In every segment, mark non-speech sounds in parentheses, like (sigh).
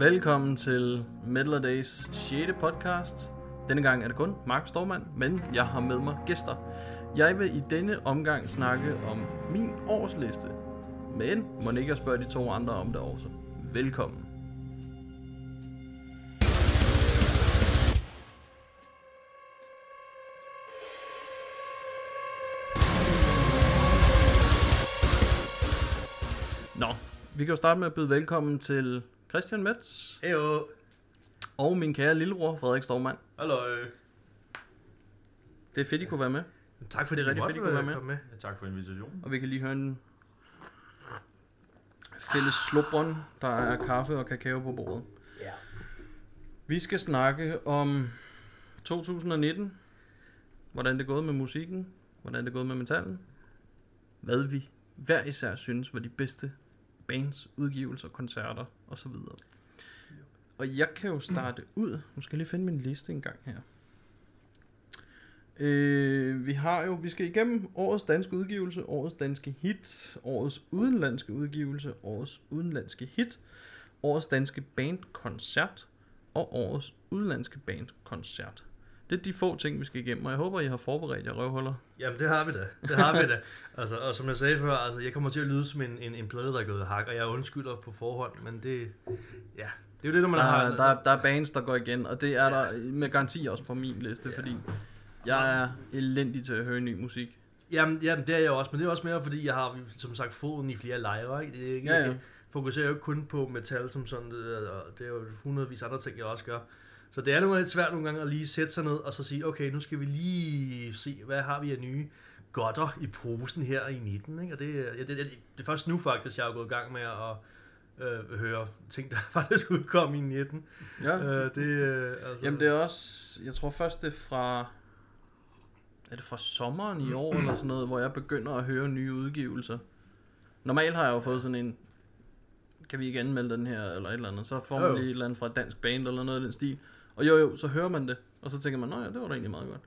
Velkommen til Metal Days 6. podcast. Denne gang er det kun Mark Stormand, men jeg har med mig gæster. Jeg vil i denne omgang snakke om min årsliste. Men må ikke spørge de to andre om det også. Velkommen. Nå, vi kan jo starte med at byde velkommen til Christian Metz Heyo. og min kære lillebror Frederik Stormand. Hallo. Det er fedt, I kunne være med. Tak for Det er rigtig fedt, I kunne være med. med. Ja, tak for invitationen. Og vi kan lige høre en fælles slubron. Der er kaffe og kakao på bordet. Ja. Vi skal snakke om 2019. Hvordan det er gået med musikken. Hvordan det er gået med metallen. Hvad vi hver især synes var de bedste bands, udgivelser, koncerter osv. Og jeg kan jo starte (clears throat) ud. Nu skal jeg lige finde min liste en gang her. Øh, vi har jo, vi skal igennem årets danske udgivelse, årets danske hit, årets udenlandske udgivelse, årets udenlandske hit, årets danske bandkoncert og årets udenlandske bandkoncert. Det er de få ting, vi skal igennem, og jeg håber, I har forberedt jer røvhuller. Jamen, det har vi da. Det har vi da. Altså, og som jeg sagde før, altså, jeg kommer til at lyde som en, en, en plade, der er gået hak, og jeg undskylder på forhånd, men det, ja, det er jo det, når man Der, har... er- der, er- der er bands, der går igen, og det er der med garanti også på min liste, Ja. fordi jeg er elendig til at høre ny musik. Jamen, jamen, det er jeg også, men det er også mere, fordi jeg har, som sagt, foden i flere lejre, ikke? Det er ikke Ja, ja. Jeg fokuserer jo ikke kun på metal som sådan, og det er jo hundredvis andre ting, jeg også gør. Så det er nogle lidt svært nogle gange at lige sætte sig ned og så sige, okay, nu skal vi lige se, hvad har vi af nye godter i posen her i 19, ikke? Og det, ja, det, det, det er først nu faktisk, jeg er gået i gang med at øh, høre ting, der (laughs) faktisk udkom i 19. Ja. Øh, det, øh, altså, Jamen det er også, jeg tror først det er fra, er det fra sommeren i år eller sådan noget, hvor jeg begynder at høre nye udgivelser. Normalt har jeg jo fået sådan en, kan vi ikke anmelde den her eller et eller andet, så får man lige et eller andet fra et dansk band eller noget i den stil. Og jo jo, så hører man det, og så tænker man, nej ja, det var da egentlig meget godt.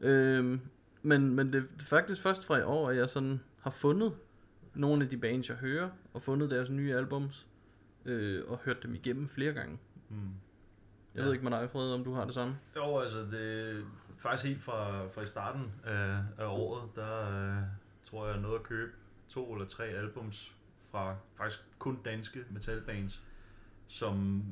Øhm, men, men det er faktisk først fra i år, at jeg sådan har fundet nogle af de bands, jeg hører, og fundet deres nye albums, øh, og hørt dem igennem flere gange. Mm. Jeg Ja. ved ikke med dig, Fred, om du har det samme. Jo, altså det faktisk helt fra, fra i starten af, af året, der øh, tror jeg, jeg nåede at købe to eller tre albums fra faktisk kun danske metalbands, som øh,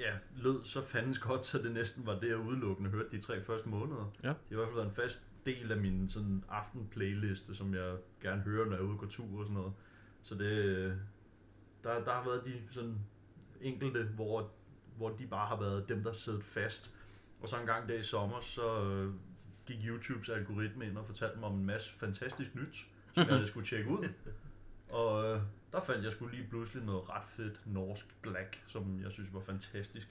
ja, lød så fandens godt, så det næsten var det, jeg udelukkende hørte de tre første måneder. Ja. Det har i hvert fald været en fast del af min sådan aftenplayliste, som jeg gerne hører, når jeg er ude og gå tur og sådan noget. Så det, der, der har været de sådan enkelte, hvor hvor de bare har været dem, der sidder fast. Og så en gang der i sommer, så øh, gik YouTubes algoritme ind og fortalte mig om en masse fantastisk nyt, som jeg (laughs) skulle tjekke ud. Og øh, der fandt jeg skulle lige pludselig noget ret fedt norsk black, som jeg synes var fantastisk.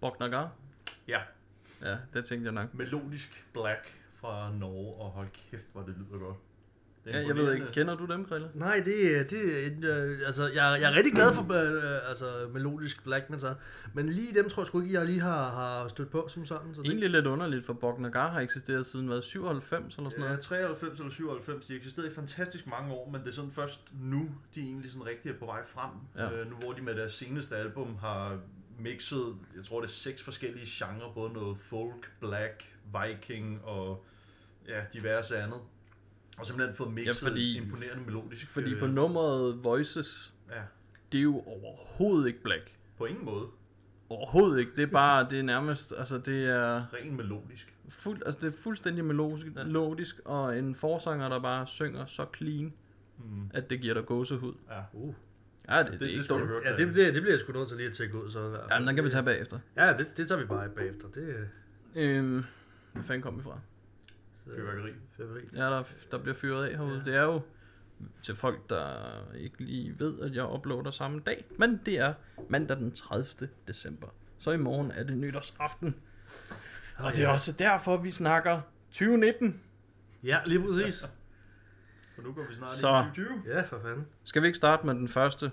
Bognagar? Ja. Ja, det tænkte jeg nok. Melodisk black fra Norge, og hold kæft, hvor det lyder godt. Ja, jeg ved ikke, kender du dem, Grille? Nej, det, det øh, altså, jeg, jeg er rigtig glad for øh, altså, melodisk black metal, men lige dem tror jeg sgu ikke, jeg lige har, har stødt på som sådan. Så det, Egentlig lidt underligt, for Bognagar har eksisteret siden hvad, 97 eller sådan Ja, noget. 93 eller 97, de eksisterede i fantastisk mange år, men det er sådan først nu, de egentlig sådan rigtig er på vej frem. Ja. Øh, nu hvor de med deres seneste album har mixet, jeg tror det er seks forskellige genrer, både noget folk, black, viking og ja, diverse andet. Og simpelthen fået mixet Ja, fordi- imponerende melodisk. Fordi øh, på nummeret Voices, Ja, det er jo overhovedet ikke black. på ingen måde. Overhovedet ikke. Det er bare, det er nærmest, altså det er, Ren melodisk. fuld, altså det er fuldstændig melodisk, Ja. melodisk, og en forsanger, der bare synger så clean, Mm. at det giver dig gåsehud. Ja, uh. Ja, det, det, det, det ikke høre. Ja, det bliver, det bliver jeg sgu nødt til lige at tjekke ud. Så i hvert fald. Ja, men den kan vi tage bagefter. Ja, det, det tager vi bare bagefter. Det er Øhm, hvor fanden kom vi fra? Fyrværkeri. fyrværkeri. Ja, der, der bliver fyret af herude. Ja. Ja. Det er jo til folk, der ikke lige ved, at jeg uploader samme dag. Men det er mandag den 30. december. Så i morgen er det nytårsaften. Og det er også derfor, vi snakker 2019. Ja, lige præcis. (laughs) For nu går vi snart Så. i 2020. Ja, for fanden. Skal vi ikke starte med den første,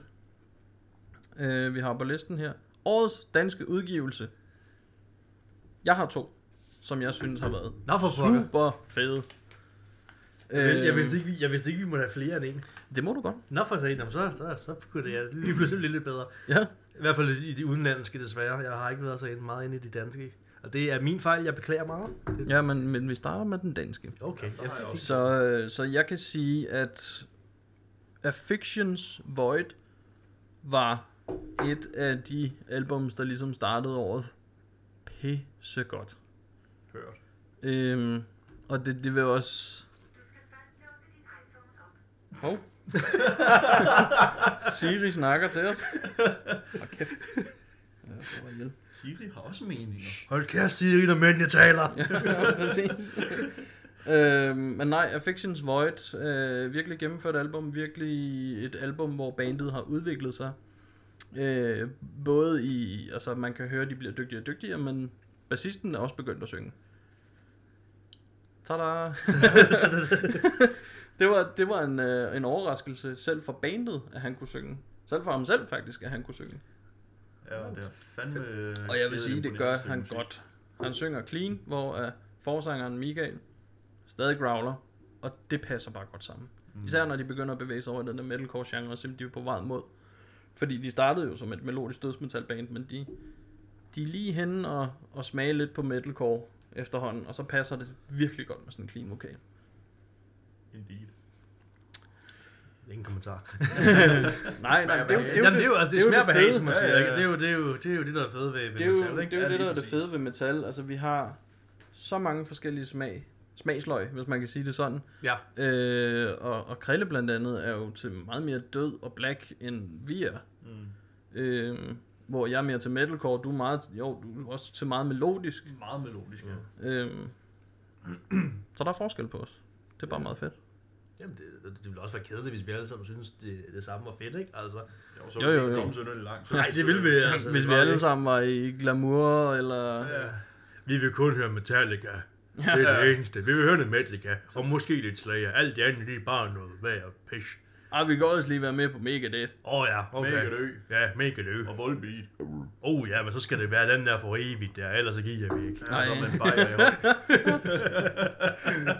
øh, vi har på listen her? Årets danske udgivelse. Jeg har to, som jeg synes har været Nå, for pokker. super fede. Jeg, jeg, Øhm, vidste ikke, vi- jeg vidste ikke, vi måtte have flere end en. Det må du godt. Nå for sagen, jamen, så, så, så kunne jeg lige pludselig blive lidt bedre. Ja. I hvert fald i de udenlandske desværre. Jeg har ikke været så ind- meget inde i de danske. Og det er min fejl, jeg beklager meget. Det, Ja, men, men vi starter med den danske. okay, ja, det er. Så, øh, så jeg kan sige, at Afflictions Void var et af de albums, der ligesom startede året pisse godt. Hørt. Øhm, og det, det vil også... Hov. (laughs) Siri snakker til os. Hold kæft. Ja. Siri har også meninger. Hold kæft, Siri, når mænd jeg taler. (laughs) ja, præcis. øhm, men nej, Affections Void, øh, virkelig gennemført album, virkelig et album, hvor bandet har udviklet sig. Øh, både i, altså man kan høre, at de bliver dygtigere og dygtigere, men bassisten er også begyndt at synge. Tada! (laughs) det var, det var en, øh, en overraskelse selv for bandet, at han kunne synge. Selv for ham selv faktisk, at han kunne synge. Ja, det er fandme... Og jeg vil sige, det gør han godt. Han synger clean, hvor uh, forsangeren Michael stadig growler, og det passer bare godt sammen. Mm. Især når de begynder at bevæge sig over i den der metalcore genre, som de er på vej mod. Fordi de startede jo som et melodisk dødsmetalband, men de, de er lige henne og, og smage lidt på metalcore efterhånden, og så passer det virkelig godt med sådan en clean vokal. Indeed. Ingen kommentar. (laughs) Nej, nej, det, er jo- det, er jo Jamen, det er jo, altså, det, det er smager det behag, fede. som man Ja, siger. ja, ikke? ja. Det, er jo, det, er jo, det er jo det, der er fedt ved, ved det er jo metal, ikke? det, er jo det, der er det fede ved metal. Altså, vi har så mange forskellige smag, smagsløg, hvis man kan sige det sådan. Ja. Øh, og, og Krille blandt andet er jo til meget mere død og black, end vi er. Mm. Øh, hvor jeg er mere til metalcore, du er meget, jo, du er også til meget melodisk. Meget melodisk, ja. Øh, så der er forskel på os. Det er bare meget fedt. Jamen, det, det, det ville også være kedeligt, hvis vi alle sammen synes, det, det samme var fedt, ikke? Altså, Jo, så Jo, jo, jo. komme langt. Nej, det vil vi, (laughs) altså. Hvis vi alle sammen var i glamour, eller... Ja. vi vil kun høre Metallica. Ja. (laughs) Det er det eneste. Vi vil høre noget Metallica, og måske lidt Slayer. Alt det andet, det er bare noget værd og pish. Ah, vi kan også lige være med på Megadeth. Åh oh, ja, okay. Mega dø. Ja, mega dø. Og Volbeat. Oh ja, men så skal det være den der for evigt der, ellers så giver vi ikke. Nej. (laughs)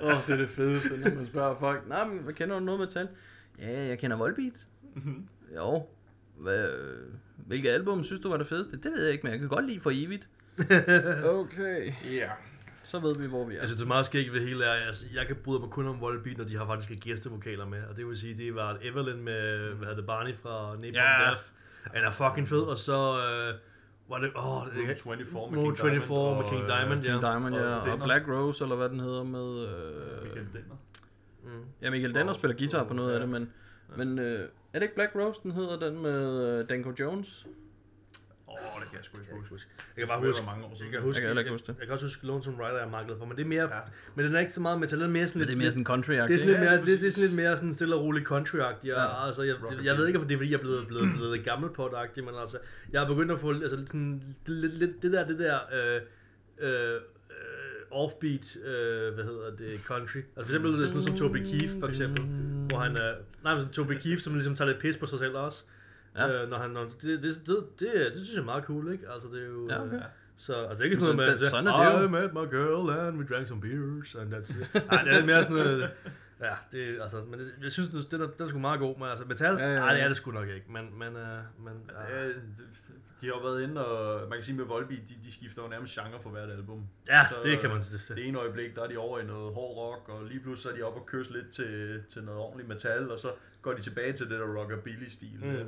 Åh, oh, det er det fedeste, når man spørger folk. Nej, men hvad kender du noget metal? Ja, jeg kender Volbeat. jo. Hvad, hvilket album synes du var det fedeste? Det ved jeg ikke, men jeg kan godt lide for evigt. (laughs) okay. Ja. Så ved vi, hvor vi er. Jeg synes, det er meget skægt ved hele er, altså, jeg kan bryde mig kun om Volbeat, når de har faktisk gæstevokaler med. Og det vil sige, det var Evelyn med, hvad hedder det, Barney fra Napalm Ja. Death. Han er fucking fed, og så øh, var det, åh, det Room er 24 med Room King 24 Diamond. med King og, Diamond, øh, ja. King Diamond, ja. og Og. Black Rose, eller hvad den hedder med... Øh... Michael Denner. Mm. Ja, Michael Denner spiller guitar på noget af Ja. det, men... Men øh, er det ikke Black Rose, den hedder, den med øh, Danko Jones? Det kan jeg sgu ikke huske. Jeg kan bare Det huske, mange år siden. jeg kan huske, Jeg kan ikke jeg, huske det. jeg, kan også huske Lonesome Rider, jeg manglede for, men det er mere, Ja. men den er ikke så meget metal, den er mere sådan Ja, lidt, det er mere sådan country det er sådan lidt Ja, mere, lige det, det er sådan lidt mere sådan stille og roligt country-agtigt. Ja. Ja. Altså, jeg, Rockabilly. jeg ved ikke, om det er, fordi jeg er blevet, blevet, blevet lidt gammel på det men altså, jeg er begyndt at få altså, sådan, lidt, lidt, det der, det der, øh, øh, øh, offbeat, øh, hvad hedder det, country. Altså for eksempel sådan noget som Toby Keith, for eksempel, hvor han er, nej, men Toby Keith, som ligesom tager lidt pis på sig selv også. Ja. Ja. Øh, når han, når, det, det, det, det, det, synes jeg er meget cool, ikke? Altså, det er jo... Ja, okay. øh, Så altså, det er ikke sådan noget med, det- sådan er det. I met my girl and we drank some beers and that's it. Nej, det er mere sådan noget, ja, det, altså, men det, jeg synes, den er, den er sgu meget god, men altså, metal, Ja, ja, ja. nej, det er det sgu nok ikke, men, men, uh, men ja. Ja, de har været inde, og man kan sige med Volbeat, de, de skifter jo nærmest genre for hvert album. ja, Så, det kan man det, det. Det ene øjeblik, der er de over i noget hård rock, og lige pludselig så er de oppe og køres lidt til, til noget ordentligt metal, og så går de tilbage til det der rockabilly-stil. Mm.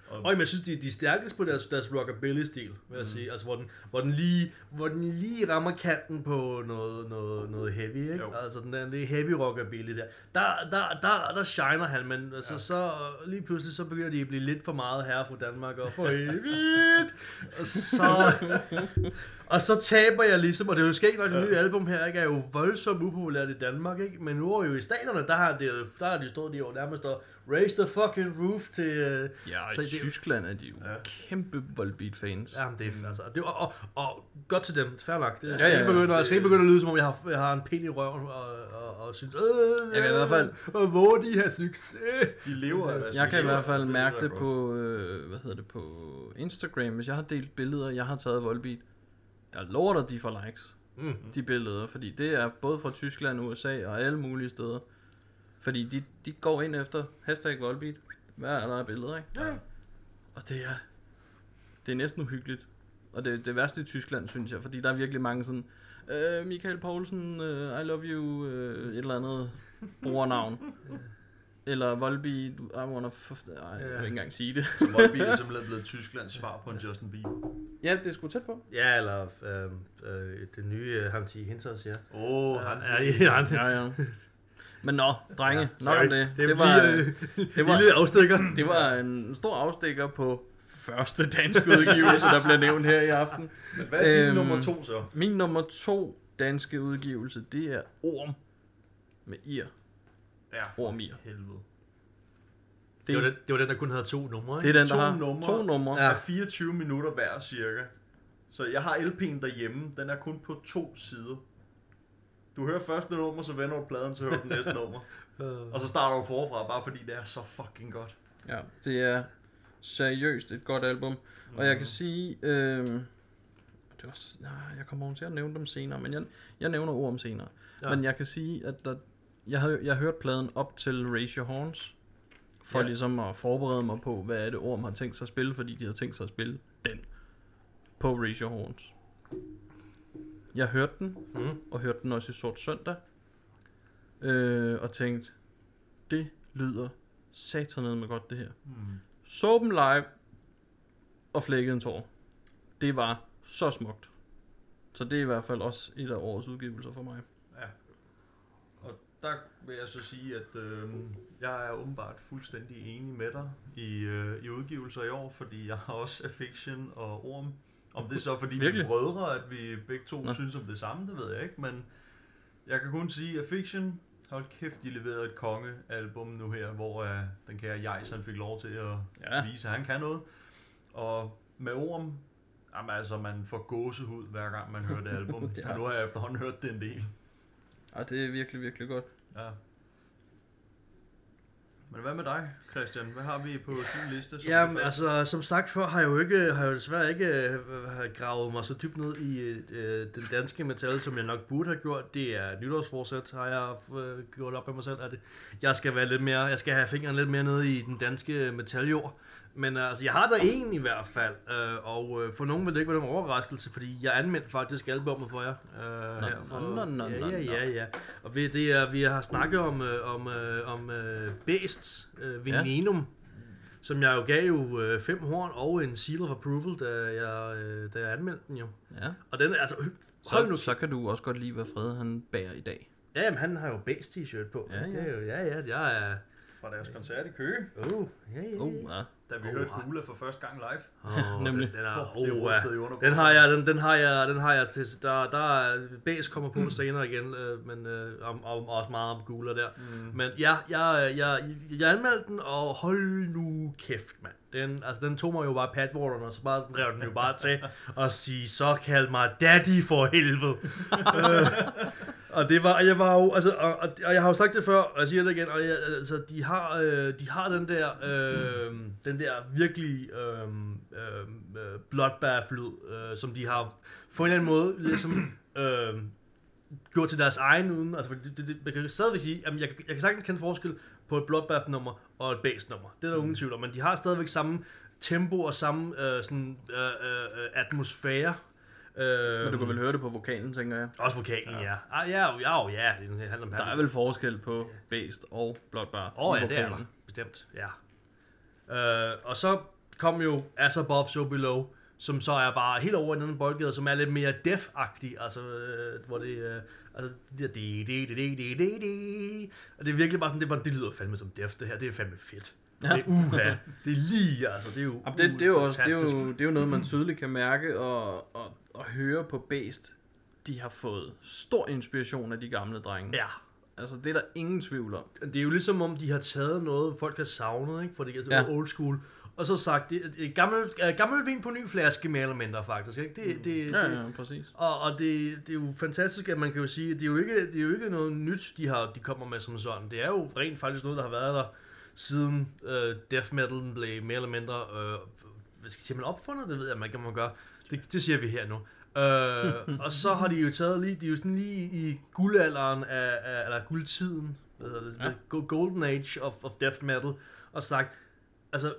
Og, Og jeg synes, de, de er stærkest på deres, deres rockabilly-stil, vil jeg Mm. sige. Altså, hvor den, hvor, den lige, hvor den lige rammer kanten på noget, noget, noget heavy, ikke? Jo. Altså, den der, det er heavy rockabilly der. Der, der, der, der shiner han, men altså, Ja. så lige pludselig, så begynder de at blive lidt for meget herre fra Danmark, og for (laughs) evigt. og så... Og så taber jeg ligesom, og det er jo skægt, når det nye album her ikke er jo voldsomt upopulært i Danmark, ikke? Men nu er jo i staterne, der har, det, der har de stået de år nærmest og raise the fucking roof til... øh, Ja, Så det- Tyskland er de jo Ja. kæmpe Volbeat-fans. Ja, men det er altså, det, og, og, og, godt til dem, fair nok. Det, jeg, skal ja, ikke ja. begynde, jeg skal ikke begynde at lyde, som om jeg har, jeg har en pind i røven og, og, og synes, øh, Jeg kan i hvert fald- Og hvor de har succes. de lever af Jeg kan i hvert fald mærke det på, øh, hvad hedder det, på Instagram. Hvis jeg har delt billeder, jeg har taget Volbeat, jeg lover dig, de får likes. Mm. Mm. de billeder, fordi det er både fra Tyskland, USA og alle mulige steder. Fordi de, de går ind efter hashtag Volbeat. Hvad er der af billeder, ikke? Ja. Og det er, det er næsten uhyggeligt. Og det, det værste i Tyskland, synes jeg, fordi der er virkelig mange sådan, øh, Michael Poulsen, øh, I love you, øh, et eller andet brugernavn. (laughs) eller Volbeat, I wanna, f- Ej, jeg vil ikke engang sige det. Så Volbeat er (laughs) simpelthen blevet Tysklands svar på en Justin Bieber. ja, det er sgu tæt på. Ja, eller øh, øh, det nye uh, Hansi Hinters, ja. Åh, oh, han ja, Ja, ja. Men nå, drenge, Ja, nok om det. Det Det var, øh, det var, lille afstikker. det var en stor afstikker på første danske udgivelse, der bliver nævnt her i aften. Men hvad er din Øhm, nummer to så? Min nummer to danske udgivelse, det er Orm med Ir. Ja, Orm Ir. helvede. Det var, den, det var den, der kun havde to numre, Det ikke? er den, der To har numre. to numre. Ja. Ja. er 24 minutter hver cirka. Så jeg har LP'en derhjemme, den er kun på to sider. Du hører første nummer, så vender du pladen, så hører du næste nummer. (laughs) Og så starter du forfra, bare fordi det er så fucking godt. Ja, det er seriøst et godt album. Og jeg kan sige, øh, det også, nej, jeg kommer til at nævne dem senere, men jeg, jeg nævner Orm senere. Ja. Men jeg kan sige, at der, jeg havde jeg hørte pladen op til Raise Your Horns, for ja. ligesom at forberede mig på, hvad er det Orm har tænkt sig at spille, fordi de har tænkt sig at spille den på Raise Your Horns. Jeg hørte den, Mm. og hørte den også i Sort Søndag, øh, og tænkte, det lyder satanet med godt det her. Hmm. Så dem live og flækkede en tår. Det var så smukt. Så det er i hvert fald også et af årets udgivelser for mig. Ja. Og der vil jeg så sige, at øh, jeg er åbenbart fuldstændig enig med dig i, øh, i udgivelser i år, fordi jeg har også Affiction og Orm. Om det er så fordi vi er brødre, at vi begge to Nå. Synes om det samme, det ved jeg ikke, men jeg kan kun sige, at Affiction, hold kæft, de leverede et kongealbum nu her, hvor uh, den kære Jais, han fik lov til at Ja. vise, at han kan noget. Og med Orm, jamen altså, man får gåsehud hver gang man hører det album. (laughs) Ja. Og nu har jeg efterhånden hørt det en del. Ja, det er virkelig, virkelig godt. Ja. Men hvad med dig, Christian? Hvad har vi på din liste? som Jamen, altså, som sagt før, har jeg jo, ikke, har jeg jo desværre ikke øh, gravet mig så dybt ned i øh, den danske metal, som jeg nok burde have gjort. Det er nytårsforsæt, har jeg øh, gjort op med mig selv. At jeg skal være lidt mere, jeg skal have fingeren lidt mere nede i den danske metaljord. Men øh, altså, jeg har der en i hvert fald, øh, og øh, for nogen vil det ikke være nogen overraskelse, fordi jeg anmeldte faktisk albummet for jer. Øh, Nå, her for- nå, nå, nå, ja, ja, ja, ja. Og vi, det er, vi har snakket om, øh, om, øh, om øh, Beasts, øh, Venenum, som jeg jo gav jo øh, fem horn og en seal of approval, da jeg, øh, da jeg anmeldte den jo. Ja. Og den er altså, hold Så, nu så kan du også godt lide, hvad Fred han bærer i dag. Ja, jamen, han har jo Beast t-shirt på. Ja, Det ja. er jo, ja, ja, jeg er... Fra deres koncert i Køge, Oh, ja, ja, Oh, ja. Da vi Oh, hørte Gula for første gang live. Oh, Nemlig. Den, den er, Oh, det rystede i. Den har jeg, den, den har jeg, den har jeg til, der, der er, Bas kommer på senere igen, øh, men øh, om, om, også meget om Gula der. Mm. Men ja, jeg, jeg, jeg anmeldte den, og hold nu kæft, mand. Den, altså, den tog mig jo bare padwateren, og så bare rev den jo bare til (laughs) og sige, så kald mig daddy for helvede. (laughs) øh, og det var, jeg var jo, altså, og, og, og, jeg har jo sagt det før, og jeg siger det igen, og jeg, altså, de har, øh, de har den der, øh, den der virkelig øh, øh, bloodbath-lyd, øh, som de har på en eller anden måde, ligesom, øh, gjort til deres egen uden, altså det, det, det, jeg kan stadigvæk sige, jamen jeg, jeg kan sagtens kende forskel på et bloodbath-nummer og et bass-nummer. Det er der ingen tvivl om, men de har stadigvæk samme tempo og samme øh, sådan, øh, øh, atmosfære. Øh, Men du kan vel høre det på vokalen, tænker jeg. Også vokalen, ja. Ah, ja, ja, ja, det handler om Der er vel forskel på Beast og Bloodbath. Åh oh, ja, det er der. Bestemt, ja. Øh, og så kom jo As Above, So Below, som så er bare helt over i den anden boldgade, som er lidt mere death-agtig, altså, øh, hvor det, øh, altså, det di, di, di, di, di, di. og det er virkelig bare sådan, det, bare, det lyder fandme som death, det her, det er fandme fedt. Ja. Det er uha, det er lige, altså, det er jo, Jamen, det, det, er jo også, det, er jo, det er jo noget, man tydeligt kan mærke og, og, og høre på Beast. De har fået stor inspiration af de gamle drenge. Ja, Altså, det er der ingen tvivl om. det er jo ligesom om, de har taget noget, folk har savnet, ikke? For det er Ja. ja. old school, og så sagt, det er et gammel, øh, gammel vin på ny flaske, mere eller mindre, faktisk, ikke? Det, det, Ja, det, ja, præcis. Og, og det, det er jo fantastisk, at man kan jo sige, at det er jo ikke, det er jo ikke noget nyt, de, har, de kommer med som sådan. Det er jo rent faktisk noget, der har været der siden øh, death metal blev mere eller mindre, øh, hvad skal jeg sige, man opfundet? Det ved jeg, man kan man gøre. Det, det siger vi her nu. Øh, og så har de jo taget lige, de er jo sådan lige i guldalderen af, af eller guldtiden, hvad hedder det, Ja. golden age of, of death metal, og sagt, altså,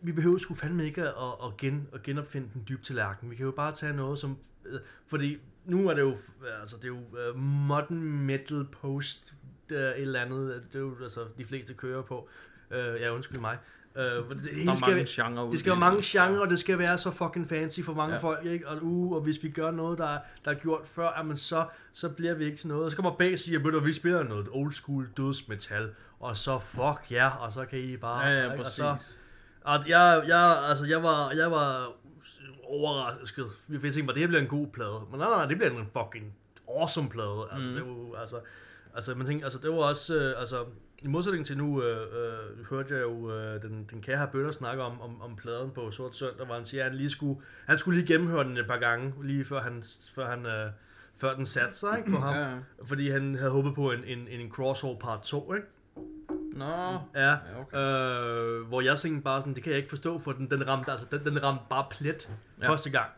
vi- behøver sgu fandme ikke at, at, gen, at genopfinde den dybe tallerken. Vi kan jo bare tage noget som, øh, fordi nu er det jo, altså det er jo uh, modern metal post, uh, et eller andet, det er jo altså de fleste kører på. Uh, ja, undskyld mig. Uh, det, Der hele er skal, mange genre det skal være mange genrer, og det skal være så fucking fancy for mange Ja. folk, ikke? Og, uh, og hvis vi gør noget, der, er- der er gjort før, jamen så, så bliver vi ikke til noget. Og så kommer bag og siger, at vi spiller noget old school dødsmetal, og så fuck ja, og så kan I bare... Ja, ja, ikke? og præcis. så, og jeg, jeg, altså, jeg var, jeg var overrasket. Jeg tænkte mig, det her bliver en god plade. Men nej, nej, nej, det bliver en fucking awesome plade. Altså, Mm. det var, altså, altså, man tænker, altså, det var også, øh, altså, i modsætning til nu, øh, øh, hørte jeg jo øh, den, den kære herr Bøtter snakke om, om, om pladen på Sort Søndag, hvor han siger, at han lige skulle, han skulle lige gennemhøre den et par gange, lige før han, før han, øh, før den satte sig, ikke, for ham. Ja. Fordi han havde håbet på en, en, en crossover part 2, ikke? Nå, Ja, ja, okay. Øh, hvor jeg tænkte bare sådan, det kan jeg ikke forstå, for den, den ramte, altså, den, den ramte bare plet ja. første gang.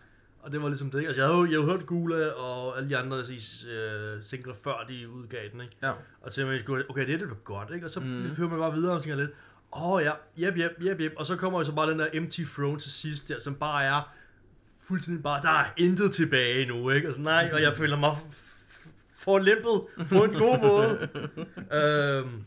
Og det var ligesom det. Altså, jeg havde jo jeg havde hørt Gula og alle de andre øh, singler, før de udgav den, ikke? Ja. Og så tænkte jeg, okay, det er det bliver godt, ikke? Og så mm. hører man bare videre og tænker lidt, åh oh, ja, jep, jep, jep, jep. Og så kommer jo så bare den der Empty Throne til sidst der, som bare er fuldstændig bare, der er intet tilbage nu, ikke? Og så nej, og jeg føler mig f- f- forlimpet på en god måde. (laughs) øhm,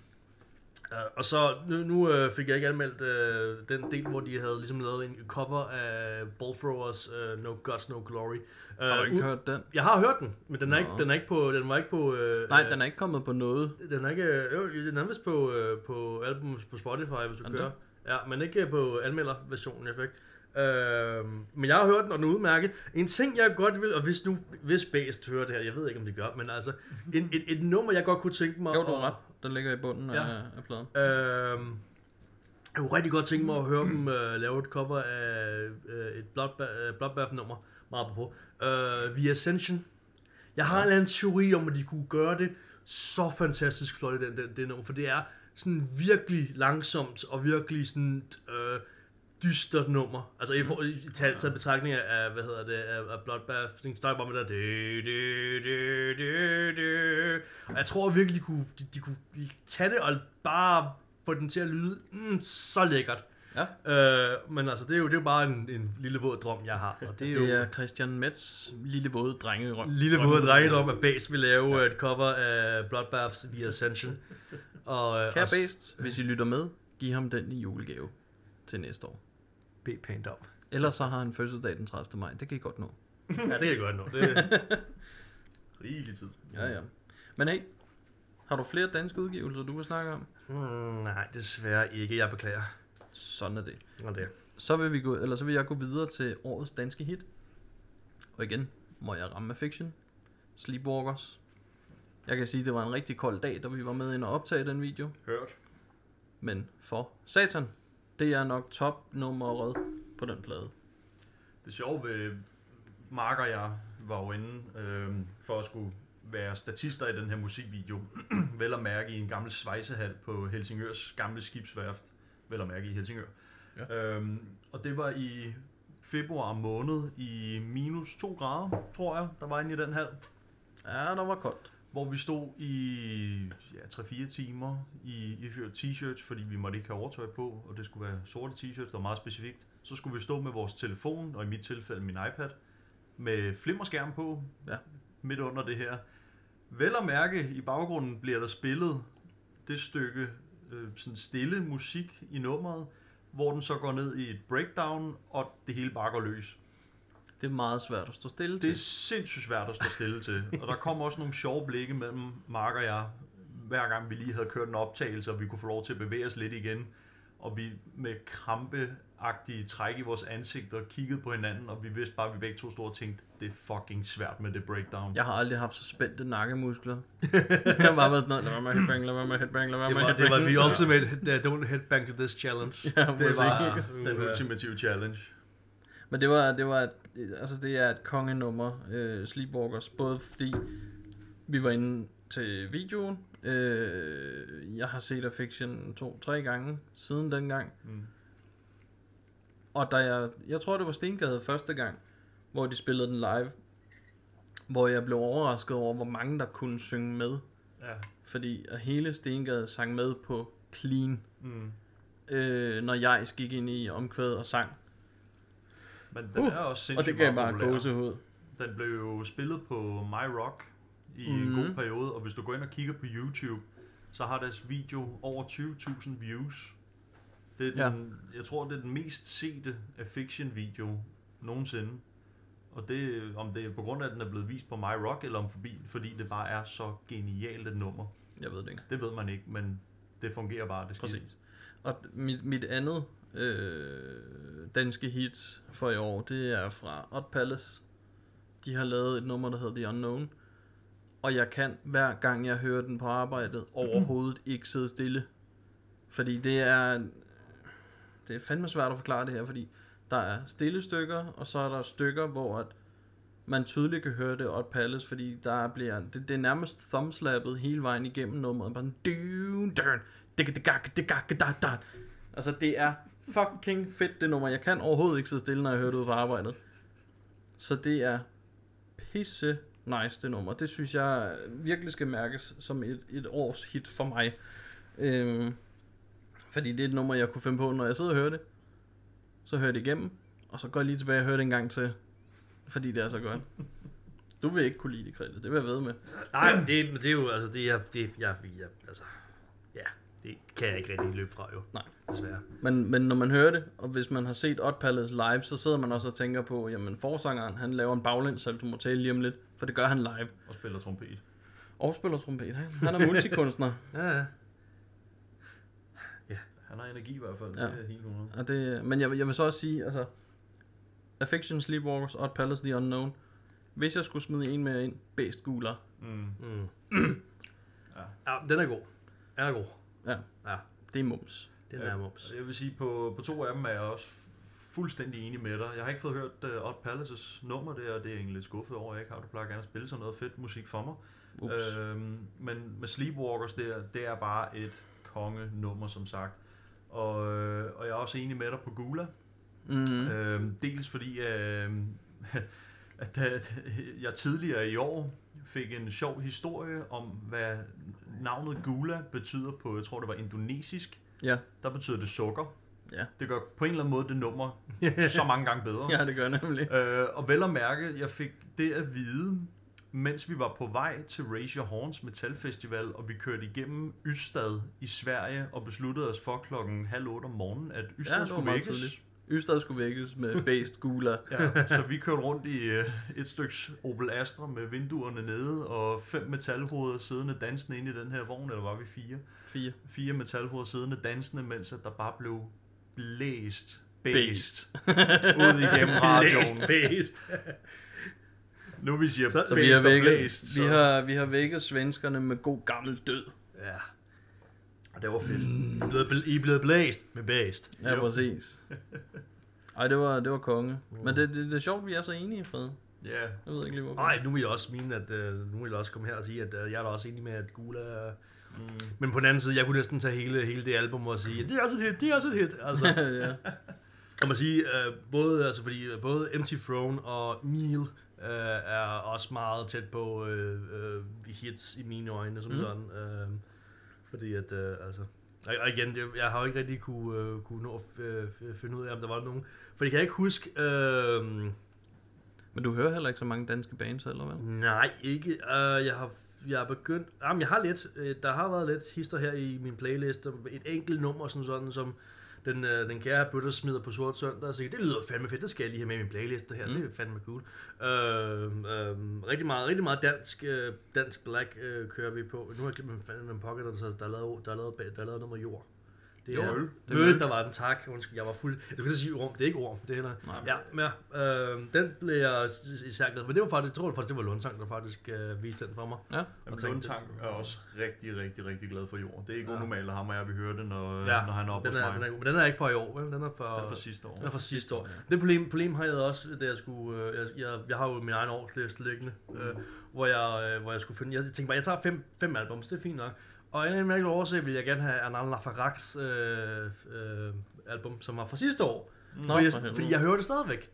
og så, nu, nu uh, fik jeg ikke anmeldt uh, den del, hvor de havde ligesom lavet en cover af Ballthrowers uh, No Guts, No Glory. Uh, Har du ikke hørt den? Jeg har hørt den, men den er, ikke, den er ikke på, den var ikke på... Uh, Nej, den er ikke kommet på noget. den er ikke, øh, jo, den er vist på, øh, på album på Spotify, hvis du Er kører. Ja, men ikke på anmelderversionen, jeg fik. Øh, men jeg har hørt den, og den er udmærket. En ting, jeg godt vil, og hvis nu, hvis Bæst hører det her, jeg ved ikke, om de gør, men altså, (laughs) en, et, et nummer, jeg godt kunne tænke mig Jo, du at- Den ligger i bunden Ja. af, af pladen. Øhm, jeg kunne rigtig godt tænke mig at høre dem øh, lave et cover af øh, et Bloodba- øh, Bloodbath-nummer, meget på. Øh, The Ascension. Jeg har en eller anden teori om, at de kunne gøre det så fantastisk flot i den, den, det nummer, for det er sådan virkelig langsomt og virkelig sådan øh, dystert nummer. Altså i, for, i taget, taget betragtning af, hvad hedder det, af, af Bloodbath, den starter bare med der. Og jeg tror virkelig, de kunne, de, de kunne tage det og bare få den til at lyde mm, så lækkert. Ja. Øh, men altså, det er jo, det er jo bare en, en lille våd drøm, jeg har. Og det er jo Det er Christian Metz lille våde drengerøm. lille våde drengedrøm, at Bas vil lave et cover af Bloodbaths The Ascension. Og, øh, Kære og s- Bæst, hvis I lytter med, giv ham den i julegave til næste år. Bed pænt om. Ellers så har han fødselsdag den 30. maj. Det kan I godt nå. (laughs) Ja, det kan jeg godt nå. Det, (laughs) Rigelig tid. Ja, ja. Men hey, har du flere danske udgivelser, du vil snakke om? mm, nej, desværre ikke. Jeg beklager. Sådan er det. Og det. Så vil, vi gå, eller så vil jeg gå videre til årets danske hit. Og igen må jeg ramme med Fiction. Sleepwalkers. Jeg kan sige, at det var en rigtig kold dag, da vi var med ind og optage den video. Hørt. Men for satan, det er nok top nummeret på den plade. Det sjove ved Mark og jeg var jo inde øh, for at skulle være statister i den her musikvideo. (clears throat) vel at mærke i en gammel svejsehal på Helsingørs gamle skibsværft. Vel at mærke i Helsingør. Ja. Øhm, og det var i februar måned i minus 2 grader, tror jeg, der var inde i den hal. Ja, der var koldt. Hvor vi stod i ja, 3-4 timer i iført t-shirts, fordi vi måtte ikke have overtøj på, og det skulle være sorte t-shirts, det var meget specifikt. Så skulle vi stå med vores telefon, og i mit tilfælde min iPad, med flimmerskærm på, Ja. midt under det her. Vel at mærke, i baggrunden bliver der spillet det stykke øh, sådan stille musik i nummeret, hvor den så går ned i et breakdown, og det hele bare går løs. Det er meget svært at stå stille Det er til. sindssygt svært at stå stille til. Og der kom også nogle sjove blikke mellem Mark og jeg, hver gang vi lige havde kørt en optagelse, og vi kunne få lov til at bevæge os lidt igen. Og vi med krampeagtige træk i vores ansigter kiggede på hinanden, og vi vidste bare, at vi begge to stod og tænkte, det er fucking svært med det breakdown. Jeg har aldrig haft så spændte nakkemuskler. (laughs) jeg har bare sådan lad være med headbang, lad være med headbang, lad være Det med var, det var headbang. the ultimate don't headbang to this challenge. Ja, det var (laughs) den ultimative challenge. Men det var, det var et, altså det er et kongenummer, uh, Sleepwalkers, både fordi vi var inde til videoen, uh, jeg har set Affliction to-tre gange siden dengang, Mm. og da jeg, jeg tror det var Stengade første gang, hvor de spillede den live, hvor jeg blev overrasket over, hvor mange der kunne synge med. Ja. Fordi at hele Stengade sang med på clean, Mm. øh, når jeg gik ind i omkvædet og sang. Men den Uh, er også sindssygt Og det gav populær. gåsehud. Den blev jo spillet på My Rock i Mhm. en god periode, og hvis du går ind og kigger på YouTube, så har deres video over 20.000 views. Det er den, Jeg tror, det er den mest sete Affiction-video nogensinde. Og det, om det er på grund af, at den er blevet vist på My Rock, eller om forbi, fordi det bare er så genialt et nummer. Jeg ved det ikke. Det ved man ikke, men det fungerer bare. Det skidt. Præcis. Og mit, mit andet øh, danske hit for i år, det er fra Odd Palace. De har lavet et nummer, der hedder The Unknown. Og jeg kan hver gang jeg hører den på arbejdet (clears throat) overhovedet ikke sidde stille. Fordi det er... Det er fandme svært at forklare det her, fordi der er stille stykker, og så er der stykker, hvor at man tydeligt kan høre det Odd Palace, fordi der bliver, det, det er nærmest thumbslappet hele vejen igennem nummeret. Bare sådan. Altså, det er fucking fedt, det nummer. Jeg kan overhovedet ikke sidde stille, når jeg hører det ud på arbejdet. Så det er pisse nice, det nummer. Det synes jeg virkelig skal mærkes som et, et års hit for mig. Øhm, fordi det er et nummer, jeg kunne finde på, når jeg sidder og hører det. Så hører jeg det igennem, og så går jeg lige tilbage og hører det en gang til. Fordi det er så godt. Du vil ikke kunne lide det, Krille. Det vil jeg ved med. Nej, men det, det er jo, altså, det er, det, jeg, jeg, altså, det kan jeg ikke rigtig løbe fra, jo. Nej. Desværre. Men, men når man hører det, og hvis man har set Odd Palace live, så sidder man også og tænker på, jamen forsangeren, han laver en baglæns salto mortale lige om lidt, for det gør han live. Og spiller trompet. Og spiller trompet, han, han er multikunstner. (laughs) Ja, ja. Han har energi i hvert fald. Ja. Det er helt 100. og det, men jeg, jeg vil så også sige, altså, Affection, Sleepwalkers, Odd Palace, The Unknown. Hvis jeg skulle smide en mere ind, Bæst Guler. Mm. Mm. Ja. (clears throat) ja, den er god. Den er god. Ja. Ja, Det er mums. Ja. er mops. Jeg vil sige, på, på to af dem er jeg også fuldstændig enig med dig. Jeg har ikke fået hørt uh, Odd Palaces nummer der, og det er jeg egentlig lidt skuffet over, jeg ikke har. Du plejer gerne at spille sådan noget fedt musik for mig. Ups. Øhm, men med Sleepwalkers der, det er bare et kongenummer, som sagt. Og, øh, og jeg er også enig med dig på Gula. Mm. Øhm, dels fordi, øh, (laughs) at, at jeg tidligere i år fik en sjov historie om, hvad navnet Gula betyder på, jeg tror det var indonesisk. Ja. Der betyder det sukker. Ja. Det gør på en eller anden måde det nummer så mange gange bedre. (laughs) Ja, det gør nemlig. Øh, og vel at mærke, jeg fik det at vide, mens vi var på vej til Raise Your Horns Metal Festival, og vi kørte igennem Ystad i Sverige, og besluttede os for klokken halv otte om morgenen, at Ystad Ja, skulle vækkes. tidligt. Ystad skulle vækkes med (laughs) Bæst Guler. Ja, så vi kørte rundt i øh, et stykke Opel Astra med vinduerne nede, og fem metalhoveder siddende dansende inde i den her vogn, eller var vi fire? Fire. Fire metalhoveder siddende dansende, mens at der bare blev blæst Bæst. ud igennem (laughs) radioen. Læst bedst. (laughs) Nu vi siger Så- Så vi blæst har, vækket, blæst, vi, så- har, vi har vækket svenskerne med god gammel død. Ja. Det var fedt. I er blevet bl- I er blevet blæst med bæst. Ja, Jo. præcis. (laughs) Ej, det var, det var konge. Men det, det, det er sjovt, vi er så enige, Fred. Ja, Jeg ved ikke lige, hvorfor. Nej, nu vil jeg også mene, at øh, nu vil jeg også komme her og sige, at øh, jeg er da også enig med, at Gula er... mm, Men på den anden side, jeg kunne næsten tage hele, hele det album og sige, det er også et hit, det er også et hit. Altså, (laughs) ja. jeg må sige, øh, både, altså, fordi øh, både Empty Throne og Neil øh, er også meget tæt på øh, øh, hits i mine øjne, som Mm. mm. sådan. Øh, fordi at, øh, altså... Og og igen, det, jeg har jo ikke rigtig kunne, øh, kunne nå at øh, f- finde ud af, om der var nogen... For jeg kan ikke huske... Øh, Men du hører heller ikke så mange danske bands, eller hvad? Nej, ikke. Uh, jeg har jeg har begyndt... Jamen, jeg har lidt. øh, Der har været lidt hister her i min playlist. Et enkelt nummer, sådan, sådan som den, øh, den kære bøtter smider på sort søndag. Så det lyder fandme fedt. Det skal jeg lige have med i min playlist. Det her. Mm. Det er fandme cool. Uh, uh, rigtig meget, rigtig meget dansk, uh, dansk black uh, kører vi på. Nu har jeg glemt, hvad fanden pocket, der, der, er lavet, der, er lavet, der er lavet nummer jord. Det er Møl. Det Det møl, der var den tak. Undskyld, jeg var fuld. Jeg skulle sige orm. Det er ikke orm. Det er heller. Nej, Ja, men ja, øh, den blev jeg især glad for. Men det var faktisk, jeg tror det faktisk, det var Lundsang, der faktisk øh, viste den for mig. Ja. Jamen, tænkte- Lundtang er også rigtig, rigtig, rigtig glad for jord. Det er ikke Ja. unormalt, at ham og jeg vil høre det, når, Ja, når han er oppe Den hos er, mig. den er, men den er ikke fra i år, vel? Den er fra, Den er fra sidste år. den er fra sidste år. Ja. Det problem, problem har jeg også, da jeg skulle... Øh, jeg, jeg, jeg, har jo min egen årsliste liggende, øh, hvor, jeg, øh, hvor jeg skulle finde... Jeg tænkte bare, jeg tager fem, fem albums, det er fint nok. Og en mærkelig årsag vil jeg gerne have Anal Lafaraks øh, øh, album, som var fra sidste år. Nå, fordi, jeg, for fordi jeg hører det stadigvæk.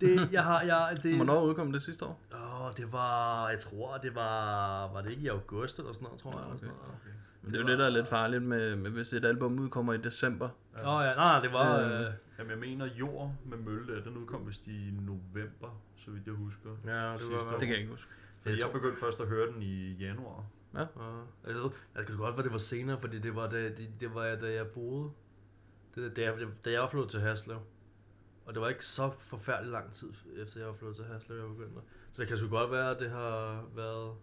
Det, jeg har, jeg, det, (laughs) Hvornår udkom det sidste år? Åh, det var, jeg tror, det var, var det ikke i august eller sådan noget, tror jeg. Eller sådan noget. Okay. Men det er jo det, der er lidt farligt med, med hvis et album udkommer i december. Åh oh, ja, nej, nej, det var... Øh, Øh, Jamen, jeg mener, Jord med Mølle, den udkom vist i november, så vidt jeg husker. ja, det var... Det kan jeg ikke huske. Fordi Jeg jeg begyndte først at høre den i januar. Ja, altså, jeg kan godt være, det var senere, fordi det var da, det, det var, da jeg boede. Det, da, jeg, da jeg var flyttet til Haslev. Og det var ikke så forfærdelig lang tid efter jeg var flyttet til Haslev, jeg begyndte. Så det kan sgu godt være, at det har været...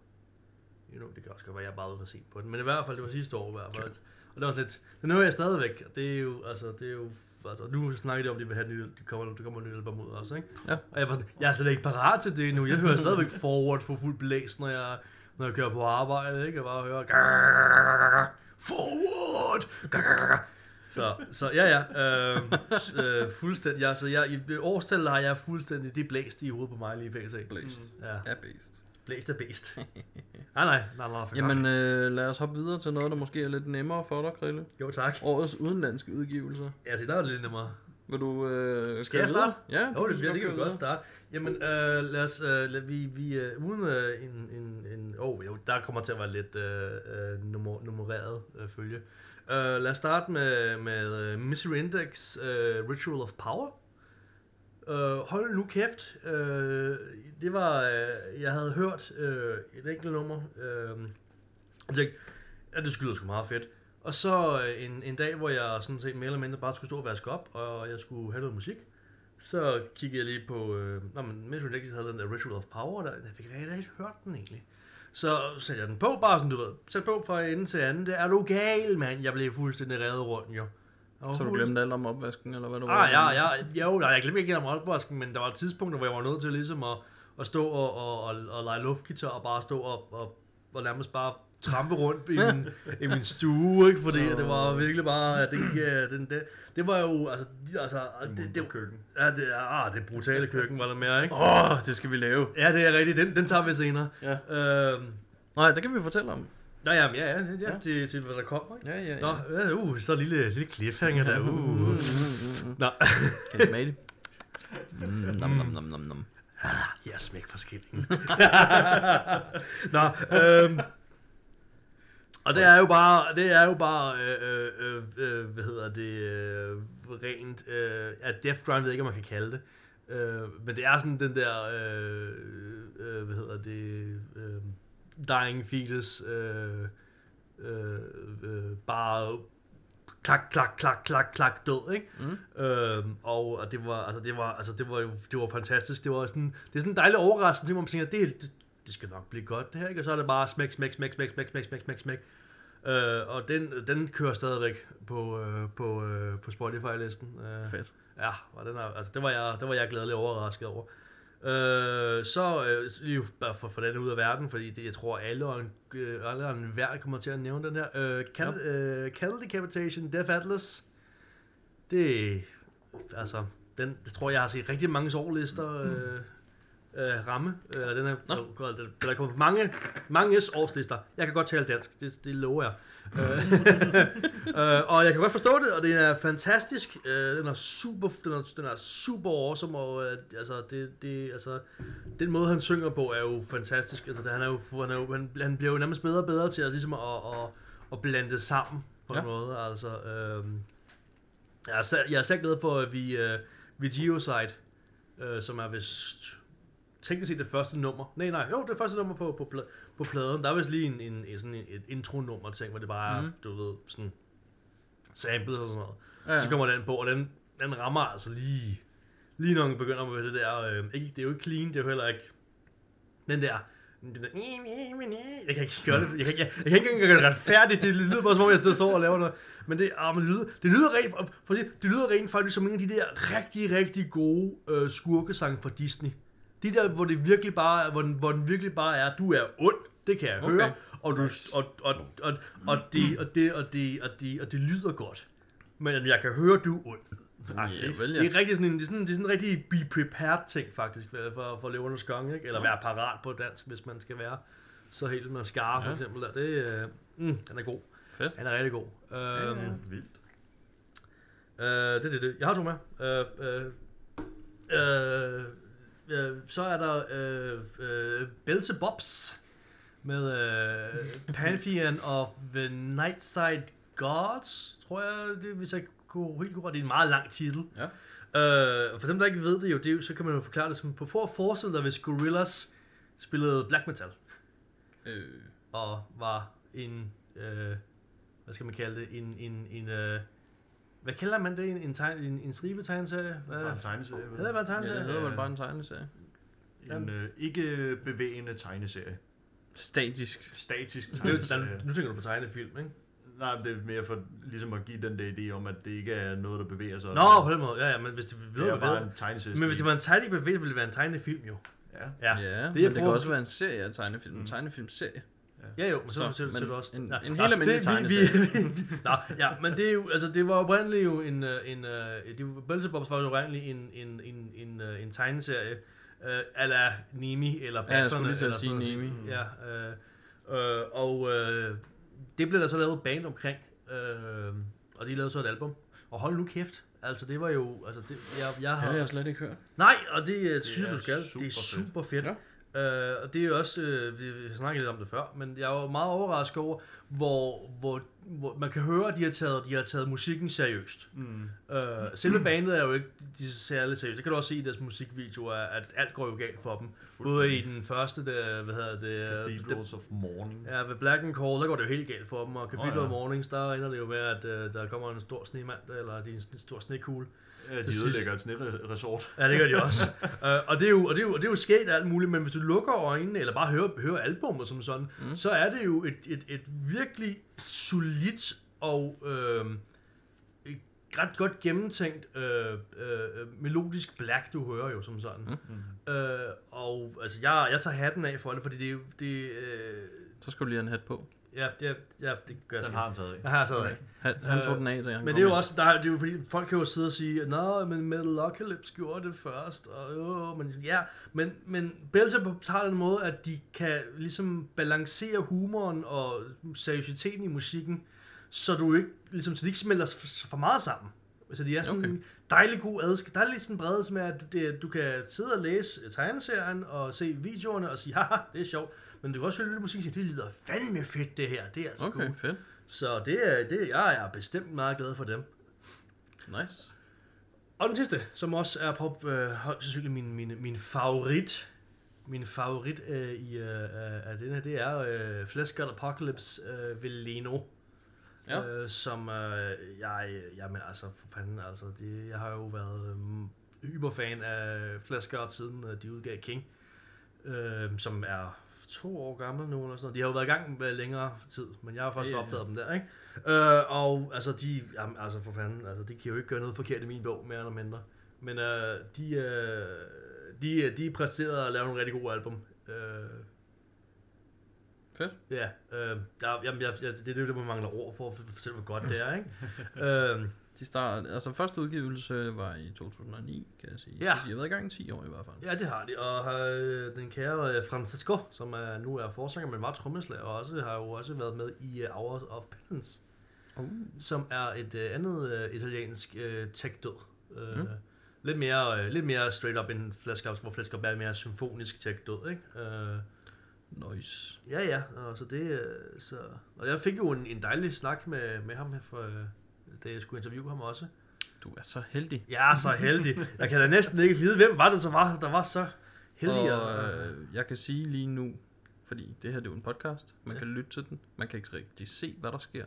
You know, det kan også godt være, at jeg bare var sent på den. Men i hvert fald, det var sidste år i hvert fald. Og det var også lidt... Den hører jeg stadigvæk. og Det er jo... Altså, det er jo Altså, nu snakker de om, at de vil have en ny, de kommer, der kommer en ny album ud også, ikke? Ja. Og jeg, var, sådan, jeg er slet ikke parat til det endnu. Jeg hører stadigvæk forward på fuld blæs, når jeg, når jeg kører på arbejde, ikke? Jeg bare hører... Forward! Så, så ja, ja. Øh, øh, fuldstændig. Ja, så jeg, i årstallet har jeg fuldstændig det blæst i hovedet på mig lige pt. Blæst. Ja, Ja, blæst. blæst er bedst. nej, nej, nej, nej. fuck Jamen, øh, lad os hoppe videre til noget, der måske er lidt nemmere for dig, Krille. Jo, tak. Årets udenlandske udgivelser. Ja, det der er lidt nemmere. Vil du... Øh, Skal jeg starte? Ja, Jo, det, skal det kan vi godt starte. Jamen, øh, lad os, øh, lad, vi, vi øh, uden øh, en, en, en, oh, jo, der kommer til at være lidt øh, øh, nummer, nummereret øh, følge. Øh, lad os starte med, med uh, Misery Index øh, Ritual of Power. Øh, hold nu kæft. Øh, det var, øh, jeg havde hørt øh, et enkelt nummer. Øh, jeg tænkte, ja, det skulle sgu meget fedt. Og så øh, en, en dag, hvor jeg sådan set mere eller mindre bare skulle stå og vaske op, og jeg skulle have noget musik, så kiggede jeg lige på, øh, nå, men Misery Index havde den der Ritual of Power, der, jeg fik rigtig, rigtig hørt den egentlig. Så satte jeg den på, bare sådan, du ved, sat på fra ende til anden. Det er du gal, mand. Jeg blev fuldstændig revet rundt, jo. Jeg var Så du glemte alt om opvasken, eller hvad du Ah, ja, ja, jo, nej, jeg glemte ikke om opvasken, men der var tidspunkter, hvor jeg var nødt til ligesom at, at stå og, og, og, og lege luftgitar og bare stå og, og, og nærmest bare trampe rundt i (laughs) min, i min stue, ikke? Fordi Åh. det var virkelig bare, at det, ikke, den, det, det var jo, altså, de- altså Det, det, køkken. ja, det, er- ah, det brutale køkken var der mere, ikke? Åh, oh, det skal vi lave. Ja, det er rigtigt, den, den tager vi senere. Ja. Øhm, Nej, det kan vi fortælle om. Nå, ja, ja, ja, Ja. ja. Til, til hvad der kommer, ikke? Ja, ja, ja. Nå, ja, uh, så lille, lille cliffhanger der, uh. Mm, Nå, Kan I smage det? Mm, nom, nom, nom, nom, nom. Ja, smæk for skillingen. (laughs) Nå, øhm, og det er jo bare, det er jo bare, øh, øh, øh, hvad hedder det, øh, rent, øh, ja, Death Grind ved ikke, om man kan kalde det. Øh, men det er sådan den der, øh, øh, hvad hedder det, øh, dying fetus, øh, øh, øh, bare klak, klak, klak, klak, klak, død, ikke? Mm. Øhm, og, og det var, altså det var, altså det var jo, det var fantastisk. Det var sådan, det er sådan en dejlig overraskelse, hvor man tænker, det, det, det skal nok blive godt det her, ikke? Og så er det bare smæk, smæk, smæk, smæk, smæk, smæk, smæk, smæk, smæk. Øh, og den, den kører stadigvæk på, øh, på, øh, på Spotify-listen. Øh, Fedt. Ja, og den er, altså, det, var jeg, det var jeg glædelig overrasket over. Øh, så øh, jo bare for, for den ud af verden, fordi det, jeg tror, alle og en, øh, alle og en hver kommer til at nævne den her. Øh, Cal, øh, Cattle Decapitation, Death Atlas. Det, altså, den, det tror jeg, har set rigtig mange årlister øh, øh, ramme. Øh, den er, Nå. der, er kommet mange, mange årslister. Jeg kan godt tale dansk, det, det lover jeg. Øh, (laughs) øh, og jeg kan godt forstå det, og det er fantastisk. Øh, den er super, den er, den er super awesome, og øh, altså, det, det, altså, den måde, han synger på, er jo fantastisk. Altså, han, er jo, han, er jo, han, han bliver jo nærmest bedre og bedre til at, ligesom at, at, at blande det sammen på en Ja. måde. Altså, øh, jeg, er, jeg er særlig glad for, at vi, øh, vi Geosite, øh, som er vist teknisk set det første nummer. Nej, nej, jo, det første nummer på, på, på pladen. Der er vist lige en, en, en sådan et intro-nummer ting, hvor det bare er, Mhm. du ved, sådan samples og sådan noget. Ja, Ja. Så kommer den på, og den, den rammer altså lige, lige når den begynder med det der, øh, ikke, det er jo ikke clean, det er jo heller ikke den der, den der jeg kan ikke gøre det, jeg kan, jeg, jeg kan ikke engang gøre det retfærdigt, det lyder bare som om, jeg står og laver noget, men det, ah, men det, lyder, det lyder rent, for sige, det lyder rent faktisk som en af de der rigtig, rigtig gode øh, skurkesange fra Disney. De der, hvor det virkelig bare, hvor den, hvor den virkelig bare er, du er ond, det kan jeg Okay. høre, og, du, og, og, og, og, det, og, det, og, det, og, det, og det lyder godt. Men jeg kan høre, du er ond. Ej, Ja, det, vel, ja. det, er rigtig sådan en, det, er sådan, det er sådan en rigtig be prepared ting faktisk for, for, for levernes gang, ikke? Eller være parat på dansk, hvis man skal være så helt med skar for Ja. eksempel. Der. Det, øh, mm, den er god. Fedt. Den er rigtig god. Øhm, ja. Vildt. Øh, det er det, det. Jeg har to med. Øh, øh, øh, øh, så er der øh, øh, Belzebubs med øh, Pantheon of the Nightside Gods, tror jeg, det, hvis jeg kunne helt korrekt. Det er en meget lang titel. Ja. Øh, for dem, der ikke ved det jo, det jo, så kan man jo forklare det som, på prøv at forestille dig, hvis Gorillaz spillede black metal, Øh, og var en, øh, hvad skal man kalde det, en, en, en øh, hvad kalder man det, en, en, tegn, en, en stribetegneserie? Hvad? Bare en tegneserie. Hedder det bare en ja, tegneserie? det hedder bare en tegneserie. En øh, ikke bevægende tegneserie. Statisk. Statisk Nu, tegneserie. nu tænker du på tegnefilm, ikke? Nej, det er mere for ligesom at give den der idé om, at det ikke er noget, der bevæger sig. Nå, på den måde. Ja, ja, men hvis det, det er bare det en tegneserie. men hvis det var en tegning bevægelse, ville det være en tegnefilm jo. Ja. Ja. Ja, jeg men det kan også være en serie af tegnefilm. En Mm. tegnefilmserie. Ja, jo, men så, Så, så, så, det også... en- ja. en helt almindelig vi- (laughs) Nå, ja, men det er jo, altså det var oprindeligt jo en, øh, en, øh, det var, Belzebubs var jo oprindeligt en, en, en, en, øh, en tegneserie, øh, ala Nemi, eller Ja, jeg Basserne, skulle sige noget. Nemi. Ja, øh, øh, og øh, det blev der så lavet band omkring, øh, og de lavede så et album. Og hold nu kæft, altså det var jo, altså det, jeg, jeg Det har... har jeg slet ikke hørt. Nej, og det, det synes du skal. Det er super fedt. fedt. Ja. Øh, og det er jo også, øh, vi, snakkede lidt om det før, men jeg var meget overrasket over, hvor, hvor, hvor man kan høre, at de har taget, de har taget musikken seriøst. Mm. Øh, selve bandet er jo ikke de er særlig seriøst. Det kan du også se i deres musikvideoer, at alt går jo galt for dem. Både i den første, der, hvad hedder det, øh, Cathedrals of Morning. Ja, ved Black and Call, der går det jo helt galt for dem, og Cathedral ja. oh, ja. Mornings, der ender det jo med, at uh, der kommer en stor snemand, eller det er en stor snekugle, Ja, de Præcis. ødelægger et sneresort. Ja, det gør de også. uh, (laughs) og, det er jo, og, det er jo, og det er jo sket alt muligt, men hvis du lukker øjnene, eller bare hører, hører albummet som sådan, mm. så er det jo et, et, et virkelig solidt og øh, et ret godt gennemtænkt øh, øh, melodisk black, du hører jo som sådan. Mm. Øh, og altså, jeg, jeg tager hatten af for det, fordi det er jo... Det, øh, Så skal du lige have en hat på. Ja, ja, ja, det gør jeg Den har han taget af. Jeg har taget af. Han, han tog den af, da han Men det er jo også, der, er- det er jo fordi, folk kan jo sidde og sige, Nå, men Metalocalypse gjorde det først, og jo, men ja, men, men Belzebub har den måde, at de kan ligesom balancere humoren og seriøsiteten i musikken, så du ikke, ligesom, så de ikke smelter for, for meget sammen. Så de er sådan Okay. okay. dejlig god adsk. Der er lidt sådan brede med, at du, det, du kan sidde og læse tegneserien og se videoerne og sige, haha, det er sjovt. Men du kan også høre lidt musik og sige, det lyder fandme fedt det her. Det er altså Okay, cool. fedt. Så det er, det, jeg er bestemt meget glad for dem. Nice. Og den sidste, som også er på øh, sandsynligt min, min, min favorit, min favorit øh, i øh, af den her, det er øh, Flesh God Apocalypse øh, Veleno. Ja. Øh, som øh, jeg, jamen altså, for fanden, altså, det, jeg har jo været øh, hyperfan af Flesh God siden øh, de udgav King, øh, som er to år gammel nu, eller sådan noget. De har jo været i gang med længere tid, men jeg har først ja. opdaget dem der, ikke? Øh, og altså, de, jamen, altså for fanden, altså, de kan jo ikke gøre noget forkert i min bog, mere eller mindre. Men øh, de, øh, de, de præsterede at lave en rigtig god album. Øh, Fedt. Ja, øh, der, jamen, jeg, jeg, det er det, man mangler ord for at fortælle, hvor godt det er, ikke? (laughs) øh, De start, altså første udgivelse var i 2009, kan jeg sige. Ja. Så de har været i gang i 10 år i hvert fald. ja, det har de. Og øh, den kære øh, Francisco, som er, nu er forsanger, men var trommeslager, og også, har jo også været med i uh, Hours of Penance, Uh. som er et øh, andet øh, italiensk øh, tech-død. Øh, Mm. Lidt mere, øh, lidt mere straight up end Flash hvor Flash er mere symfonisk tech-død, ikke? Øh, Nice. Ja, ja, og så det, øh, så, og jeg fik jo en, en dejlig snak med, med ham her, for, da jeg skulle interviewe ham også. Du er så heldig. Jeg er så heldig. Jeg kan da næsten ikke vide, hvem var det, så var, der var så heldig. Og øh, jeg kan sige lige nu, fordi det her det er jo en podcast, man Ja. kan lytte til den, man kan ikke rigtig se, hvad der sker.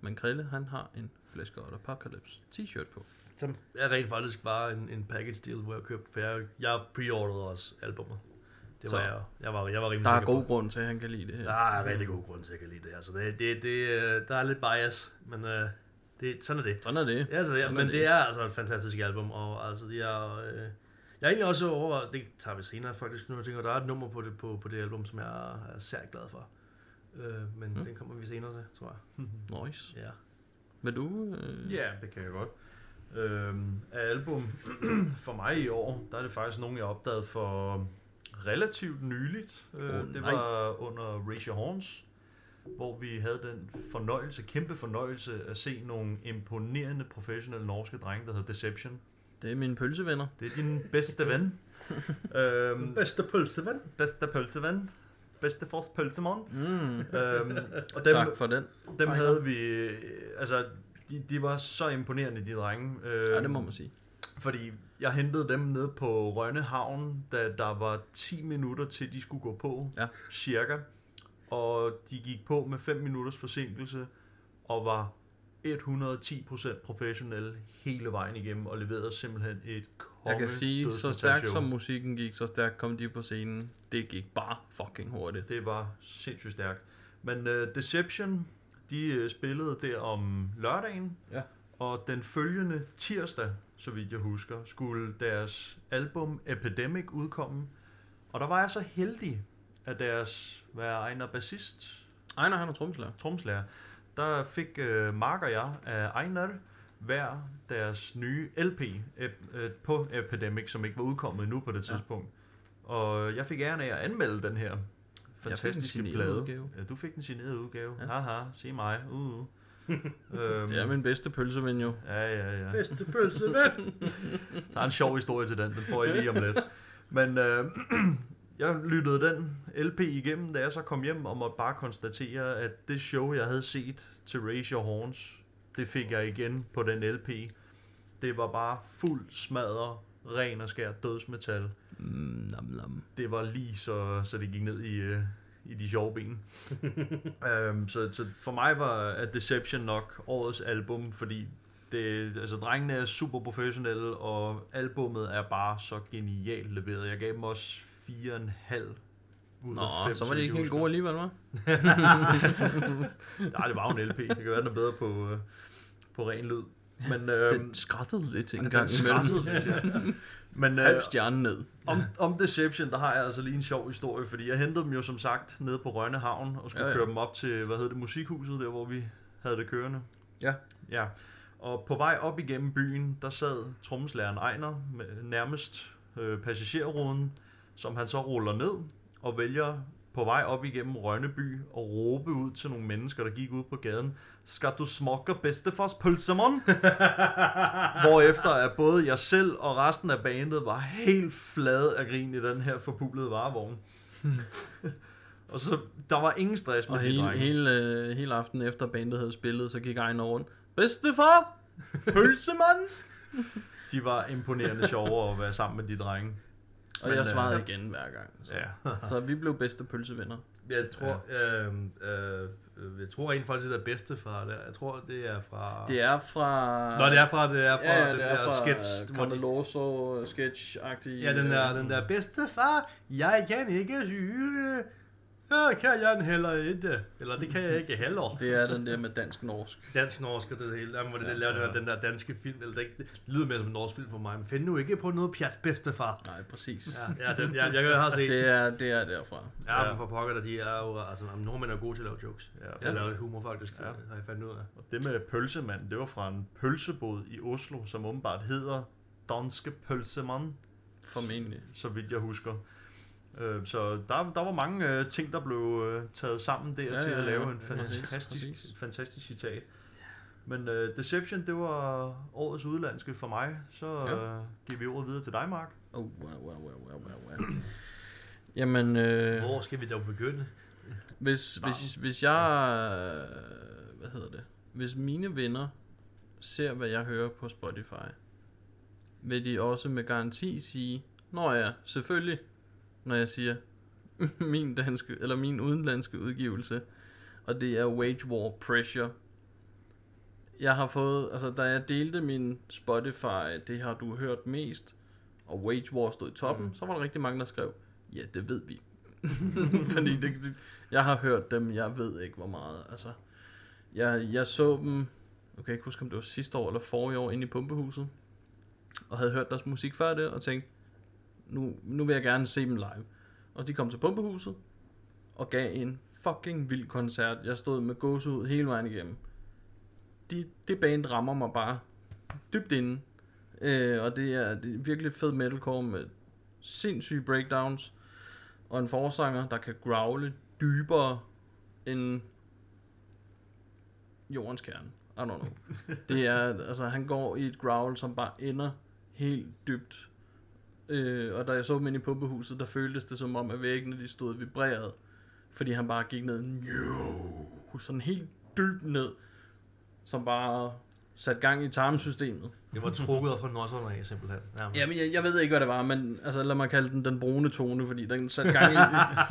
Men Krille, han har en Flash God Apocalypse t-shirt på. Som er rent faktisk bare en, en package deal, hvor jeg købte, for jeg, jeg også albumet. Det var Så. jeg, jeg var, jeg var rimelig Der er god på. grund til, at han kan lide det her. Der er rigtig god grund til, at jeg kan lide det. Altså, det, det, det, øh, der er lidt bias, men øh, det, sådan er det. Sådan er det. Ja, altså, ja, Sådan men er det er altså et fantastisk album, og altså, de er, øh, jeg er egentlig også over, det tager vi senere faktisk, nu jeg tænker, der er et nummer på det, på, på det album, som jeg er, er særlig glad for. Øh, men Mm. den kommer vi senere til, tror jeg. (laughs) Nice. Ja. Vil du? Øh... Ja, det kan jeg godt. Øhm, af album (clears throat) for mig i år, der er det faktisk nogen, jeg opdagede for relativt nyligt. Øh, Åh, det nej. var under Raise Your Horns, hvor vi havde den fornøjelse, kæmpe fornøjelse at se nogle imponerende professionelle norske drenge, der hedder Deception. Det er mine pølsevenner. Det er din bedste ven. (laughs) øhm, Bedste pølseven. bedste pølseven. Bedste fors pølsemon. Mm. øhm, (laughs) og dem, Tak for den. dem Ej, havde vi... Altså, de, de var så imponerende, de drenge. Øhm, Ja, det må man sige. Fordi jeg hentede dem ned på Rønne Havn, da der var 10 minutter til, de skulle gå på, Ja. cirka. Og de gik på med 5 minutters forsinkelse, og var 110% professionelle hele vejen igennem, og leverede simpelthen et konge Jeg kan sige, så stærkt som musikken gik, så stærkt kom de på scenen. Det gik bare fucking hurtigt. Det var sindssygt stærkt. Men uh, Deception, de uh, spillede der om lørdagen, Ja. og den følgende tirsdag, så vidt jeg husker, skulle deres album Epidemic udkomme. Og der var jeg så heldig, at deres, hvad er Ejner bassist, Ejner, han er tromslærer. tromslærer, der fik uh, Mark og jeg af Ejner hver deres nye LP ep- øh, på Epidemic, som ikke var udkommet endnu på det Ja. tidspunkt. Og jeg fik æren af at anmelde den her Jeg fantastiske plade. udgave. Ja, du fik den signerede udgave. Ja. Ja. Haha, se mig. Uh. uh. (laughs) øhm, Det er min bedste pølseven jo. Ja, ja, ja. Bedste pølseven. (laughs) Der er en sjov historie til den, den får I lige om lidt. Men øh, (clears throat) jeg lyttede den LP igennem, da jeg så kom hjem og måtte bare konstatere, at det show, jeg havde set til Raise Your Horns, det fik jeg igen på den LP. Det var bare fuld smadret, ren og skær dødsmetal. Mm, nam, nam. det var lige så, så det gik ned i, øh, i de sjove ben. um, (laughs) så, så for mig var at Deception nok årets album, fordi det, altså, drengene er super professionelle, og albummet er bare så genialt leveret. Jeg gav dem også 4,5 ud Nå, af 5. så var det ikke helt gode alligevel, hva'? (laughs) Nej, det var jo en LP. Det kan være, den er bedre på, øh, på ren lyd. Men, øh, Den skrættede lidt en gang imellem. skrattede lidt, ja. (laughs) Men øh, Halv stjerne ned. om, om Deception, der har jeg altså lige en sjov historie, fordi jeg hentede dem jo som sagt nede på Rønne Havn, og skulle Ja, ja, køre dem op til, hvad hedder det, musikhuset, der hvor vi havde det kørende. Ja. Ja, og på vej op igennem byen, der sad trommeslageren Ejner med nærmest øh, passagerruden, som han så ruller ned og vælger på vej op igennem Rønneby og råbe ud til nogle mennesker, der gik ud på gaden, skal du smokke bedstefars pølsemon? (laughs) Hvorefter at både jeg selv og resten af bandet var helt flade af grin i den her forpulede varevogn. (laughs) og så, der var ingen stress med Og de hele, drenge. hele, øh, hele aften efter bandet havde spillet, så gik Ejner rundt. Bedstefar! (laughs) Pølsemand! De var imponerende sjove at være sammen med de drenge. Og Men, jeg svarede øh, igen hver gang. Så, Ja. (laughs) så vi blev bedste pølsevenner. Jeg tror, øh, øh, jeg tror rent faktisk, det er bedste fra der. Jeg tror, det er fra... Det er fra... Nå, det er fra, det er fra ja, ja, den er der fra sketch. Cameloso sketch-agtig. Ja, den der, den der bedste far, jeg kan ikke syge. Ja, kan jeg heller ikke. Eller det kan jeg ikke heller. (laughs) Det er den der med dansk-norsk. Dansk norsk og det hele. Jamen, hvor det Ja, ja, laver ja. ja. den der danske film. Eller det, det lyder mere som en norsk film for mig. Men find nu ikke på noget pjat, bedstefar. Nej, præcis. Ja, ja, den, jeg, jeg, jeg har set. Det er, det er derfra. Ja, Ja. men for pokker, der de er jo, altså, nordmænd er gode til at lave jokes. Ja. Jeg laver humor faktisk, Ja. ja. har jeg fandt ud af. Og det med pølsemand, det var fra en pølsebod i Oslo, som åbenbart hedder Danske Pølsemand, Formentlig. så vidt jeg husker. Øh, Så der, der var mange øh, ting, der blev øh, taget sammen der Ja, til ja, at lave en Ja, præcis, fantastisk, præcis. fantastisk citat. Men uh, Deception, det var årets udlandske for mig. Så Ja. uh, giver vi ordet videre til dig, Mark. Oh, wow, wow, wow, wow, wow, wow. Jamen, øh, Hvor skal vi dog begynde? hvis, hvis, hvis jeg... øh, Hvad hedder det? Hvis mine venner ser, hvad jeg hører på Spotify, vil de også med garanti sige, Nå ja, selvfølgelig, når jeg siger (laughs) min danske, eller min udenlandske udgivelse, og det er Wage War Pressure. Jeg har fået, altså da jeg delte min Spotify, det har du hørt mest, og Wage War stod i toppen, mm. så var der rigtig mange, der skrev, ja, det ved vi. (laughs) Fordi det, det, jeg har hørt dem, jeg ved ikke hvor meget. Altså, jeg, jeg så dem, kan jeg ikke huske, om det var sidste år eller forrige år, inde i Pumpehuset, og havde hørt deres musik før det, og tænkte, nu, nu vil jeg gerne se dem live. Og de kom til Pumpehuset, og gav en fucking vild koncert. Jeg stod med gåsehud hele vejen igennem. De, det band rammer mig bare dybt inde. Øh, og det er, det er virkelig fed metalcore med sindssyge breakdowns. Og en forsanger, der kan growle dybere end jordens kerne. I don't know. (laughs) Det er, altså han går i et growl, som bare ender helt dybt. Øh, og da jeg så dem inde i pumpehuset, der føltes det som om, at væggene de stod vibreret. Fordi han bare gik ned, no, sådan helt dybt ned, som bare satte gang i tarmsystemet. Det var trukket op fra nosserne af, simpelthen. Nærmest. Jamen, jeg, jeg ved ikke, hvad det var, men altså, lad mig kalde den den brune tone, fordi den satte gang i,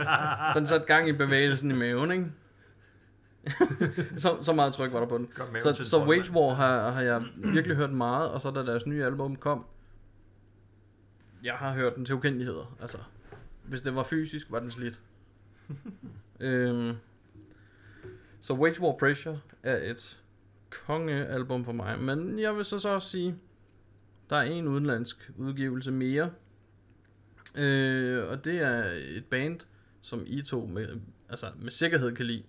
(laughs) den satte gang i bevægelsen i maven, ikke? (laughs) så, så meget tryk var der på den. Så, så. Wage War har, har jeg virkelig hørt meget, og så da deres nye album kom, jeg har hørt den til ukendeligheder. Altså, hvis det var fysisk, var den slidt. (laughs) øhm, så Wage War Pressure er et kongealbum for mig, men jeg vil så, så også sige, der er en udenlandsk udgivelse mere, øh, og det er et band, som I to med, altså med sikkerhed kan lide.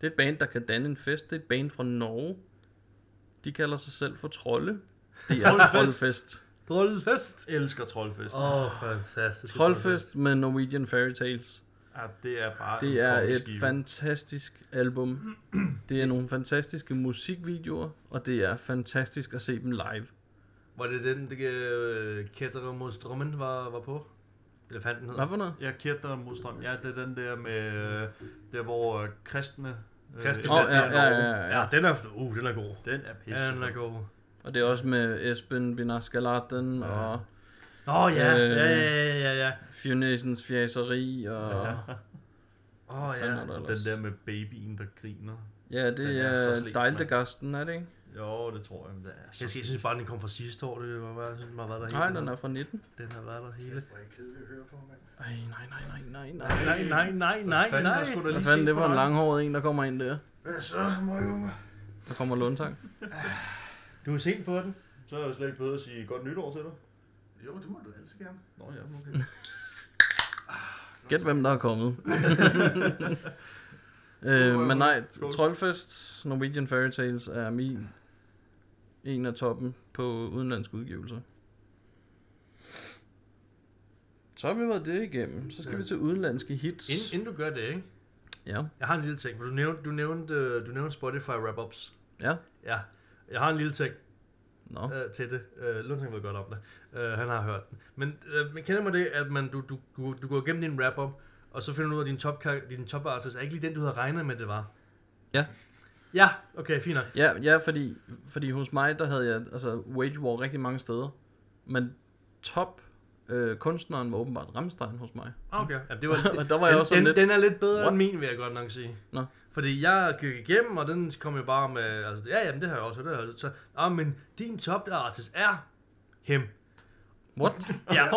Det er et band, der kan danne en fest. Det er et band fra Norge. De kalder sig selv for Trolde. (laughs) Det er Troldfest. Troldfest. elsker Troldfest. Åh, oh, fantastisk. Troldfest med Norwegian Fairy Tales. Ja, det er bare Det er et kongeskive. fantastisk album. (clears throat) Det er nogle fantastiske musikvideoer, og det er fantastisk at se dem live. Var det den, det uh, Kætter mod strømmen var, var på? Elefanten hed. Hvad for noget? Ja, Kjerter modstrøm. Ja, det er den der med, øh, der hvor øh, kristne... øh, Kristne- invaderer ja, ja, Norge. ja, ja. Ja, den er, uh, den er god. Den er pisse. Ja, den er god. Og det er også med Esben Binaskalaten Ja. og Åh, oh, ja. Øh, ja, ja, ja, ja. Fyrnæsens fjaseri og... Ja. Åh, oh, ja. er der Den der med babyen, der griner. Ja, Den det er så er slet, Dejldegasten, er det ikke? Jo, det tror jeg. Det er så Jeg, skal, jeg synes bare, den kom fra sidste år. Det var jeg synes, den har været der Nej, hele den er fra 19. Den har været der hele. Hvor er kedeligt at høre på, mand. Ej, nej, nej, nej, nej, nej. Nej, nej, nej, nej, nej. Hvad fanden, det var en langhåret en, der kommer ind der. Hvad så, møgunger? Der kommer Lundtang. Du er sent på den. Så er jeg jo slet ikke bedre at sige godt nytår til dig. Jo, det må du altid gerne. Nå ja, okay. Gæt, hvem der er kommet. (laughs) øh, men nej. Trollfest, Norwegian Fairy Tales er min en af toppen på udenlandske udgivelser. Så har vi været det igennem. Så skal Ja. vi til udenlandske hits. Inden, inden du gør det, ikke? Ja. Jeg har en lille ting, for du nævnte, du nævnte, øh, du nævnte Spotify wrap-ups. Ja. Ja, jeg har en lille ting Nå. øh, til det. Øh, Lundsen ved godt om det. Øh, han har hørt den. Men øh, man kender mig det, at man, du, du, du, du går igennem din wrap-up, og så finder du ud af, at din top, din top artist er ikke lige den, du havde regnet med, det var. Ja. Ja, okay, fint nok. Ja, ja fordi, fordi hos mig, der havde jeg altså Wage War rigtig mange steder. Men top øh, kunstneren var åbenbart Rammstein hos mig. Okay, (laughs) ja, det var, Og (laughs) der var jeg den, også den, lidt... den er lidt bedre What? end min, vil jeg godt nok sige. Nå. Fordi jeg gik igennem, og den kom jo bare med, altså, ja, jamen, det har jeg også, det har jeg også. Så, ah, men din top artist er him. What? (laughs) Ja.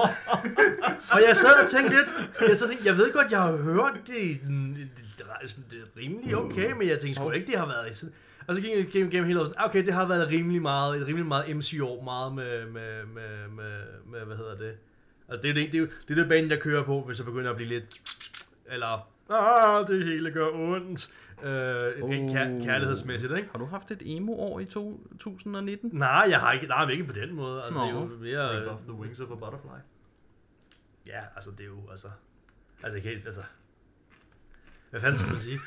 (laughs) og jeg sad og tænkte lidt, jeg, sad og tænkte, jeg ved godt, jeg har hørt det, det, det, det, er rimelig okay, men jeg tænkte sgu ikke, det har været sådan. Og så gik jeg gennem, gennem hele året, okay, det har været rimelig meget, et rimelig meget MC-år, meget med, med, med, med, med, hvad hedder det? Altså, det er det, det, er, det er det banen, jeg kører på, hvis jeg begynder at blive lidt, eller, ah, det hele gør ondt, øh, oh. kær, kærlighedsmæssigt, ikke? Har du haft et emo-år i 2019? Nej, jeg har ikke, nej, ikke på den måde. Altså, Nå. det er jo mere, Rip off the wings of a butterfly. Ja, altså det er jo, altså... Altså jeg kan ikke, altså... Hvad fanden skal man sige?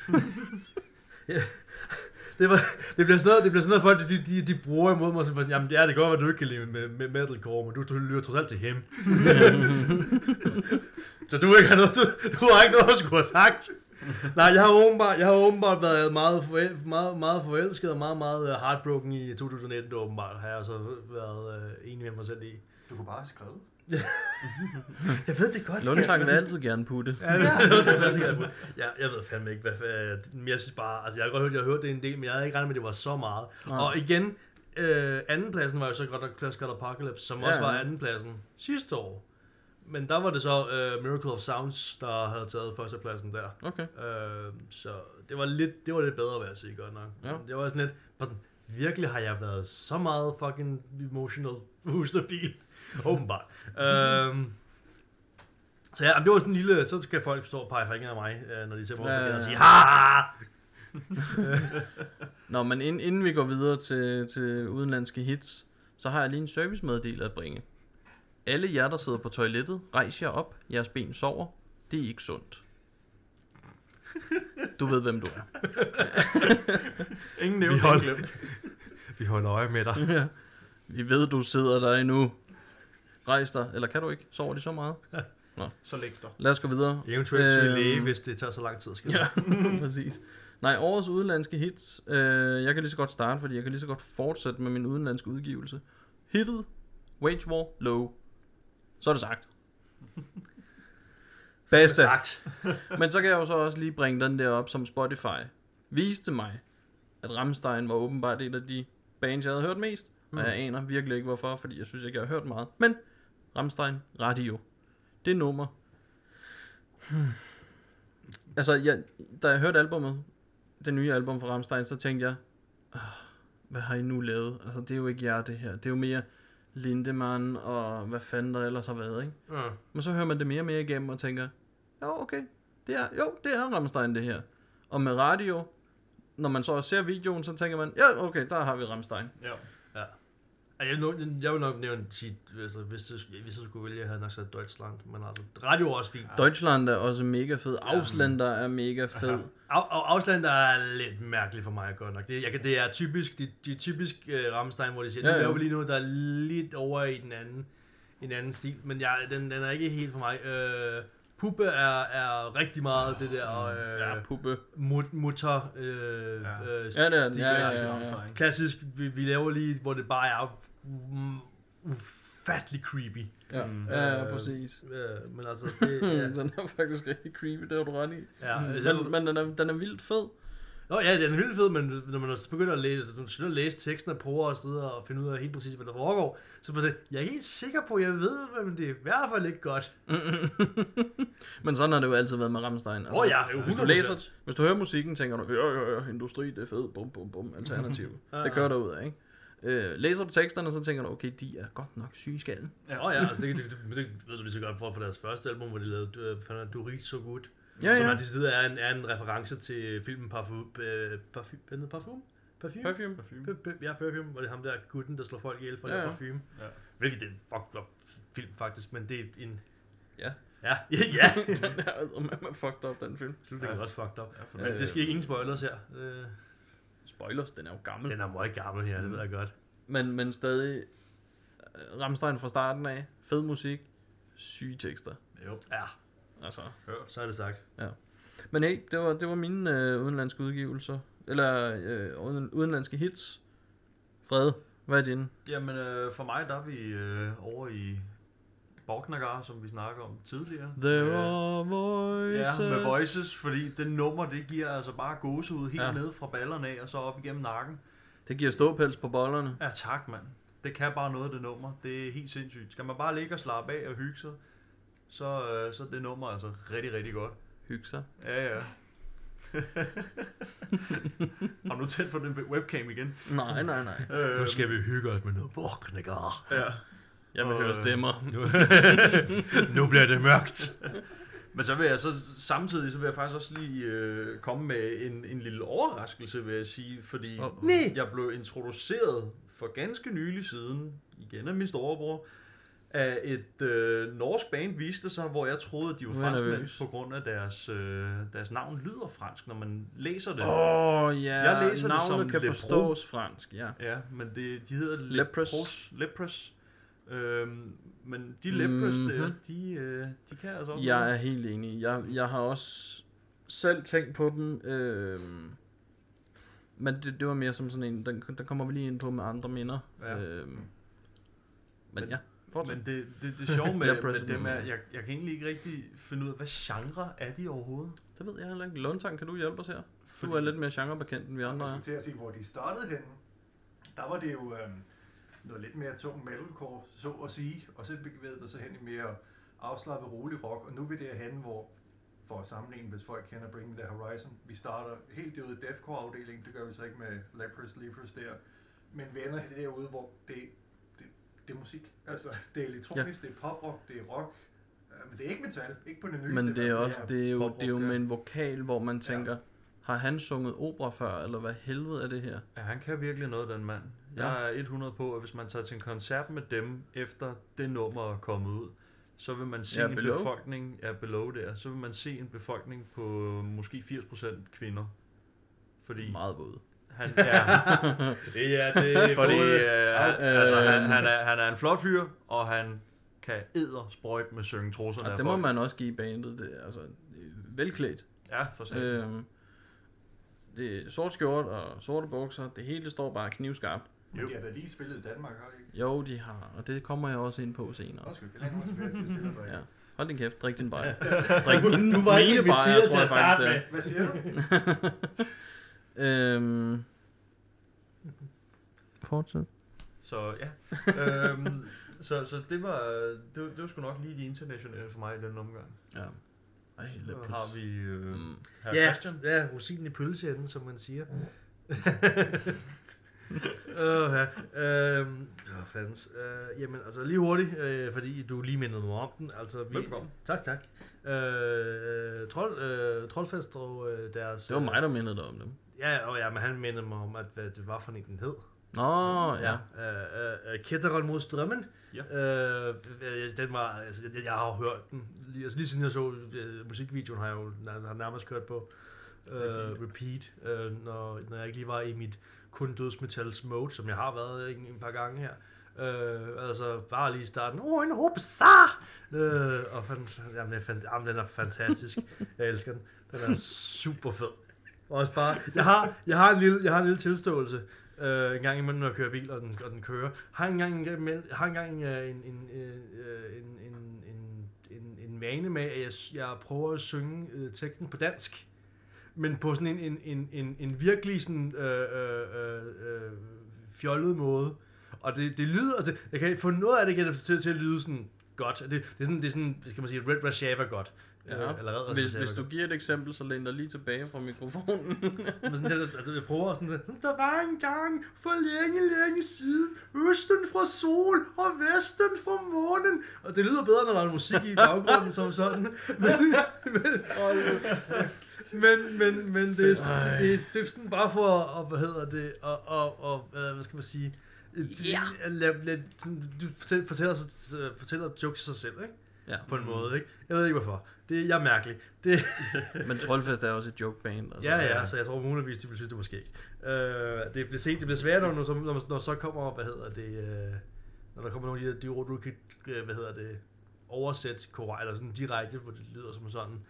ja, (laughs) det, var, det bliver sådan noget, det bliver sådan noget folk, de, de, de bruger imod mig, som, jamen ja, det kan godt være, du ikke kan lide med, med metalcore, men du, du lytter trods alt til ham. (laughs) så du ikke har noget, du, du har ikke noget at skulle have sagt. (laughs) Nej, jeg har åbenbart, jeg har åbenbart været meget, forel, meget, meget forelsket og meget, meget øh, heartbroken i 2019, åbenbart, har jeg så været øh, enig med mig selv i. Du kunne bare have skrevet. (laughs) Jeg ved det godt, Lundtang vil altid gerne putte. Ja, det noget, jeg gerne vil. ja, jeg ved fandme ikke, hvad fa- men jeg synes bare, altså jeg har godt hørt, jeg har hørt det en del, men jeg havde ikke regnet med, at det var så meget. Nej. Og igen, øh, andenpladsen var jo så godt nok Clash God Apocalypse, som Ja, også var andenpladsen sidste år. Men der var det så uh, Miracle of Sounds, der havde taget førstepladsen der. Okay. Uh, så det var lidt, det var lidt bedre, vil jeg sige godt nok. Ja. Det var sådan lidt, sådan, virkelig har jeg været så meget fucking emotional ustabil. (laughs) Åbenbart. um, så ja, men det var sådan en lille, så kan folk stå og pege fingre af mig, øh, når de ser på Ja, ja, og sige, ha! (laughs) Nå, men inden, inden vi går videre til, til udenlandske hits, så har jeg lige en servicemeddelelse at bringe. Alle jer, der sidder på toilettet, rejs jer op. Jeres ben sover. Det er ikke sundt. Du ved, hvem du er. (laughs) Ingen Vi nævnt, holder- ingen glemt. (laughs) Vi holder øje med dig. Ja. Vi ved, du sidder der endnu. Rejs dig, eller kan du ikke? Sover de så meget? Så læg dig. Lad os gå videre. Eventuelt søge Øhm, læge, hvis det tager så lang tid at ske. Ja, (laughs) præcis. Nej, årets udenlandske hits. Øh, jeg kan lige så godt starte, fordi jeg kan lige så godt fortsætte med min udenlandske udgivelse. Hittet, Wage War, Low. Så er det sagt. (laughs) Bedste. Sagt. (laughs) (laughs) Men så kan jeg jo så også lige bringe den der op, som Spotify viste mig, at Rammstein var åbenbart et af de bands, jeg havde hørt mest. Mm. Og jeg aner virkelig ikke hvorfor, fordi jeg synes ikke, jeg har hørt meget. Men Rammstein Radio. Det nummer. Hmm. (sighs) Altså, jeg, da jeg hørte albumet, det nye album fra Rammstein, så tænkte jeg, "Ah, hvad har I nu lavet? Altså, det er jo ikke jer, det her. Det er jo mere Lindemann og hvad fanden der ellers har været, ikke? Ja. Men så hører man det mere og mere igennem og tænker, jo, okay, det er, jo, det er Rammstein det her. Og med radio, når man så ser videoen, så tænker man, ja, okay, der har vi Rammstein. Ja. Jeg vil, nok, jeg vil nok nævne sige, altså, hvis, det, hvis jeg skulle vælge, jeg havde nok sagt Deutschland, men altså, radio er også fint. Deutschland er også mega fed. Ausländer er mega fed. Af, Afstand er lidt mærkeligt for mig godt nok. Det, jeg, det er typisk, de, de er typisk uh, Rammstein, hvor de siger, ja. nu laver vi lige noget, der er lidt over i den anden, en anden stil. Men jeg, den, den er ikke helt for mig. Uh, Puppe er, er rigtig meget det der uh, Ja, puppe. mut, mutter uh, Ja. uh, Ja, det er. Ja, ja, ja, ja. Klassisk, vi, vi laver lige, hvor det bare er mm, ufattelig creepy. Ja, Mm. ja, ja, Øh, præcis. Uh, men altså, det, (laughs) ja, den er faktisk rigtig creepy, det har du ret i. ja, Men, men den, er, den er vildt fed. Nå ja, den er vildt fed, men når man også begynder at læse, når man begynder at læse teksten og prøver at sidde og finde ud af helt præcis, hvad der foregår, så er det, jeg er helt sikker på, at jeg ved, men det er i hvert fald ikke godt. (laughs) Men sådan har det jo altid været med Rammstein. Altså, Åh ja, jo, hvis du 100%. læser, hvis du hører musikken, tænker du, ja, ja, ja, industri, det er fedt, bum, bum, bum, alternativ. (laughs) Ja, det kører der ud af, ikke? Øh, læser du teksterne, så tænker du, okay, de er godt nok syge i skallen. Ja, oh, ja altså, det, det, det, det, ved du lige så godt for, for deres første album, hvor de lavede Du er rigtig så godt. Ja, Som ja. er, decideret er en, er en reference til filmen Parfume. Uh, parfume, hvad hedder Parfume? Parfume? Parfume. P- p- Ja, Perfume, hvor det er ham der gutten, der slår folk ihjel for Ja, ja, ja. ja. parfume. Ja. Hvilket det er en fucked up film faktisk, men det er en... Ja. Ja, ja, (laughs) ja. den er med fucked up, den film. Slutningen er Ja. også fucked up. Ja, Men Øh, det skal ikke ingen spoilers her. Øh, Spoilers, den er jo gammel. Den er meget gammel her, det ved jeg godt. Men, men stadig, øh, Rammstein fra starten af, fed musik, syge tekster. Jo, Ja, Altså. hørt. så er det sagt. Men hey, det var, det var mine øh, udenlandske udgivelser. Eller øh, uden- udenlandske hits. Fred, hvad er din? Jamen, øh, for mig, der er vi øh, over i Borknagar, som vi snakker om tidligere. There Øh, are voices. Ja, med Voices, fordi det nummer, det giver altså bare gåsehud helt Ja. ja. ned fra ballerne af, og så op igennem nakken. Det giver ståpels på bollerne. Ja, tak, mand. Det kan bare noget, det nummer. Det er helt sindssygt. Skal man bare ligge og slappe af og hygge sig, så, øh, så er det nummer altså rigtig, rigtig godt. Hygge sig. Ja, ja. (laughs) Har nu tændt for den webcam igen? Nej, nej, nej. Øh, Nu skal vi hygge os med noget borknækker. Ja. Jeg vil Og, høre øh, stemmer. Nu, (laughs) nu bliver det mørkt. Men så vil jeg så samtidig, så vil jeg faktisk også lige øh, komme med en, en lille overraskelse, vil jeg sige, fordi Åh. oh. jeg blev introduceret for ganske nylig siden, igen af min storebror, af et øh, norsk band viste sig, hvor jeg troede, at de var franskmænd, på grund af deres, øh, deres navn lyder fransk, når man læser det. Åh, oh, ja. Jeg læser det Navnet som kan Lebro. forstås fransk, ja. Ja, men det, de hedder Lepros. Lepros. Øhm, men de Lepros Mhm. der, de, øh, de kan altså også Jeg noget. er helt enig. Jeg, jeg har også selv tænkt på den. Øh, men det, det var mere som sådan en, den, den kommer vi lige ind på med andre minder. Ja. Øh, men, Men- ja, fortsæt. Men det, det, det sjove (laughs) med, med dem er, jeg, jeg kan egentlig ikke rigtig finde ud af, hvad genre er de overhovedet? Det ved jeg heller ikke. Lundtang, kan du hjælpe os her? Du Fordi- er lidt mere genrebekendt end vi andre Jeg er. skulle til at sige, hvor de startede henne. Der var det jo øhm, noget lidt mere tung metalcore, så at sige, og så bevægede det sig hen i mere afslappet, rolig rock, og nu er vi derhen, hvor for at sammenligne, hvis folk kender Bring The Horizon, vi starter helt derude i deathcore-afdelingen, det gør vi så ikke med Lepros, Lepros der, men vi ender derude, hvor det, det, er musik. Altså, det er elektronisk, ja. det er poprock, det er rock, men det er ikke metal, ikke på det nyeste. Men det er også det er jo, det er jo ja. med en vokal, hvor man tænker, har han sunget opera før, eller hvad helvede er det her? Ja, han kan virkelig noget, den mand. Ja. Jeg er 100 på, at hvis man tager til en koncert med dem, efter det nummer er kommet ud, så vil man se Ja, en Below. befolkning, ja, below der, så vil man se en befolkning på måske 80% kvinder. Fordi Meget våd. Han, ja, Ja, (laughs) det er (laughs) fordi både... øh, han, Øh, altså, han, han, er, han er en flot fyr, og han kan æder sprøjt med synge trusserne Og det må man også give bandet. Det, altså, det er velklædt. Ja, for sig. Øhm, det er sort skjort og sorte bukser. Det hele står bare knivskarpt. Men de har da lige spillet i Danmark, har de ikke? Jo, de har, og det kommer jeg også ind på senere. Også jeg lader mig tilbage til at stille. Ja. Hold din kæft, drik din bajer. (laughs) Drik min, Du var ikke inviteret tror til jeg at faktisk starte det med. Hvad siger du? Øhm, fortsæt. Så ja. øhm, så, så det var, det, var- det var sgu nok lige de internationale for mig i den omgang. Ja. Ej, Så har vi øh, Mm. herr Ja, Christian. ja, rosinen i pølseenden, som man siger. (laughs) Åh, ja. Øhm, fandens. Øh, jamen, altså lige hurtigt, øh, fordi du lige mindede mig om den. Altså, vi, Velkommen. Tak, tak. Øh, trold, øh, Troldfest og øh, deres... Det var mig, der mindede dig om dem. Ja, og ja, men han mindede mig om, at hvad det var for en, den hed. Nå, ja. Øh, øh, øh, Ketteron mod strømmen. Ja. Øh, den var, altså, jeg, jeg har jo hørt den. Lige, altså, lige siden jeg så øh, musikvideoen, har jeg jo har nærmest kørt på øh, repeat, øh, når, når jeg ikke lige var i mit kun dødsmetals mode, som jeg har været en, en par gange her. Øh, altså bare lige i starten, oh, en hopsa! Øh, og fandt, jamen, det er fan, jamen, den er fantastisk. jeg elsker den. Den er super fed. Også bare, jeg har, jeg har en lille, jeg har en lille tilståelse, øh, en gang imellem, når jeg kører bil, og den, og den kører. Har en gang, har en, gang øh, en, en, en, en, en, en, en, en vane med, at jeg, jeg prøver at synge øh, teksten på dansk. Men på sådan en, en, en, en, en virkelig sådan, øh, øh, øh, fjollet måde. Og det, det lyder, det, jeg kan få noget af det kan det til, til at lyde sådan godt. Det, det er sådan, det er sådan, skal man sige, Red Rashava godt. Ja. Øh, Hvis, hvis du giver et eksempel, så læn dig lige tilbage fra mikrofonen. (laughs) men sådan, jeg, altså, jeg prøver sådan, der var en gang for længe, længe siden, østen fra sol og vesten fra månen. Og det lyder bedre, når der er musik i (laughs) baggrunden som sådan. Men, men, men, men, men det, er, sådan- det, er, det er sådan bare for at, hvad hedder det, og, og, og hvad skal man sige, Ja. lad, du fortæller, fortæller, fortæller jokes sig selv, ikke? Ja. På en måde, ikke? Jeg ved ikke hvorfor. Det, jeg er mærkelig. Det, (laughs) Men Trollfest er også et joke band. Altså. Ja, ja, så jeg tror muligvis, de vil synes, det var skægt. Øh, det bliver set, det bliver sværere, når, når, når, når så kommer, hvad hedder det, øh, når der kommer nogle af de, der- de ord, du kan, øh, hvad hedder det, oversætte korrekt, eller sådan direkte, hvor det lyder som sådan.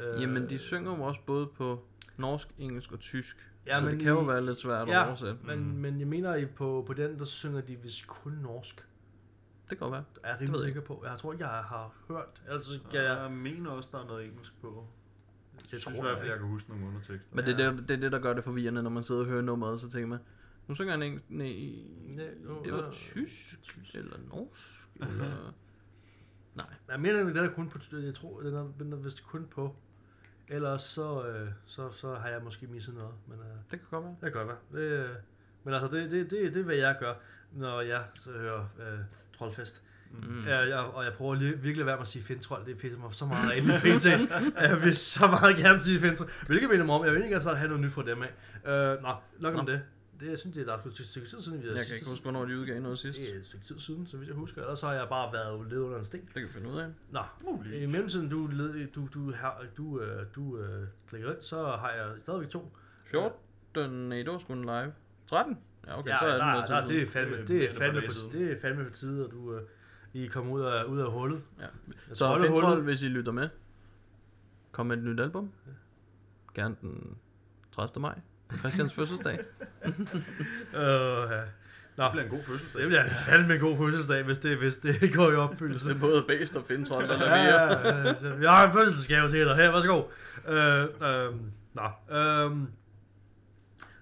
Øh, Jamen, de synger jo også både på norsk, engelsk og tysk. Ja, Ja, så men det kan jo være lidt svært Ja, at oversætte. men, Mm. men jeg mener, på, på den, der synger de vist kun norsk. Det kan godt være. Er jeg ved rimelig jeg sikker på. Jeg tror ikke, jeg har hørt. Altså, jeg, Jeg mener også, der er noget engelsk på. Jeg synes tror i hvert jeg fald, jeg kan huske nogle undertekster. Men det, er det, det er det, der gør det forvirrende, når man sidder og hører nummeret, så tænker man, nu synger han engelsk, nej, det var øh, tysk, eller norsk, (laughs) eller... Nej. Jeg mener, den er kun på, jeg tror, den er, den er vist kun på. Ellers så, øh, så, så har jeg måske misset noget. Men, øh, Det kan godt være. Det kan godt være. Det, øh, men altså, det, det, det, det er, hvad jeg gør, når jeg så hører øh, Trollfest. Mm. Ja, jeg, og jeg prøver lige, virkelig at være med at sige Fintroll. Det pisser mig så meget af i pt. (laughs) Jeg vil så meget gerne sige Fintroll. Hvilket minder mig om, jeg vil ikke gerne have noget nyt fra dem af. Øh, nå, nok om Nå. det. Det, jeg synes, det er et stykke tid siden, vi har Jeg kan ikke huske, hvornår de udgav noget sidst. Det er et stykke tid siden, så vidt jeg husker. Ellers så har jeg bare været ledet under en sten. Det kan vi finde ud af. Nå, Muligt. i mellemtiden, du, led, du, du, har, du, øh, du øh, klikker ind, så har jeg stadigvæk to. 14, nej, det var sgu en live. 13? Ja, okay, ja, så er det der, der, tid det er fandme, Det er det er fandme, på, det er fandme på tide, at du øh, I kommer ud af, ud af hullet. Ja. Jeg Så er Fintroll, hullet. hvis I lytter med, kom med et nyt album. Gerne den 30. maj. På Christians fødselsdag. (laughs) Øh, ja. Nå, Det bliver en god fødselsdag. det bliver fandme en god fødselsdag, hvis det, hvis det går i opfyldelse. Det er både Bæst og Fintroll, der Ja, ja, ja, så vi har en fødselsdagsgave til dig. Her, værsgo. Øh, øh, nå, øh,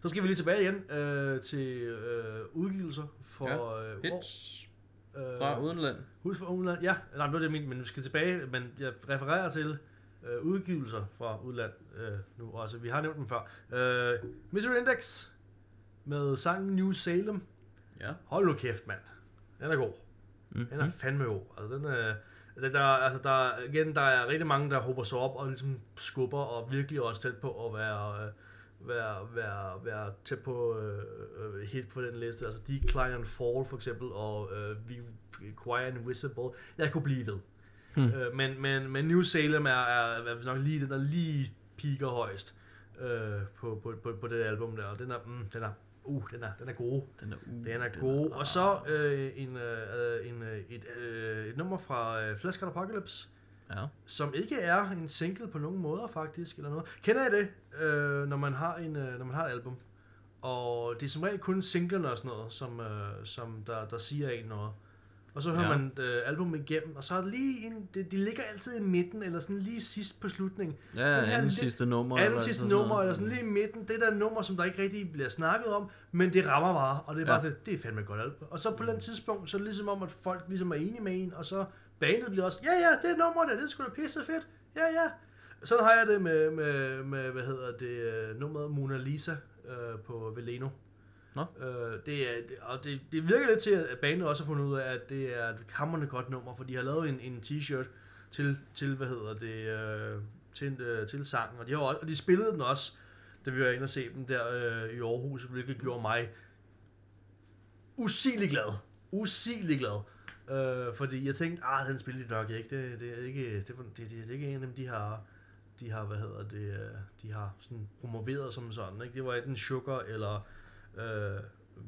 så skal vi lige tilbage igen øh, til øh, udgivelser for... Øh, Hits øh, fra udenland. Hus for udland, ja. Nej, det var det mente, men vi skal tilbage, men jeg refererer til øh, udgivelser fra udland øh, nu også. Vi har nævnt dem før. Øh, Misery Index med sangen New Salem. Ja. Hold nu kæft, mand. Den er god. Mm. Den er fandme god. Altså, den er, altså, der, altså, der, igen, der er rigtig mange, der håber sig op og ligesom skubber og virkelig også tæt på at være, øh, være, være, være tæt på øh, øh, hit på den liste. Altså Decline and Fall for eksempel, og øh, Vi- Quiet and Visible. Jeg kunne blive ved. Hmm. Øh, men, men, men New Salem er, er, er nok lige den, der lige piker højst øh, på, på, på, på det album der. Og den er, mm, den er uh, den er, den er god. Den er, uh, Den er god. Og så øh, en, øh, en, øh, et, øh, et nummer fra øh, Flash God Apocalypse, Ja. som ikke er en single på nogen måder faktisk, eller noget. Kender I det, øh, når, man har en, øh, når man har et album? Og det er som regel kun singlerne og sådan noget, som, øh, som der, der siger en noget. Og så hører Ja. ja. man øh, albumet igennem, og så er det lige en, det, de ligger altid i midten, eller sådan lige sidst på slutningen. Ja, her anden lidt- sidste nummer. Anden eller sidste sådan nummer, noget. eller sådan lige i midten. Det der er nummer, som der ikke rigtig bliver snakket om, men det rammer bare, og det er bare Ja. ja. det, det er fandme et godt album. Og så på den tidspunkt, så er det ligesom om, at folk ligesom er enige med en, og så bandet bliver også, ja ja, det er nummer der, det er sgu da pisse fedt, ja ja. Sådan har jeg det med, med, med hvad hedder det, øh, nummeret Mona Lisa øh, på Veleno. Nå. Øh, det, er, det, og det, det virker lidt til, at bandet også har fundet ud af, at det er et hammerende godt nummer, for de har lavet en, en t-shirt til, til, hvad hedder det, øh, til, øh, til sangen, og de, har, også- og de spillede den også, da vi var inde og se dem der øh, i Aarhus, hvilket gjorde mig usigelig glad. Usigelig glad. Øh, fordi jeg tænkte, ah, den spiller de nok ikke. Det, det, er ikke, det, det, det, det er ikke en af dem, de har, de har, hvad hedder det, øh, de har sådan promoveret som sådan. Ikke? Det var enten Sugar, eller øh,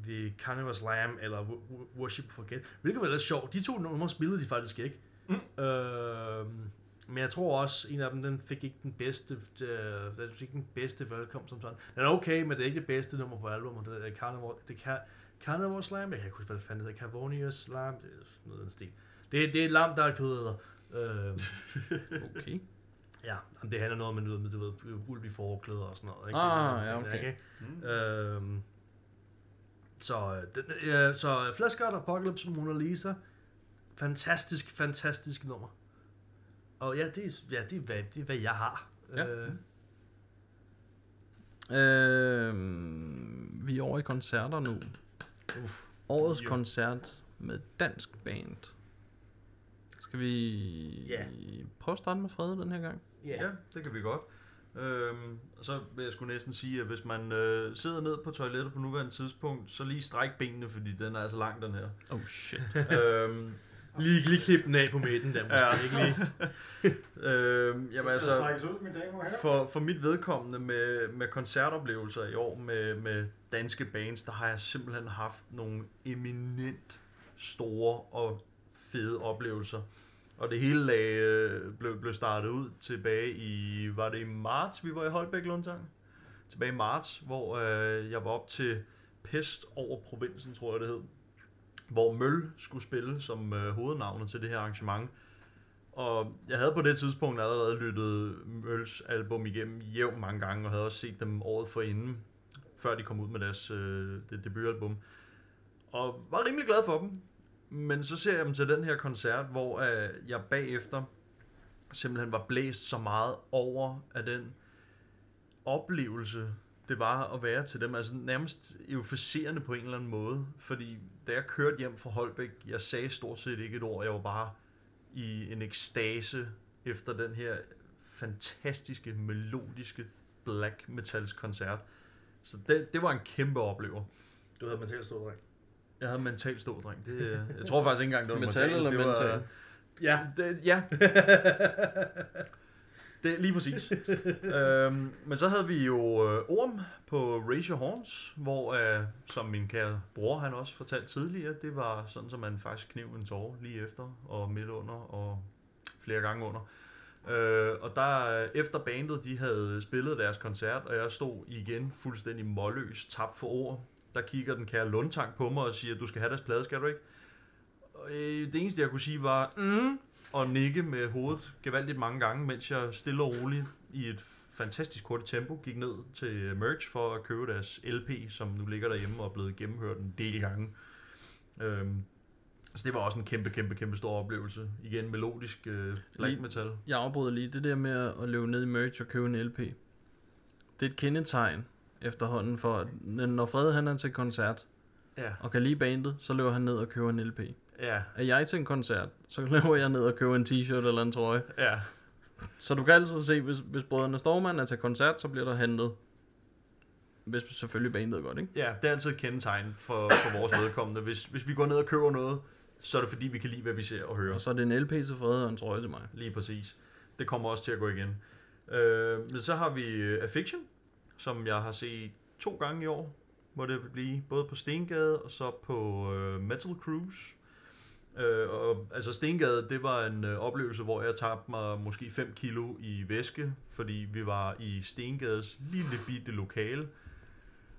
The Carnival Slam, eller Wo- Wo- Worship Forget. Hvilket var lidt sjovt. De to numre spillede de faktisk ikke. Mm. Øh, men jeg tror også, en af dem, den fik ikke den bedste, øh, den fik den bedste velkomst som sådan. Den er okay, men det er ikke det bedste nummer på albumet. Det er Carnival, det Carnival Slam, jeg kan ikke huske, hvad det fanden det hedder. Cavonius Slam, det er sådan noget af den stil. Det, det er et lam, der er kødæder. Øh, (laughs) Okay. ja, men det handler noget om, du ved, du ved, ulv i forklæder og sådan noget. Ikke? Ah, Det ja, okay. ikke? Mm. Øhm, så, øh, den, øh, så Flash God Apocalypse Mona Lisa. Fantastisk, fantastisk nummer. Og ja, det er, ja, det er, hvad, det er, hvad jeg har. Ja. Øh, Øh, vi er over i koncerter nu. Uff. Årets Jo. koncert med dansk band. Skal vi Ja. prøve at starte med Frede den her gang? Ja, det kan vi godt. Øhm, og så vil jeg sgu næsten sige, at hvis man øh, sidder ned på toilettet på nuværende tidspunkt, så lige stræk benene, fordi den er altså lang, den her. Oh shit. øhm, Lige, lige klip den af på midten der, måske Ja. ikke lige. (laughs) øhm, jamen altså, for, for mit vedkommende med, med koncertoplevelser i år med, med danske bands, der har jeg simpelthen haft nogle eminent store og fede oplevelser. Og det hele lag, øh, blev, blev startet ud tilbage i, var det i marts, vi var i Holbæk Lundtang? Tilbage i marts, hvor øh, jeg var op til Pest over provinsen, tror jeg det hed. Hvor Møl skulle spille som øh, hovednavnet til det her arrangement. Og jeg havde på det tidspunkt allerede lyttet Mølls album igennem jævn mange gange, og havde også set dem året forinden, før de kom ud med deres øh, det debutalbum. Og var rimelig glad for dem. Men så ser jeg dem til den her koncert, hvor øh, jeg bagefter simpelthen var blæst så meget over af den oplevelse, det var at være til dem. Altså nærmest euforiserende på en eller anden måde. Fordi da jeg kørte hjem fra Holbæk, jeg sagde stort set ikke et ord. Jeg var bare i en ekstase efter den her fantastiske, melodiske black metals koncert. Så det, det var en kæmpe oplever. Du havde mentalt stået dreng. Jeg havde mentalt stor dreng. Det, jeg tror faktisk ikke engang, det var Metal mentalt. eller det var, mental? Ja. Det, ja. (laughs) det lige præcis. (laughs) øhm, men så havde vi jo øh, Orm på Your Horns, hvor, øh, som min kære bror han også fortalte tidligere, det var sådan, som man faktisk kniv en tårer lige efter, og midt under, og flere gange under. Øh, og der efter bandet de havde spillet deres koncert, og jeg stod igen fuldstændig målløs, tabt for ord, der kigger den kære Lundtang på mig og siger, du skal have deres plade, skal du ikke? Og, øh, det eneste jeg kunne sige var, mm, og nikke med hovedet gevaldigt mange gange, mens jeg stille og roligt i et fantastisk hurtigt tempo gik ned til Merch for at købe deres LP, som nu ligger derhjemme og er blevet gennemhørt en del gange. Øhm, så det var også en kæmpe, kæmpe, kæmpe stor oplevelse. Igen melodisk øh, metal. Jeg afbryder lige. Det der med at løbe ned i merch og købe en LP. Det er et kendetegn efterhånden for, at når Fred han er til koncert Ja, og kan lide bandet, så løber han ned og køber en LP. Ja, Er jeg til en koncert, så (laughs) løber jeg ned og køber en t-shirt eller en trøje. ja. Så du kan altid se, hvis, hvis brødrene Stormand er til koncert, så bliver der handlet. Hvis selvfølgelig bandet er godt, ikke? Ja, det er altid et kendetegn for, for vores vedkommende. Hvis, hvis vi går ned og køber noget, så er det fordi, vi kan lide, hvad vi ser og hører. Og så er det en LP til Fred og en trøje til mig. Lige præcis. Det kommer også til at gå igen. Øh, men så har vi øh, Affliction, som jeg har set to gange i år. må det blive. Både på Stengade og så på øh, Metal Cruise. Øh, og, altså Stengade, det var en øh, oplevelse, hvor jeg tabte mig måske 5 kilo i væske, fordi vi var i Stengades lille bitte lokale.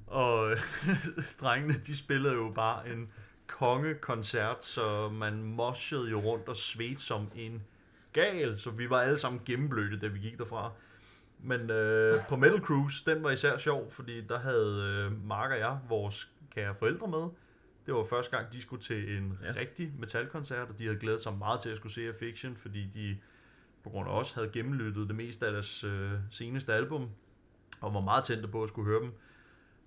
Og (laughs) drengene, de spillede jo bare en kongekoncert, så man moshede jo rundt og svedte som en gal, så vi var alle sammen gennemblødte, da vi gik derfra. Men øh, på Metal Cruise, den var især sjov, fordi der havde øh, Mark og jeg vores kære forældre med. Det var første gang, de skulle til en Ja. rigtig metalkoncert, og de havde glædet sig meget til at skulle se Fiction, fordi de på grund af os havde gennemlyttet det meste af deres øh, seneste album, og var meget tændte på at skulle høre dem.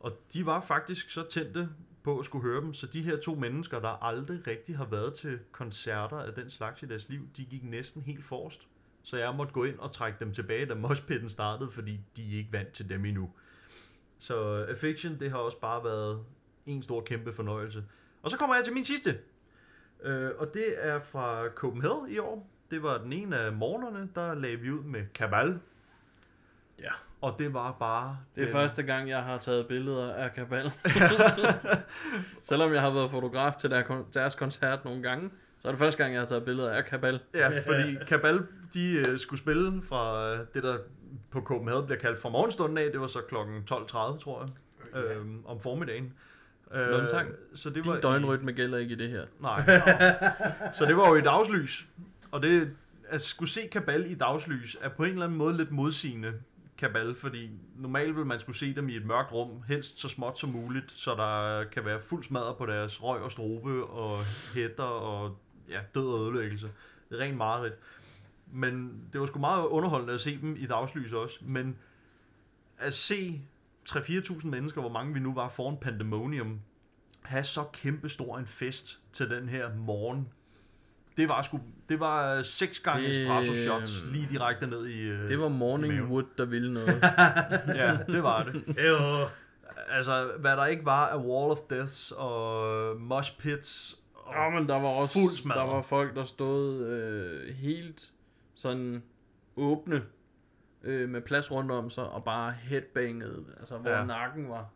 Og de var faktisk så tændte på at skulle høre dem, så de her to mennesker, der aldrig rigtig har været til koncerter af den slags i deres liv, de gik næsten helt forrest. Så jeg måtte gå ind og trække dem tilbage, da moshpitten startede, fordi de er ikke vant til dem endnu. Så Affliction, det har også bare været en stor kæmpe fornøjelse. Og så kommer jeg til min sidste. Øh, og det er fra Copenhagen i år. Det var den ene af morgenerne, der lagde vi ud med Kabal. Ja. Og det var bare... Det er den- første gang, jeg har taget billeder af Kabal. (laughs) Selvom jeg har været fotograf til der- deres koncert nogle gange, så er det første gang, jeg har taget billeder af Kabal. Ja, fordi Kabal, de øh, skulle spille fra øh, det, der på Copenhagen bliver kaldt fra morgenstunden af. Det var så klokken 12.30, tror jeg, øh, om formiddagen. Øh, Lundtang, så det Din var i- døgnrytme gælder ikke i det her. Nej. så det var jo i dagslys. Og det, at skulle se Kabal i dagslys, er på en eller anden måde lidt modsigende Kabal, fordi normalt vil man skulle se dem i et mørkt rum, helst så småt som muligt, så der kan være fuld smadret på deres røg og strobe og hætter og ja, død og ødelæggelse. Det er rent mareridt. Men det var sgu meget underholdende at se dem i dagslys også, men at se 3-4.000 mennesker, hvor mange vi nu var foran Pandemonium, have så kæmpe stor en fest til den her morgen. Det var sgu, det var seks gange Det, espresso shots øhm, lige direkte ned i øh, Det var Morning. Wood, der ville noget. (laughs) Ja, det var det. Jo. Altså, hvad der ikke var af Wall of Deaths og mosh pits. Og, Ja, men der var også der var folk, der stod øh, helt sådan åbne øh, med plads rundt om sig og bare headbangede, altså hvor Ja. nakken var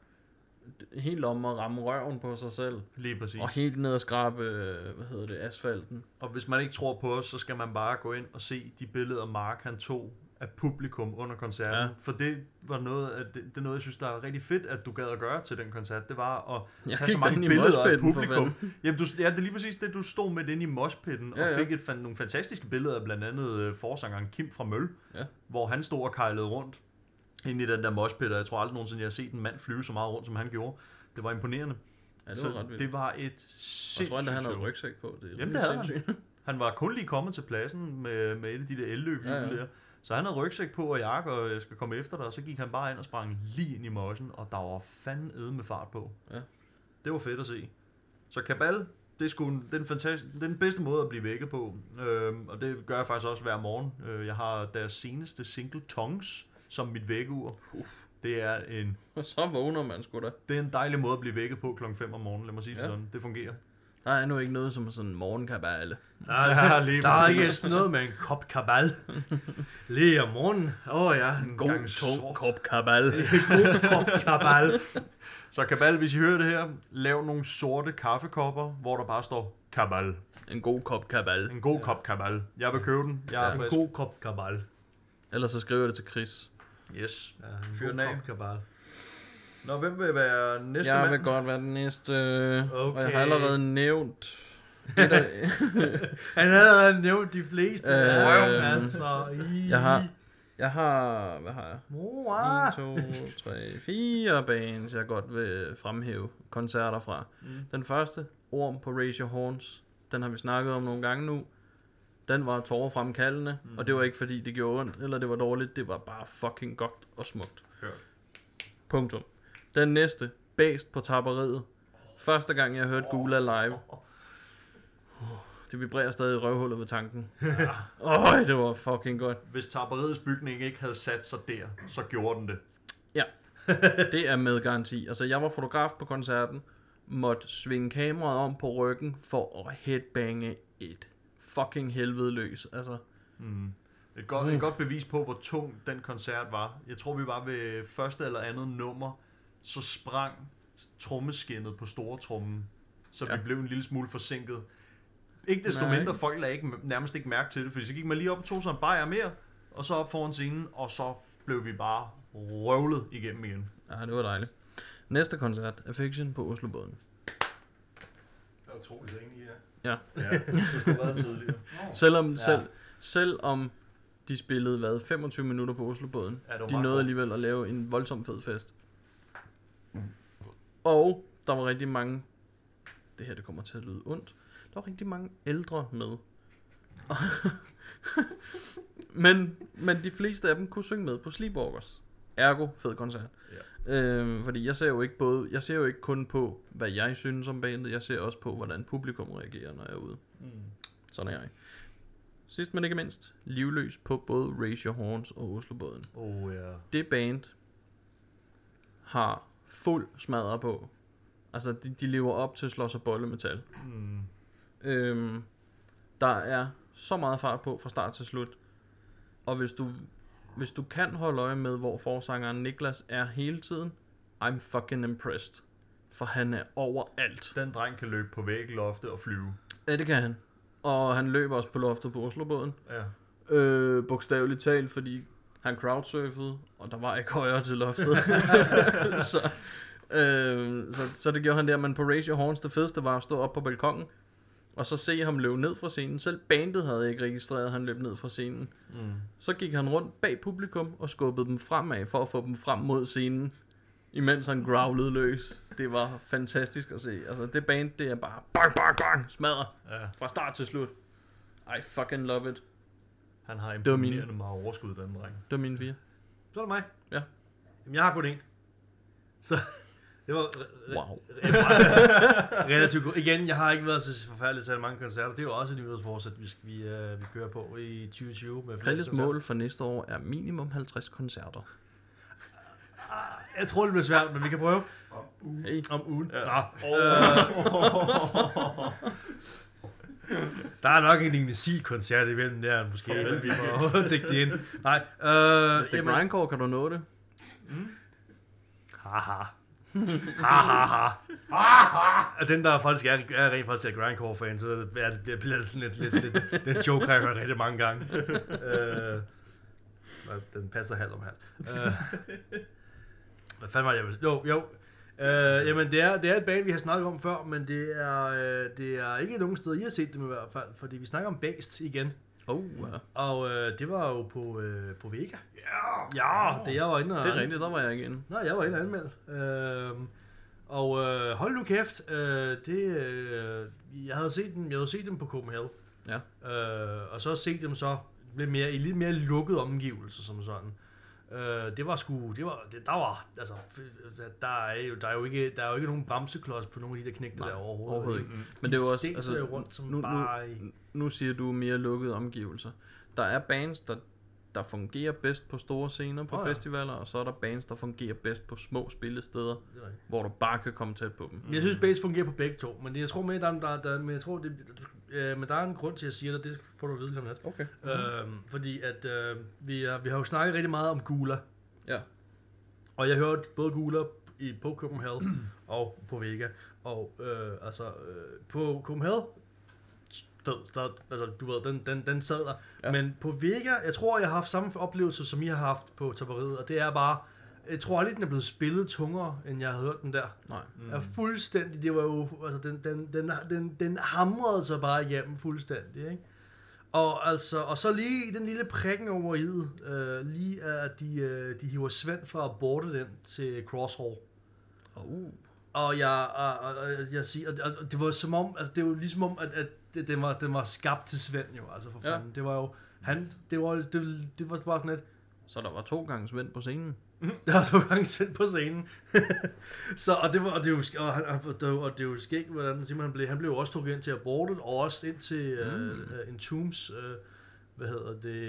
helt om at ramme røven på sig selv lige præcis. og helt ned og skrabe, øh, hvad hedder det, asfalten. Og hvis man ikke tror på os, så skal man bare gå ind og se de billeder, Mark han tog af publikum under koncerten. Ja. For det var noget, af det, det er noget, jeg synes, der er rigtig fedt, at du gad at gøre til den koncert. Det var at Jeg tage så mange billeder af publikum. (laughs) Jamen, du, ja, det er lige præcis det, du stod med inde i moshpitten, Ja, og ja. fik et, fan, nogle fantastiske billeder af blandt andet øh, forsangeren Kim fra Møl, Ja. hvor han stod og kejlede rundt inde i den der moshpit, og jeg tror aldrig nogensinde, jeg har set en mand flyve så meget rundt, som han gjorde. Det var imponerende. Ja, det så var ret vildt. det var et Jeg sindssygt tror endda, han havde rygsæk på. Det Jamen, det havde han. Han var kun lige kommet til pladsen med, med et af de der elløb Ja, ja. der. Så han havde rygsæk på og jakke, og jeg skal komme efter dig, og så gik han bare ind og sprang lige ind i moschen, og der var fanden æde med fart på. Ja. Det var fedt at se. Så Kabal, det er sgu en- den, fantastisk, den bedste måde at blive vækket på, øhm, og det gør jeg faktisk også hver morgen. Øh, jeg har deres seneste single Tongues som mit vækkeur. Det er en Og (laughs) så vågner man sgu da. det er en dejlig måde at blive vækket på klokken 5 om morgenen, lad mig sige det Ja. sådan. Det fungerer. Der er nu ikke noget som sådan en morgenkabale. Der er, Ja, lige der er ikke sådan noget med en kop kabal. (laughs) Lige om morgenen. Åh oh, ja, en En god, gang tung sort. kop kabal. (laughs) En god kop kabal. (laughs) Så Kabal, hvis I hører det her, lav nogle sorte kaffekopper, hvor der bare står Kabal. En god kop kabal. En god kop Kabal. Jeg vil købe den. Jeg er Ja. En frisk. god kop kabal. Ellers så skriver jeg det til Chris. Yes. Ja, en Fyr god kop kabal. Nå, hvem vil være næste jeg mand? vil godt være den næste. Okay. Og jeg har allerede nævnt... (laughs) Han havde allerede nævnt de fleste. Øh, Øh, altså. I... jeg har... Jeg har... Hvad har jeg? Mor. 1, 2, 3, 4 bands, jeg godt vil fremhæve koncerter fra. Mm. Den første, Orm på Raise Your Horns, den har vi snakket om nogle gange nu. Den var tårerfremkaldende, mm. og det var ikke fordi det gjorde ondt, eller det var dårligt, det var bare fucking godt og smukt. Hørt. Punktum. Den næste, Bæst på tapperiet. Første gang jeg hørte Gula live, det vibrerer stadig i røvhullet ved tanken. Åh, det var fucking godt. Hvis tapperiets bygning ikke havde sat sig der, så gjorde den det. Det er med garanti. Altså, jeg var fotograf på koncerten, måtte svinge kameraet om på ryggen for at headbange et fucking helvede løs. Altså, Mm. Et, godt, et godt bevis på, hvor tung den koncert var. Jeg tror, vi var ved første eller andet nummer, så sprang trommeskinnet på store trommen, så Ja. vi blev en lille smule forsinket. Ikke desto Nej. mindre, folk lagde ikke, nærmest ikke mærke til det, fordi så gik man lige op og tog sig en bajer mere, og så op foran scenen, og så blev vi bare røvlet igennem igen. Ja, det var dejligt. Næste koncert, Affection på Oslobåden. Jeg er utroligt enig i jer. Ja, (laughs) det skulle have været tidligere. Selvom, Ja. selv, selvom de spillede, hvad, 25 minutter på Oslobåden. Ja, det De nåede alligevel at lave en voldsom fed fest. Og der var rigtig mange, det her det kommer til at lyde ondt, der var rigtig mange ældre med. (laughs) men, men de fleste af dem kunne synge med på Sleepwalkers. Ergo, fed koncert. Ja. Øhm, fordi jeg ser jo ikke både, jeg ser jo ikke kun på, hvad jeg synes om bandet, jeg ser også på, hvordan publikum reagerer, når jeg er ude. Mm. Sådan er jeg. Sidst men ikke mindst, livløs på både Raise Your Horns og Oslobåden. Oh, ja. Det band har fuld smadret på. Altså, de, de lever op til slås og bolle metal. Mm. Øhm, der er så meget fart på fra start til slut. Og hvis du, hvis du kan holde øje med, hvor forsangeren Niklas er hele tiden, I'm fucking impressed. For han er overalt. Den dreng kan løbe på væggeloftet og flyve. Ja, det kan han. Og han løber også på loftet på Oslobåden. Ja. Øh, bogstaveligt talt, fordi han crowdsurfede, og der var ikke højere til loftet. (laughs) så, øh, så, så det gjorde han der, men på Raise Your Horns, det fedeste var at stå op på balkongen, og så se ham løbe ned fra scenen. Selv bandet havde ikke registreret, at han løb ned fra scenen. Mm. Så gik han rundt bag publikum og skubbede dem fremad for at få dem frem mod scenen, imens han growlede løs. Det var fantastisk at se. Altså, det band, det er bare bang, bang, bang, smadrer Ja. fra start til slut. I fucking love it. Han har imponerende mine. meget overskud, den dreng. Det var mine fire. Så er det mig. Ja. Jamen, jeg har kun én. Så (laughs) det var re- Wow. relativt godt. Igen, jeg har ikke været så forfærdeligt særlig mange koncerter. Det er jo også et nyhedsforsæt, vi, skal- vi, uh, vi kører på i 2020. Med koncerter. mål for næste år er minimum 50 koncerter. Jeg tror, det bliver svært, men vi kan prøve. Hey. Om ugen. Ja. Nå, øh, (laughs) (laughs) der er nok en Ignisil-koncert imellem der, måske. Farvel, vi må dække det ind. Nej, øh, Hvis det er jamen- grindcore, kan du nå det. Haha. Haha. Haha. Den, der faktisk er, er rent faktisk er grindcore-fan, så er det, det bliver, bliver sådan lidt, lidt, lidt, lidt joke, har jeg hørt rigtig mange gange. øh, og den passer halv om halv. Øh, hvad fanden var det, jeg ville Jo, jo. Øh, jamen, det er, det er et band, vi har snakket om før, men det er, øh, det er ikke nogen steder, I har set dem i hvert fald, fordi vi snakker om Based igen. Oh, ja. Og øh, det var jo på, øh, på Vega. Ja! Ja, det jeg var inde og... Det er rigtigt, der var jeg ikke inde. Nej, jeg var inde og anmelde. Øhm, og øh, hold nu kæft, øh, det, øh, jeg havde set dem, jeg havde set dem på Copenhagen. Ja. Øh, og så set dem så lidt mere, i lidt mere lukket omgivelser som sådan. Øh, det var sgu, det var, det, der var, altså, der er jo, der er jo ikke, der er jo ikke nogen bremseklods på nogle af de der knægte der overhovedet. overhovedet ikke. Mm. Men det er jo også, altså, rundt som nu, nu, bare i... nu siger du mere lukkede omgivelser. Der er bands, der, der fungerer bedst på store scener på oh, ja. festivaler, og så er der bands, der fungerer bedst på små spillesteder, er hvor du bare kan komme tæt på dem. Men Jeg synes, base fungerer på begge to, men jeg tror med, der, er- der, der, men jeg tror, det, du, øh, men der er en grund til, at jeg siger det, det får du at vide om lidt. Okay. Øhm, fordi at øh, vi, er, vi har jo snakket rigtig meget om Gula. Ja. Og jeg hørte både Gula i, på Copenhagen (clears throat) og på Vega. Og øh, altså, øh, på Copenhagen, fed, der, altså, du ved, den, den, den sad der. Ja. Men på Vega, jeg tror, jeg har haft samme oplevelse, som I har haft på Tapperiet, og det er bare, jeg tror aldrig, den er blevet spillet tungere, end jeg havde hørt den der. Nej. Mm. Er fuldstændig, det var jo, altså den, den, den, den, den hamrede sig bare igennem fuldstændig, ikke? Og, altså, og så lige i den lille prikken over i, øh, lige at de, øh, de hiver Svend fra at borte den til Crosshall. Uh. Og jeg, og, og, og, jeg siger, og, og det var som om, altså det var ligesom om, at, at det, den, var, den var skabt til Svend jo, altså for Ja. fanden. Det var jo, han, det var, det, det var bare sådan et, Så der var to gange Svend på scenen. (laughs) der var to gange Svend på scenen. (laughs) så, og det var, og det sk- og, han, og, det, var- og det jo skægt, hvordan han simpelthen blev, han blev også trukket ind til abortet, og også ind til mm. uh, uh, Entombs, uh, hvad hedder det,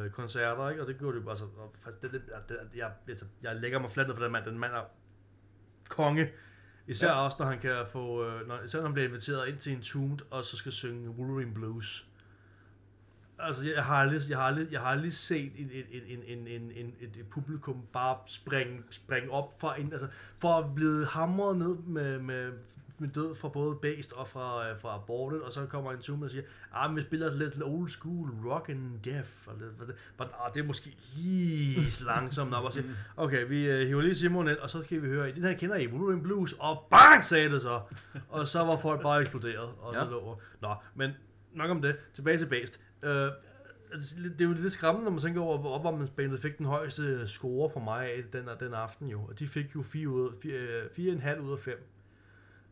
uh, uh, koncerter, ikke? Og det gjorde det jo, altså, og, faktisk, det, det, det, jeg, altså, jeg lægger mig fladt for den mand, den mand er konge. Især Ja. også, når han kan få, øh, når, især når han bliver inviteret ind til Entombed, og så skal synge Wolverine Blues. Altså, jeg har aldrig, jeg har aldrig, jeg har aldrig set et, et, en, en, en, en, et, et publikum bare springe, springe op fra en, altså, for at blive hamret ned med, med, med død fra både Based og fra, øh, fra Aborted, og så kommer en zoom og siger, ah, vi spiller altså lidt old school rock and death, og det, but, ah, det er måske lige så langsomt op, og siger, okay, vi øh, hiver lige Simon ind, og så skal vi høre, i den her kender I, Wolverine Blues, og bang, sagde det så, og så var folk bare eksploderet, og Ja. så lå, nå, men nok om det, tilbage til Based, øh, altså, det er jo lidt skræmmende, når man tænker over, hvor opvarmningsbandet fik den højeste score for mig af den, den aften jo. Og de fik jo 4 ud, 4,5 ud af 5.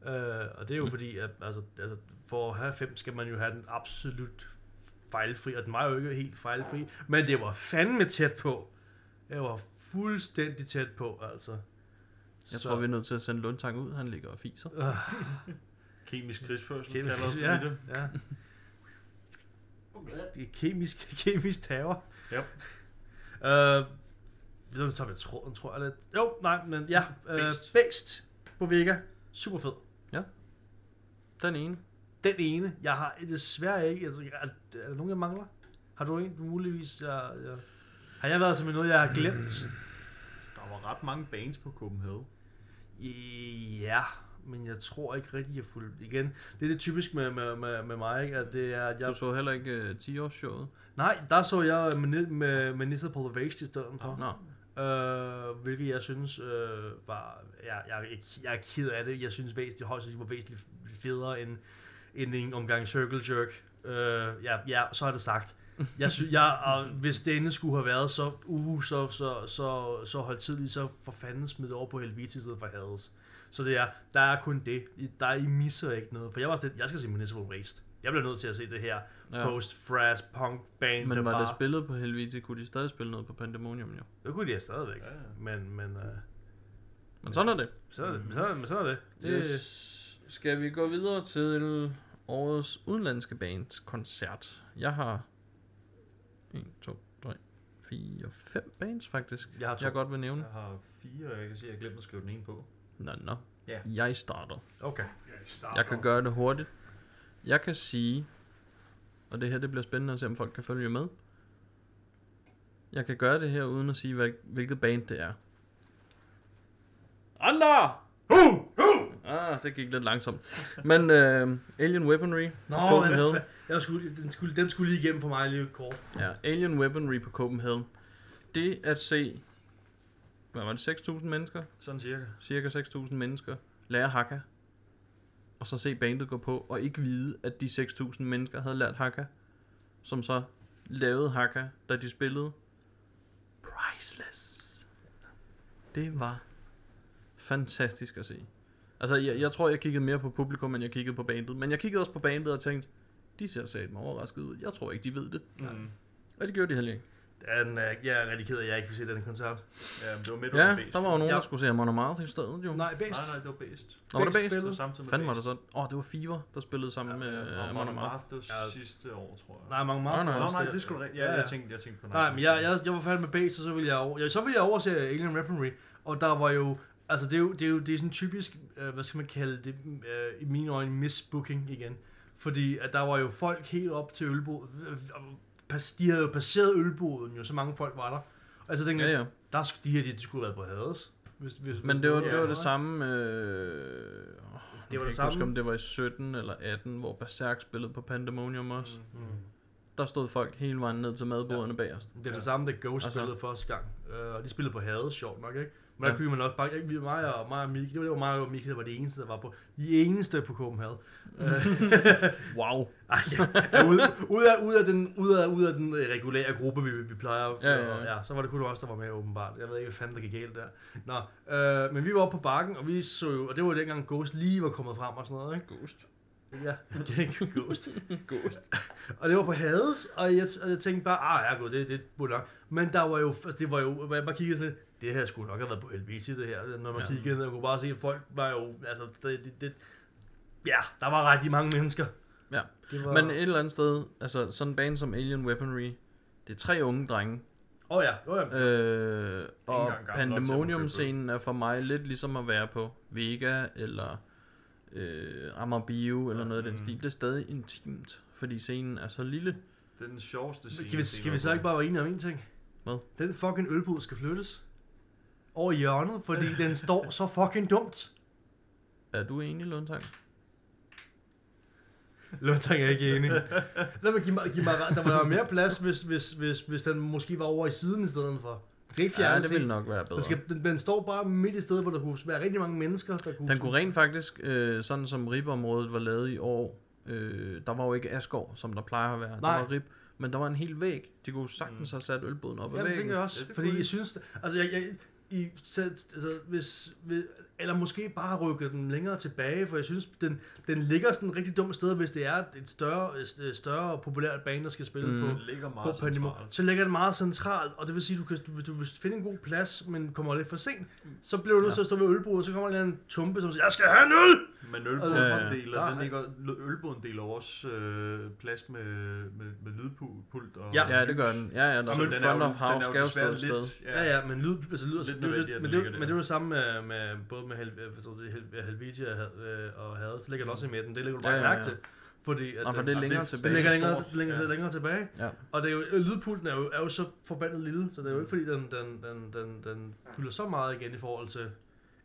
Uh, og det er jo fordi, at altså, altså, for at have 5 skal man jo have den absolut fejlfri, og den var jo ikke helt fejlfri, men det var fandme tæt på. Det var fuldstændig tæt på, altså. Jeg tror, vi er nødt til at sende Lundtang ud. Han ligger og fiser. Uh, Kemisk krigsførsel, kemisk, kalder ja, det. ja. Det er kemisk, (laughs) kemisk terror. Ja. Øh, nu tager vi tråden, tror jeg lidt. Jo, nej, men ja. Øh, Based. Based på Vega. Super fed. Den ene. Den ene, jeg har desværre ikke. Jeg, er, er der nogen, jeg mangler? Har du en, du muligvis? Jeg, jeg, har jeg været som noget, jeg har glemt? Der var ret mange bands på Copenhagen. Ja, men jeg tror ikke rigtig, jeg fuldt igen. Det er det typisk med, med, med, med mig, ikke? At det er, at jeg, Du så heller ikke uh, 10-årsshowet? nej, der så jeg med, med, med Nissa Waste i stedet for. Nå. Øh, hvilket jeg synes øh, var... Jeg, jeg, jeg, jeg er ked af det. Jeg synes væsentligt, højst var væsentligt federe end, end en omgang Circle Jerk. Øh, ja, ja, så er det sagt. Jeg synes, jeg, og hvis det endelig skulle have været så, uh, så, så, så, så hold tidligt, så for fanden smid over på Helvete i stedet for Hades. Så det er, der er kun det. I- Der er, I misser ikke noget. For jeg var sådan, jeg skal se Municipal Waste. Jeg bliver nødt til at se det her Ja. post-thrash punk band. Men der var bare, det spillet på Helvete, kunne de stadig spille noget på Pandemonium jo. Det kunne de have stadigvæk. Ja, ja. Men, men, øh, Men sådan er det. så er det, men sådan, men sådan er det. det Yes. Skal vi gå videre til årets udenlandske bands koncert? Jeg har 1, 2, 3, 4, 5 bands faktisk. Jeg har to. jeg godt vil nævne. Jeg har fire, og jeg kan se, at jeg glemte at skrive den ene på. Nå, nå. Ja. Jeg starter. Okay. Jeg kan gøre det hurtigt. Jeg kan sige, og det her det bliver spændende at se, om folk kan følge med. Jeg kan gøre det her uden at sige, hvad, hvilket band det er. Andre! Uh! Ah, det gik lidt langsomt. Men øh, Alien Weaponry Nå, på Copenhagen. jeg, jeg skulle, den, skulle, den skulle lige igennem for mig lige kort. Ja, Alien Weaponry på Copenhagen. Det at se, hvad var det, 6.000 mennesker? Sådan cirka. Cirka 6.000 mennesker lære Hakka. Og så se bandet gå på, og ikke vide, at de 6.000 mennesker havde lært Hakka. Som så lavede Hakka, da de spillede. Priceless. Det var fantastisk at se. Altså, jeg, jeg tror, jeg kiggede mere på publikum, end jeg kiggede på bandet. Men jeg kiggede også på bandet og tænkte, de ser sat mig overrasket ud. Jeg tror ikke, de ved det. Mm. Og det gjorde de heller ikke. Den, øh, jeg er rigtig ked af, at jeg ikke vil se den koncert. Ja, det var midt Ja, under Beast. der var jo nogen, Ja. der skulle se Amon Amarth i stedet, jo. Nej, bedst. Nej, nej, det var Beast. Nå, var det bedst? Det var samtidig med Fanden var det sådan? Åh, oh, det var Fever, der spillede sammen Ja, med uh, Amon Amarth. Det var Ja. sidste år, tror jeg. Nej, Nå, meget. nej. Nå, nej, det skulle du Ja, jeg tænkte, jeg tænkte på Nej, men jeg, jeg, jeg var færdig med base, og så ville jeg, over, ja, så ville jeg overse Alien Weaponry, og der var jo, altså det er jo, det er jo det er sådan typisk, øh, hvad skal man kalde det, øh, i mine øjne, misbooking igen. Fordi at der var jo folk helt op til ølbordet, øh, pas- de havde jo passeret ølbordet jo, så mange folk var der. Og så tænkte Ja, jeg, ja. der sk- de her, de, de skulle have været på Hades. Hvis, hvis, Men det var, det var det samme... Øh, det var det samme. Huske, om det var i 17 eller 18, hvor Berserk spillede på Pandemonium også. Mm. Mm. Der stod folk hele vejen ned til madbordene ja. bagerst. Det er det samme, da Ghost Altså- spillede første gang. Og de spillede på Hades, sjovt nok, ikke? Men der Ja. kunne man også bare... Vi, mig og, mig og Mikael, det var, det var mig og Mikael, der var det eneste, der var på... De eneste på Copenhagen. (laughs) Wow. ej, ja, ud, ud, af, ud, af den, ud, af, ud af den øh, regulære gruppe, vi, vi plejer. Ja, ja, ja. Og, ja, så var det kun os, der var med, åbenbart. Jeg ved ikke, hvad fanden der gik galt der. Nå, øh, men vi var oppe på bakken, og vi så jo... Og det var dengang Ghost lige var kommet frem og sådan noget, ikke? Ghost. Ja, (laughs) Ghost. (laughs) Ghost. Og det var på Hades, og jeg, og jeg tænkte bare, ah, ja, god, det, det burde nok. Men der var jo, det var jo, hvor jeg bare kiggede sådan lidt, det her skulle nok have været på helvete, det her. Når man Ja. kiggede ned, og kunne bare se, at folk var jo, altså, det, det, det ja, der var rigtig mange mennesker. Ja. Det var, Men et eller andet sted, altså sådan en band som Alien Weaponry, det er tre unge drenge. Åh oh, ja, oh, ja. Øh, og Pandemonium-scenen er for mig lidt ligesom at være på Vega eller øh, Amager Bio eller noget af den Mm. stil. Det er stadig intimt, fordi scenen er så lille. Det er den sjoveste scene. Skal vi, skal vi så ikke bare være enige om en ting? Hvad? Den fucking ølbod skal flyttes over i hjørnet, fordi (laughs) den står så fucking dumt. Er du enig, Lundtang? Lundtang er ikke enig. (laughs) Lad mig give mig, give mig. Der var jo mere plads, hvis, hvis, hvis, hvis den måske var over i siden i stedet for. Den skal ikke Ja, det ville nok være bedre. Den, skal, den, den, står bare midt i stedet, hvor der kunne være rigtig mange mennesker, der kunne... Den kunne rent faktisk, øh, sådan som ribområdet var lavet i år, øh, der var jo ikke Asgård, som der plejer at være. Nej. Der var rib, men der var en hel væg. De kunne sagtens have sat ølboden op ad Ja, det væggen. tænker jeg også. Ja, det fordi jeg synes, altså, jeg, jeg, i, så, altså, hvis, hvis, eller måske bare rykke den længere tilbage, for jeg synes, den, den ligger sådan et rigtig dumt sted, hvis det er et større, et større populært bane, der skal spille Mm. på, Den ligger på meget Pandemo. centralt. Så ligger den meget centralt, og det vil sige, du kan, du, hvis du vil finde en god plads, men kommer lidt for sent, så bliver du nødt til at stå ved ølbordet, så kommer der en anden tumpe, som siger, jeg skal have en øl! Men ølboden Ja, ja, ja. deler, Der den er- ligger, ølboden deler også øh, plads med, med, med lydpult og Ja. Ja, det gør den. Ja, ja, der Så er den en er front jo- of house den er skal jo jo stå desværre et sted. lidt, Ja, ja, men lyd, altså lyd, Lidt det, men, det, men det der. var det samme med, med både med, Hel, det, Helvetia øh, og Hade, så ligger den også i midten, det lægger du bare Ja, ja, ja, mærke ja. til. Fordi at Nå, for det er længere det- det tilbage. ligger så længere, længere, Ja. ja. længere tilbage. Ja. Og det er jo, lydpulten er jo, er jo så forbandet lille, så det er jo ikke fordi, den, den, den, den, den fylder så meget igen i forhold til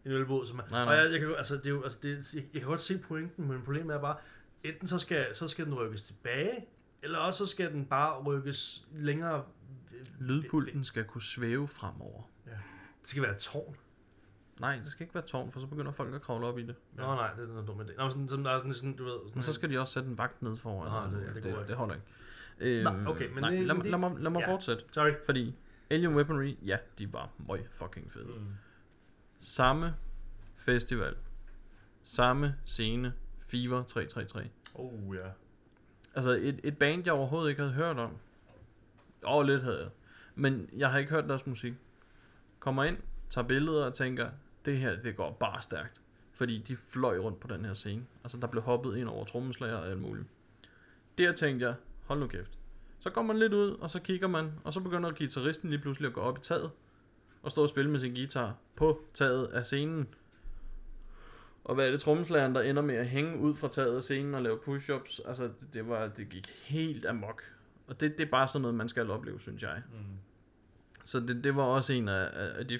en ølbåd. Som er, Nej, Og nej. jeg, jeg, kan, altså, det er jo, altså, det, jeg, jeg kan godt se pointen, men problemet er bare, enten så skal, så skal den rykkes tilbage, eller også så skal den bare rykkes længere. Lydpulten skal kunne svæve fremover. Det skal være et tårn. Nej, det skal ikke være tårn, for så begynder folk at kravle op i det. Nå nej, det er noget dumt idé. Nå, sådan, sådan, er sådan, sådan, du ved. Sådan, Men så skal de også sætte en vagt ned foran. Nå, og det- det det, det, det holder ikke. Øhm, okay, men nej, lad, det- lad, mig, lad mig ja. fortsætte. Sorry. Fordi Alien Weaponry, ja, de var møg fucking fede. Mm. Samme festival. Samme scene. Fever 333. Oh ja. Altså et, et band, jeg overhovedet ikke havde hørt om. Og lidt havde jeg. Men jeg har ikke hørt deres musik. Kommer ind, tager billeder og tænker, det her, det går bare stærkt. Fordi de fløj rundt på den her scene. Altså der blev hoppet ind over trommeslager og alt muligt. Der tænkte jeg, hold nu kæft. Så går man lidt ud, og så kigger man, og så begynder guitaristen lige pludselig at gå op i taget. Og stå og spille med sin guitar på taget af scenen. Og hvad er det, trommeslageren, der ender med at hænge ud fra taget af scenen og lave push-ups? Altså, det, det, var, det gik helt amok. Og det, det er bare sådan noget, man skal opleve, synes jeg. Mm. Så det, det var også en af, af de,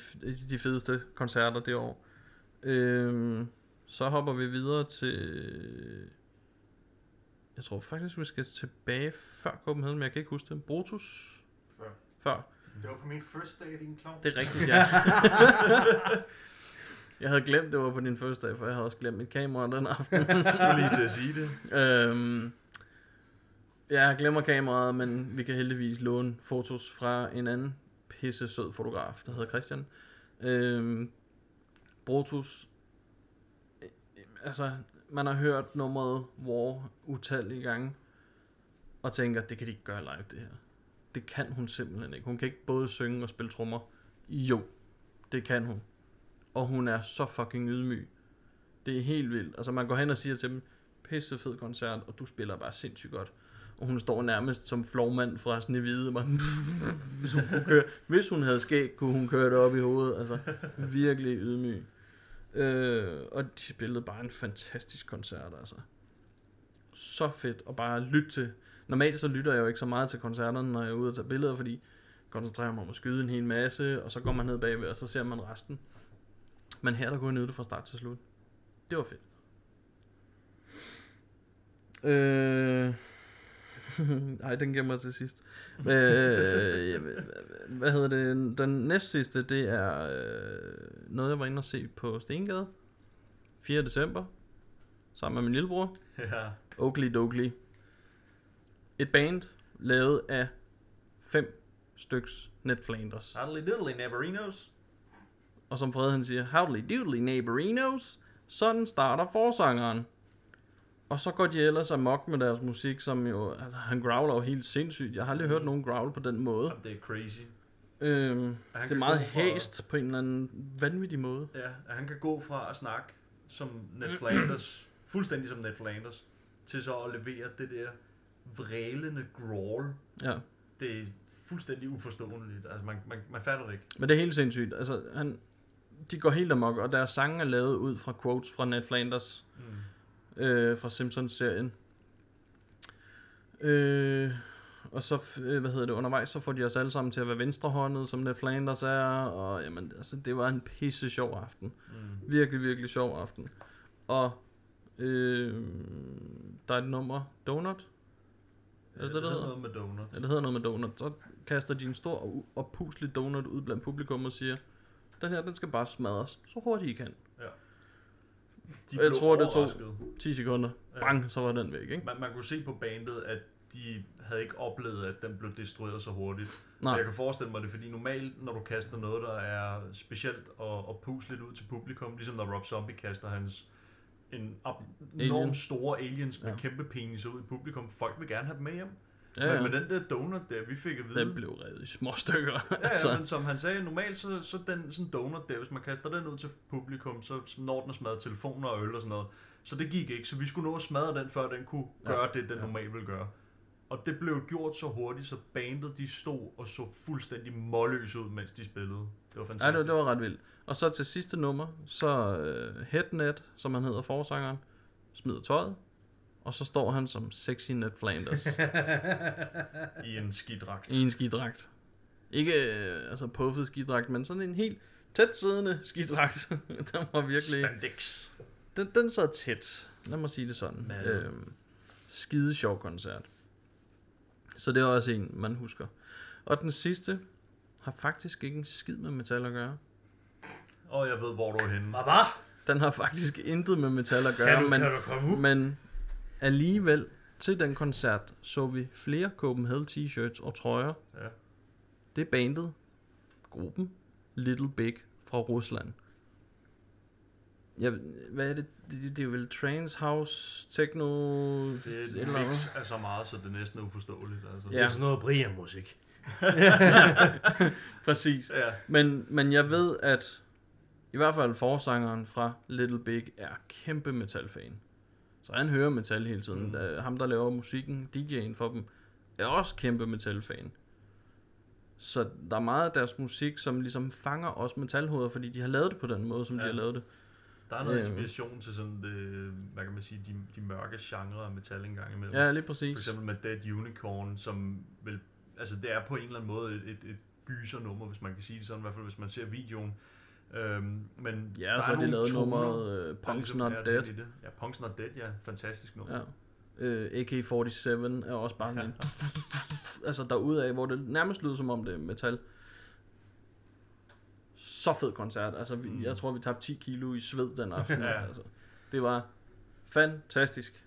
de fedeste koncerter det år. Øhm, så hopper vi videre til... Jeg tror faktisk, vi skal tilbage før Copenhagen, men jeg kan ikke huske det. Brutus? Før. Før. Det var på min first day, din clown. Det er rigtigt, ja. (laughs) jeg havde glemt, det var på din første dag, for jeg havde også glemt mit kamera den aften. Jeg skulle lige til at sige det. øhm, ja, jeg glemmer kameraet, men vi kan heldigvis låne fotos fra en anden pisse sød fotograf, der hedder Christian. Øhm, Brutus, øh, altså, man har hørt nummeret War utallige gange, og tænker, det kan de ikke gøre live, det her. Det kan hun simpelthen ikke. Hun kan ikke både synge og spille trommer. Jo, det kan hun. Og hun er så fucking ydmyg. Det er helt vildt. Altså man går hen og siger til dem, pisse fed koncert, og du spiller bare sindssygt godt. Og hun står nærmest som flovmand fra Snevide. Man, hvis, hun kunne køre, hvis hun havde skæg, kunne hun køre det op i hovedet. Altså virkelig ydmyg. Øh, og de spillede bare en fantastisk koncert, altså. Så fedt at bare lytte til. Normalt så lytter jeg jo ikke så meget til koncerterne, når jeg er ude og tage billeder, fordi jeg koncentrerer mig om at skyde en hel masse, og så går man ned bagved, og så ser man resten. Men her der kunne jeg nyde det fra start til slut. Det var fedt. Øh... (laughs) Ej, den gemmer jeg til sidst. øh, jamen, hvad hedder det? Den næst sidste, det er øh, noget, jeg var inde og se på Stengade. 4. december. Sammen med min lillebror. Ja. Oakley Doakley. Et band lavet af fem styks Ned Flanders. Hardly diddly neighborinos. Og som Fred han siger, howdly doodly neighborinos, sådan starter forsangeren. Og så går de ellers amok med deres musik, som jo, altså, han growler jo helt sindssygt. Jeg har aldrig hørt nogen growl på den måde. Jamen, det er crazy. Øhm, det er meget gå fra- hæst på en eller anden vanvittig måde. Ja, at han kan gå fra at snakke som Ned Flanders, fuldstændig som Ned Flanders, til så at levere det der vrælende growl. Ja. Det er fuldstændig uforståeligt. Altså, man, man, man fatter det ikke. Men det er helt sindssygt. Altså, han, de går helt amok, og deres sange er lavet ud fra quotes fra Ned Flanders. Mm. Øh, fra Simpsons-serien. Øh, og så, øh, hvad hedder det, undervejs, så får de os alle sammen til at være venstrehåndet, som Ned Flanders er, og jamen, altså, det var en pisse sjov aften. Mm. Virkelig, virkelig sjov aften. Og øh, der er et nummer, Donut, er det det, der hedder hedder? noget med donut. Ja, det hedder noget med donut. Så kaster de en stor og oppuslig donut ud blandt publikum og siger, den her, den skal bare smadres, så hurtigt I kan. De jeg tror, det tog- overrasket. 10 sekunder, Ja. bang, så var den væk, ikke? Man, man kunne se på bandet, at de havde ikke oplevet, at den blev destrueret så hurtigt. Nej, Jeg kan forestille mig det, fordi normalt, når du kaster noget, der er specielt og, og pusligt ud til publikum, ligesom når Rob Zombie kaster hans en ab- Alien. store aliens med Ja. ja. kæmpe penis ud i publikum. Folk vil gerne have dem med hjem. Ja, Ja, ja. Men med den der donut der, vi fik at vide... den blev revet i små stykker. Ja, altså. ja, men som han sagde, normalt så, så den sådan donut der, hvis man kaster den ud til publikum, så når den at smadre telefoner og øl og sådan noget. Så det gik ikke, så vi skulle nå at smadre den, før den kunne Ja. gøre det, den Ja. normalt ville gøre. Og det blev gjort så hurtigt, så bandet de stod og så fuldstændig målløs ud, mens de spillede. Det var Ja, fantastisk. det, det var ret vildt. Og så til sidste nummer, så uh, Headnet, som han hedder forsangeren, smider tøjet, og så står han som sexy Ned Flanders I en skidragt. i en skidragt. Ikke uh, altså puffet skidragt, men sådan en helt tæt siddende skidragt. (laughs) den var virkelig... Spandex. Den, den sad tæt. Lad mig sige det sådan. Mad. Øhm, skide sjov koncert. Så det er også en, man husker. Og den sidste har faktisk ikke en skid med metal at gøre. Og jeg ved, hvor du er henne. Hvad? Den har faktisk intet med metal at gøre, Kan du, men, kan du komme ud? men alligevel til den koncert så vi flere Copenhagen t-shirts og trøjer. Ja. Det er bandet, gruppen Little Big fra Rusland. Ja, hvad er det? Det, det, det er vel Trance House, Techno... Det er et mix af så meget, så det næsten er uforståeligt. Altså. Det er sådan noget Brian-musik. (laughs) Præcis. Ja. Men, men jeg ved, at i hvert fald forsangeren fra Little Big er kæmpe metalfan. Så han hører metal hele tiden. Mm. Mm. Ham, der laver musikken, DJ'en for dem, er også kæmpe metalfan. Så der er meget af deres musik, som ligesom fanger os metalhoveder, fordi de har lavet det på den måde, som ja. de har lavet det. Der er noget Øhm. inspiration til sådan det, hvad kan man sige, de, de mørke genrer af metal engang imellem. Ja, lige For præcis. eksempel med Dead Unicorn, som vel, altså det er på en eller anden måde et, et, et gysernummer, hvis man kan sige det sådan, i hvert fald hvis man ser videoen. Øhm, men Ja, der så har de nogle lavet nummeret uh, Punk's Not er Dead. det. Ja, Punk's Not Dead, ja. Fantastisk nummer. Ja. Uh, AK-47 er også bare en... (laughs) altså derudaf, hvor det nærmest lyder som om det er metal. Så fed koncert. Altså, vi, Mm. jeg tror, vi tabte 10 kilo i sved den (laughs) aften. Ja. altså, det var fantastisk.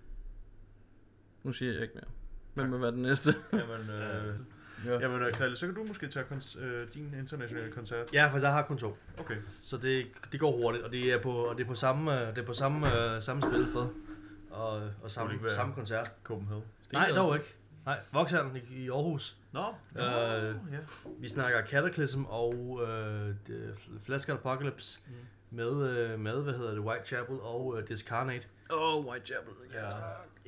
Nu siger jeg ikke mere. Hvem vil være den næste? Jamen, øh, Ja. jamen øh, Krille, så kan du måske tage kon- øh, din internationale koncert. Ja, for der har kun to. Okay. Så det, det går hurtigt, og det er på, og det er på samme, øh, det er på samme, øh, samme spillested. Og, og samme, samme koncert. Copenhagen. Nej, dog ikke. Nej, Vokshalen i, i Aarhus. Nå, Øh, ja. Vi snakker Cataclysm og øh, Flask Apocalypse Mm. med, øh, med, hvad hedder det, Whitechapel og øh, Discarnate. Oh, Whitechapel. Ja.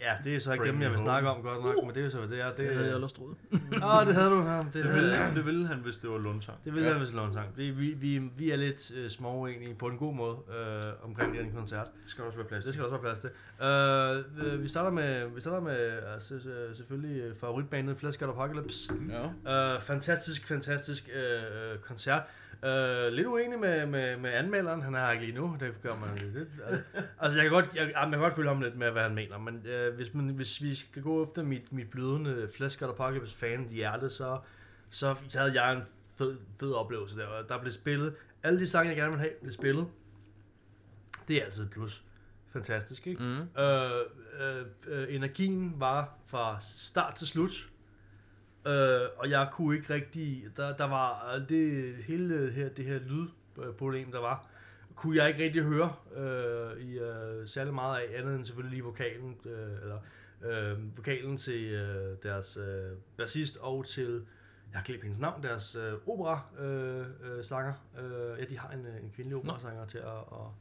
Ja, det er så ikke Bring dem, jeg vil home. snakke om godt nok, men det er jo så, hvad det er. Det, Det havde jeg ellers troet. Åh, det havde du. Ja, det, Det havde, ville, det ville han, hvis det var Lundsang. det vil jeg, hvis det sang. Vi, vi, vi, vi er lidt øh, små egentlig på en god måde øh, omkring den koncert. Det skal også være plads Det til. skal der også være plads til. Øh, vi starter med, vi starter med altså, øh, selvfølgelig favoritbandet Flask Apocalypse. Ja. Øh, fantastisk, fantastisk øh, koncert. Øh, lidt uenig med, med, med anmelderen, han er ikke lige nu, det gør man lidt. Altså jeg kan godt, jeg, jeg kan godt følge ham lidt med, hvad han mener, men øh, hvis, man, hvis vi skal gå efter mit, mit blødende Flask Apocalypse fan i hjertet, så, så havde jeg en fed, fed oplevelse der. Og Der blev spillet, alle de sange, jeg gerne vil have, blev spillet. Det er altid et plus. Fantastisk, ikke? Mm. Øh, øh, øh, energien var fra start til slut. Øh, og jeg kunne ikke rigtig... Der, der var det hele her, det her lydproblem, der var, kunne jeg ikke rigtig høre øh, i øh, særlig meget af, andet end selvfølgelig lige vokalen, øh, eller øh, vokalen til øh, deres øh, bassist og til, jeg har glemt hendes navn, deres øh, opera øh, øh, sanger. Øh, ja, de har en, øh, en kvindelig operasanger til at, og,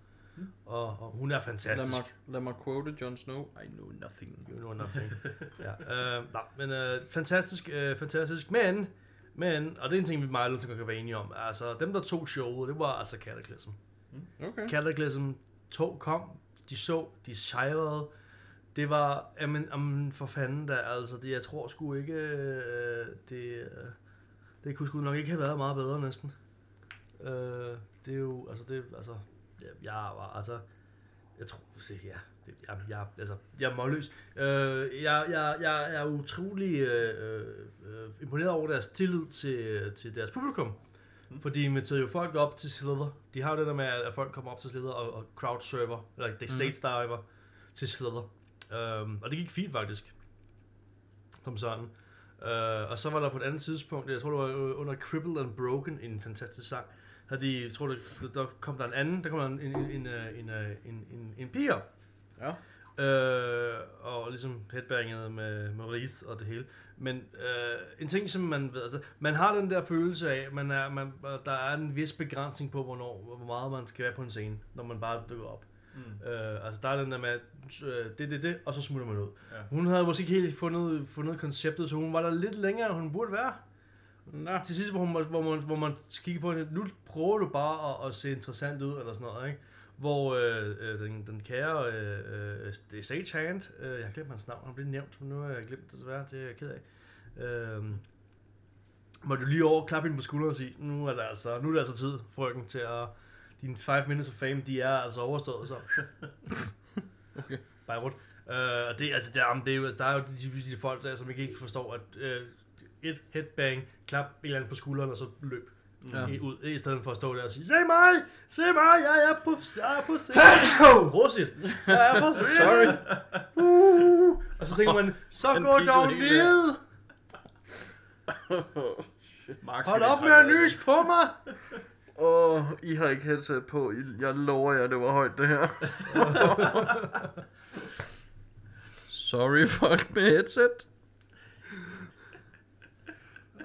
og, og hun er Lad fantastisk. mig, lad mig quote Jon Snow. I know nothing. You know nothing. ja, øh, nej, men øh, fantastisk, øh, fantastisk. Men, men, og det er en ting, vi meget Lundsen kan være enige om. Altså, dem der tog showet, det var altså Cataclysm. Okay. Cataclysm tog, kom, de så, de sejrede, Det var, jamen, jamen for fanden da, altså, det, jeg tror sgu ikke, øh, det, øh, det kunne sgu nok ikke have været meget bedre næsten. Øh, det er jo, altså, det, altså, jeg, var, altså, jeg tror, se, ja, det, jeg, jeg, altså, jeg er målløs. Øh, jeg, jeg, jeg er utrolig øh, øh, imponeret over deres tillid til, til deres publikum. Mm. Fordi de inviterede jo folk op til Slither. De har jo det der med, at folk kommer op til Slither og, og crowdserver, eller det stage diver til Slither. Um, og det gik fint faktisk. Som sådan. Uh, og så var der på et andet tidspunkt, jeg tror det var under Crippled and Broken, en fantastisk sang, havde de, jeg tror det, der kom der en anden, der kom der en, en, en, øh, en, øh, en, en, en pige op, Ja. øh, og ligesom headbangede med Maurice og det hele. Men øh, en ting, som man ved, altså, man har den der følelse af, man er, man, der er en vis begrænsning på, hvornår, hvor meget man skal være på en scene, når man bare dykker op. Mm. Øh, altså der er den der med, øh, det, det, det, og så smutter man ud. Ja. Hun havde måske ikke helt fundet, fundet konceptet, så hun var der lidt længere, end hun burde være. Nå. Til sidst, hvor, hun, hvor, man, hvor man kigger på hende, nu prøver du bare at, at se interessant ud, eller sådan noget, ikke? Hvor øh, øh, den, den kære øh, øh, det Sagehand, øh, jeg har glemt hans navn, han blev nævnt, men nu har jeg glemt det desværre, det er jeg ked af. Øh, må du lige over klappe hende på skulderen og sige, nu er det altså, nu er det altså tid, frøken, til at dine 5 minutes of fame, de er altså overstået, så. (laughs) Okay. Beirut. Øh, og det, altså, der, det er jo, der er jo de, de folk der, som ikke helt forstår, at øh, et headbang, klap en eller anden på skulderen, og så løb Ja. ja. ud, i stedet for at stå der og sige, se mig, se mig, jeg er på, jeg er på scenen. Prosit. Jeg er på scenen. (laughs) Sorry. Uh, og så tænker man, så Den gå dog ned. Hold op med at nys på mig. Åh, oh, I har ikke headset på. I- Jeg lover jer, det var højt, det her. (laughs) Sorry, folk med headset.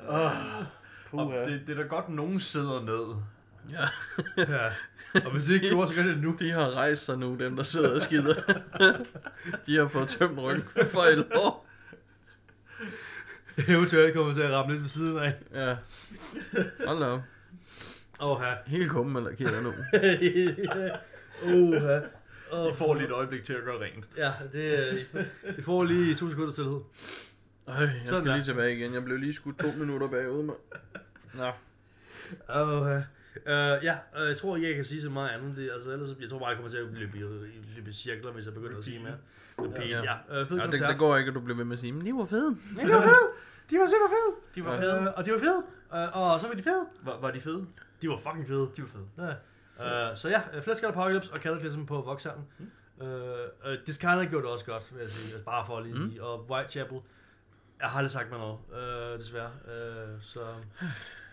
Og det, det er da godt, nogen sidder ned. Ja. Ja. Og hvis det ikke (laughs) gjorde, så gør det nu. De har rejst sig nu, dem der sidder og skider. (laughs) De har fået tømt ryggen for et år. (laughs) Eventuelt kommer til at ramme lidt ved siden af. Ja. Hold da op. Åh, ja. Helt kummen eller keder nu. Åh, ja. I får lige et øjeblik til at gøre rent. Ja, det, det får lige to sekunder stillhed. Øj, jeg Sådan skal der. lige tilbage igen. Jeg blev lige skudt to minutter bagud, mand. Nå. Åh, ja. Uh, ja, uh, jeg tror ikke, jeg kan sige så meget andet. Det, altså, ellers, jeg tror bare, jeg kommer til at løbe, i- løbe i cirkler, hvis jeg begynder at sige mere. Repeat, Ja. ja. Uh, fed Ja, det, koncert. det går ikke, at du bliver ved med at sige, men de var fede. Men de var fede. De var super fede. De var Ja. fede. Uh, og de var fede. Uh, og så var de fede. Var, var de fede? De var fucking fede. De var fede. Ja. Uh, så ja, uh, Flesk Apocalypse og Cataclysm på Voxhallen. Mm. Uh, uh, Discarnate gjorde det også godt, vil jeg sige. Altså, bare for lige. Mm. Mm. Og Whitechapel. Jeg har aldrig sagt mig noget, uh, desværre. Uh, så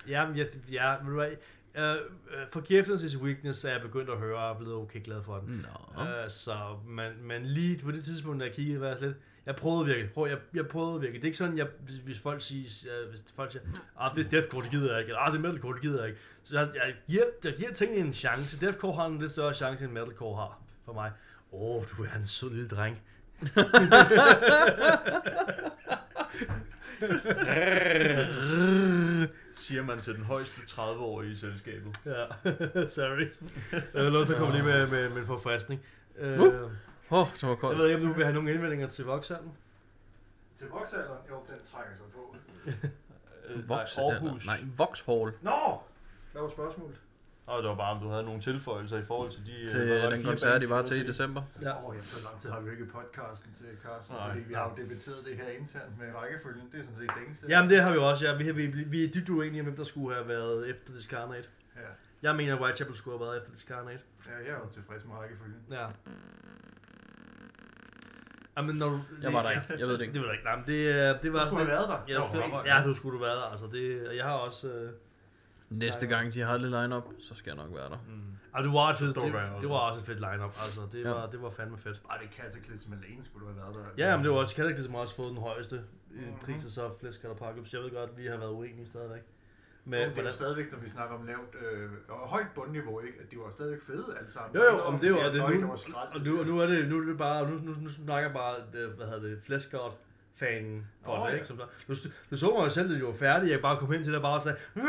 ja, men jeg, ja, ved du hvad, Uh, uh, Forgiveness is weakness er jeg begyndt at høre, og er blevet okay glad for den. Nå. Uh, så man, man lige på det tidspunkt, da jeg kiggede, var jeg lidt, jeg prøvede virkelig, prøv, jeg, jeg prøvede virkelig. Det er ikke sådan, jeg, hvis, hvis folk siger, uh, hvis folk siger, ah, det er deathcore, det gider jeg ikke, eller ah, det er metalcore, det gider jeg ikke. Så jeg, jeg, giver, jeg giver tingene en chance. Deathcore har en lidt større chance, end metalcore har for mig. Åh, oh, du er en sød lille dreng. (laughs) Siger man til den højeste 30-årige i selskabet. Ja, (laughs) sorry. Jeg er nødt til at komme lige med, med, med en forfriskning. Uh, Uh. Åh, oh, det var jeg koldt. ved ikke, om du vil have nogle indvendinger til Voxhallen? Til voksalderen, jo, den trækker sig på. (laughs) Øh, Vox, nej, Aarhus. nej, Vauxhall. Nå! Hvad var spørgsmålet? Og det var bare, om du havde nogle tilføjelser i forhold til de... øh, Til var det, den koncert, de var til i december. Ja. Åh, oh, jamen, så lang tid har vi jo ikke podcasten til Carsten, Nej. fordi vi har jo debatteret det her internt med rækkefølgen. Det er sådan set det eneste. Jamen, det har vi også, ja. Vi, har- vi, vi er dybt uenige om, hvem der skulle have været efter Discarnate. Ja. Jeg mener, at Whitechapel skulle have været efter Discarnate. ja, jeg er jo tilfreds med rækkefølgen. Ja. Jamen, når du... Jeg var der ikke. Jeg ved det ikke. (laughs) Det ved jeg ikke. Nej, men det, øh, det var Du skulle have været der. Ja, Det du skulle, ja, du skulle du være der. Altså, det, og jeg har også... Øh, Næste gang, de har lidt line-up, så skal jeg nok være der. Mm. ah, det var Står det, også. det, var også et fedt line-up. Altså, det, Ja. var, det var fandme fedt. Bare det Cataclysm alene skulle du have været der. Altså. Ja, men det var også Cataclysm som har også fået den højeste Mhm. pris, og så Flesk eller Apocalypse. Jeg ved godt, at vi har været uenige stadigvæk. Men Men, det er hvordan, stadigvæk, når vi snakker om lavt øh, og højt bundniveau, ikke? At de var stadigvæk fede alle sammen. Jo, jo, om det var det "Nøj, nu- det var skrald. og nu, og nu er det, nu er det bare, nu, nu, nu snakker bare, øh, hvad hedder det, Flescott fanen for Åh, det, ja. ikke? Som der, du, du så mig jo selv, da de var færdige, jeg bare kom hen til og bare sagde, "Mm,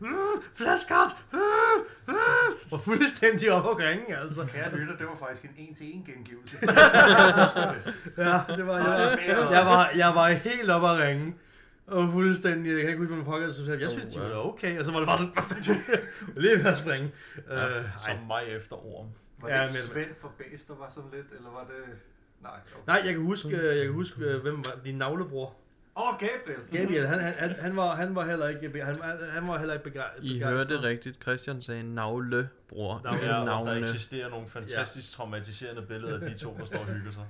mm, flaskert, mm, mm," og fuldstændig op og ringe, altså. Kære lytter, det var faktisk en en-til-en gengivelse. (laughs) Ja, det var, jeg, Var det mere- var, jeg, var, jeg var helt op at ringe. Og fuldstændig, jeg kan ikke huske, hvad man pokker, så sagde jeg, jeg synes, de Oh, var okay, og så var det bare sådan, (laughs) lige ved at springe. Øh, Som mig efter orm. Var Ja, det men- Svend fra Bæs, der var sådan lidt, eller var det... Nej, okay. Nej, jeg kan huske, jeg kan huske øh, hvem var din navlebror. Åh, oh, Gabriel. Gabriel, han, han, han, han, var, han var heller ikke, han, han var heller ikke begejstret. I hørte rigtigt. Christian sagde navle, bror. Navle. Ja, og der navne. eksisterer nogle fantastisk traumatiserende billeder af de to, der står og hygger sig.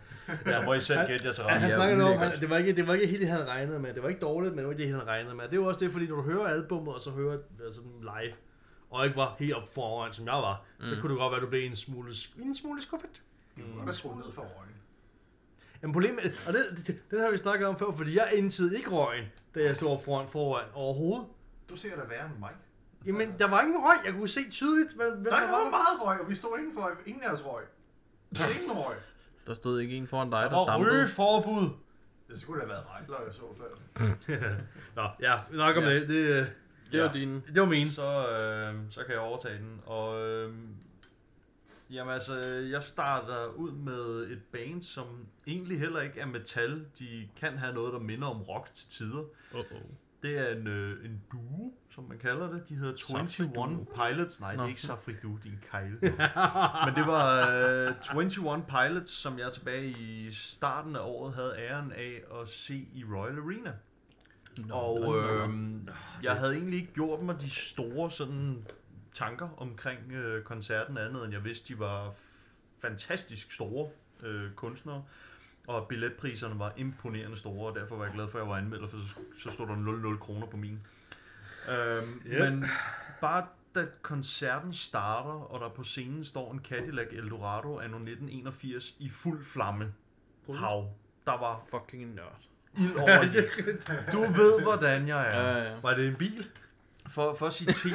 Så må I selv gætte jer til Ja, han. Ja, snakkede om, han, det, var ikke, det var ikke helt det, han regnede med. Det var ikke dårligt, men det var ikke det, han regnede med. Det jo også det, fordi når du hører albummet, og så hører altså, live, og ikke var helt op foran, som jeg var, mm. så Mm. kunne det godt være, at du blev en smule, en smule skuffet. Du kunne godt have skruet ned for øjnene. Men problemet, og det, det, den har vi snakket om før, fordi jeg indtid ikke røgen, da jeg stod foran, foran overhovedet. Du ser da værre end mig. Jamen, der var ingen røg. Jeg kunne se tydeligt, hvad, hvad Nej, der der var meget røg, og vi stod indenfor. Ingen af os røg. Der var ingen røg. Der stod ikke en foran dig, der Og dampede. rygeforbud! Det skulle da have været Reitler, jeg så før. (laughs) Nå, ja, nok om Ja. det. Det, øh, Det var Ja. din. det var min. Så, øh, så kan jeg overtage den. Og øh, jamen altså, jeg starter ud med et band, som egentlig heller ikke er metal. De kan have noget, der minder om rock til tider. Uh-oh. Det er en, øh, en duo, som man kalder det. De hedder Safri 21 Duo. Pilots. Nej, det Nå. er ikke Safri Duo, din kejle. Men det var øh, 21 Pilots, som jeg tilbage i starten af året havde æren af at se i Royal Arena. Nå, Og øh, jeg havde egentlig ikke gjort mig de store sådan tanker omkring øh, koncerten andet, end jeg vidste, de var fantastisk store øh, kunstnere. Og billetpriserne var imponerende store, og derfor var jeg glad for, at jeg var anmelder, for så, så stod der 0,0 kroner på min. Øhm, Yep. Men bare da koncerten starter, og der på scenen står en Cadillac Eldorado anno 1981 i fuld flamme. Hav. Der var Fucking nørd. ild over (laughs) det. Du ved, hvordan jeg er. Ja, ja. Var det en bil? For, for at sige (laughs)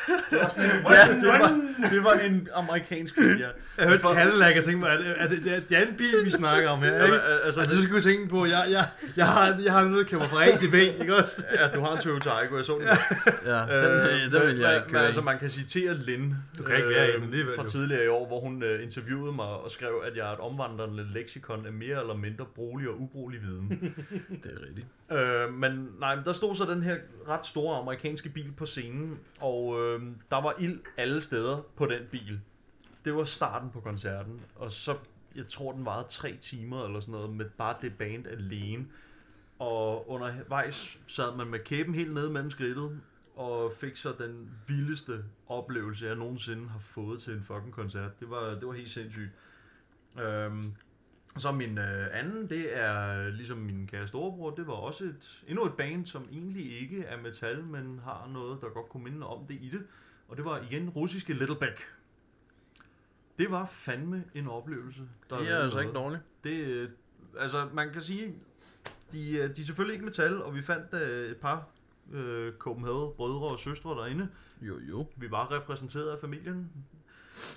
Det var sådan en, ja, det var, det var en amerikansk bil, ja. Jeg hørte For- Cadillac og tænkte mig, er det, er det, det, er, det er en bil, vi snakker om her, ikke? Altså, Altså, du skal jo tænke på, jeg, jeg, jeg, har, jeg har at køre mig fra A til B, ikke også? ja, du har en Toyota Aygo, jeg så den. ja den, den vil jeg ikke men, køre altså, man kan citere Lynn Du kan ikke være øh, alligevel, fra tidligere i år, hvor hun øh, interviewede mig og skrev, at jeg er et omvandrende leksikon af mere eller mindre brugelig og ubrugelig viden. (laughs) Det er rigtigt. Øh, men nej, men der stod så den her ret store amerikanske bil på scenen, og øh, der var ild alle steder på den bil. Det var starten på koncerten, og så, jeg tror den varede tre timer eller sådan noget, med bare det band alene. Og undervejs sad man med kæben helt nede mellem skridtet, og fik så den vildeste oplevelse, jeg nogensinde har fået til en fucking koncert. Det var, det var helt sindssygt. Øhm, så min øh, anden, det er ligesom min kære storebror, det var også et, endnu et band, som egentlig ikke er metal, men har noget, der godt kunne minde om det i det. Og det var igen russiske Littleback. Det var fandme en oplevelse. Der Det er altså ikke dårligt. det, øh, altså, man kan sige, de, øh, de er selvfølgelig ikke metal, og vi fandt øh, et par øh, Copenhagen brødre og søstre derinde. Jo, jo. Vi var repræsenteret af familien.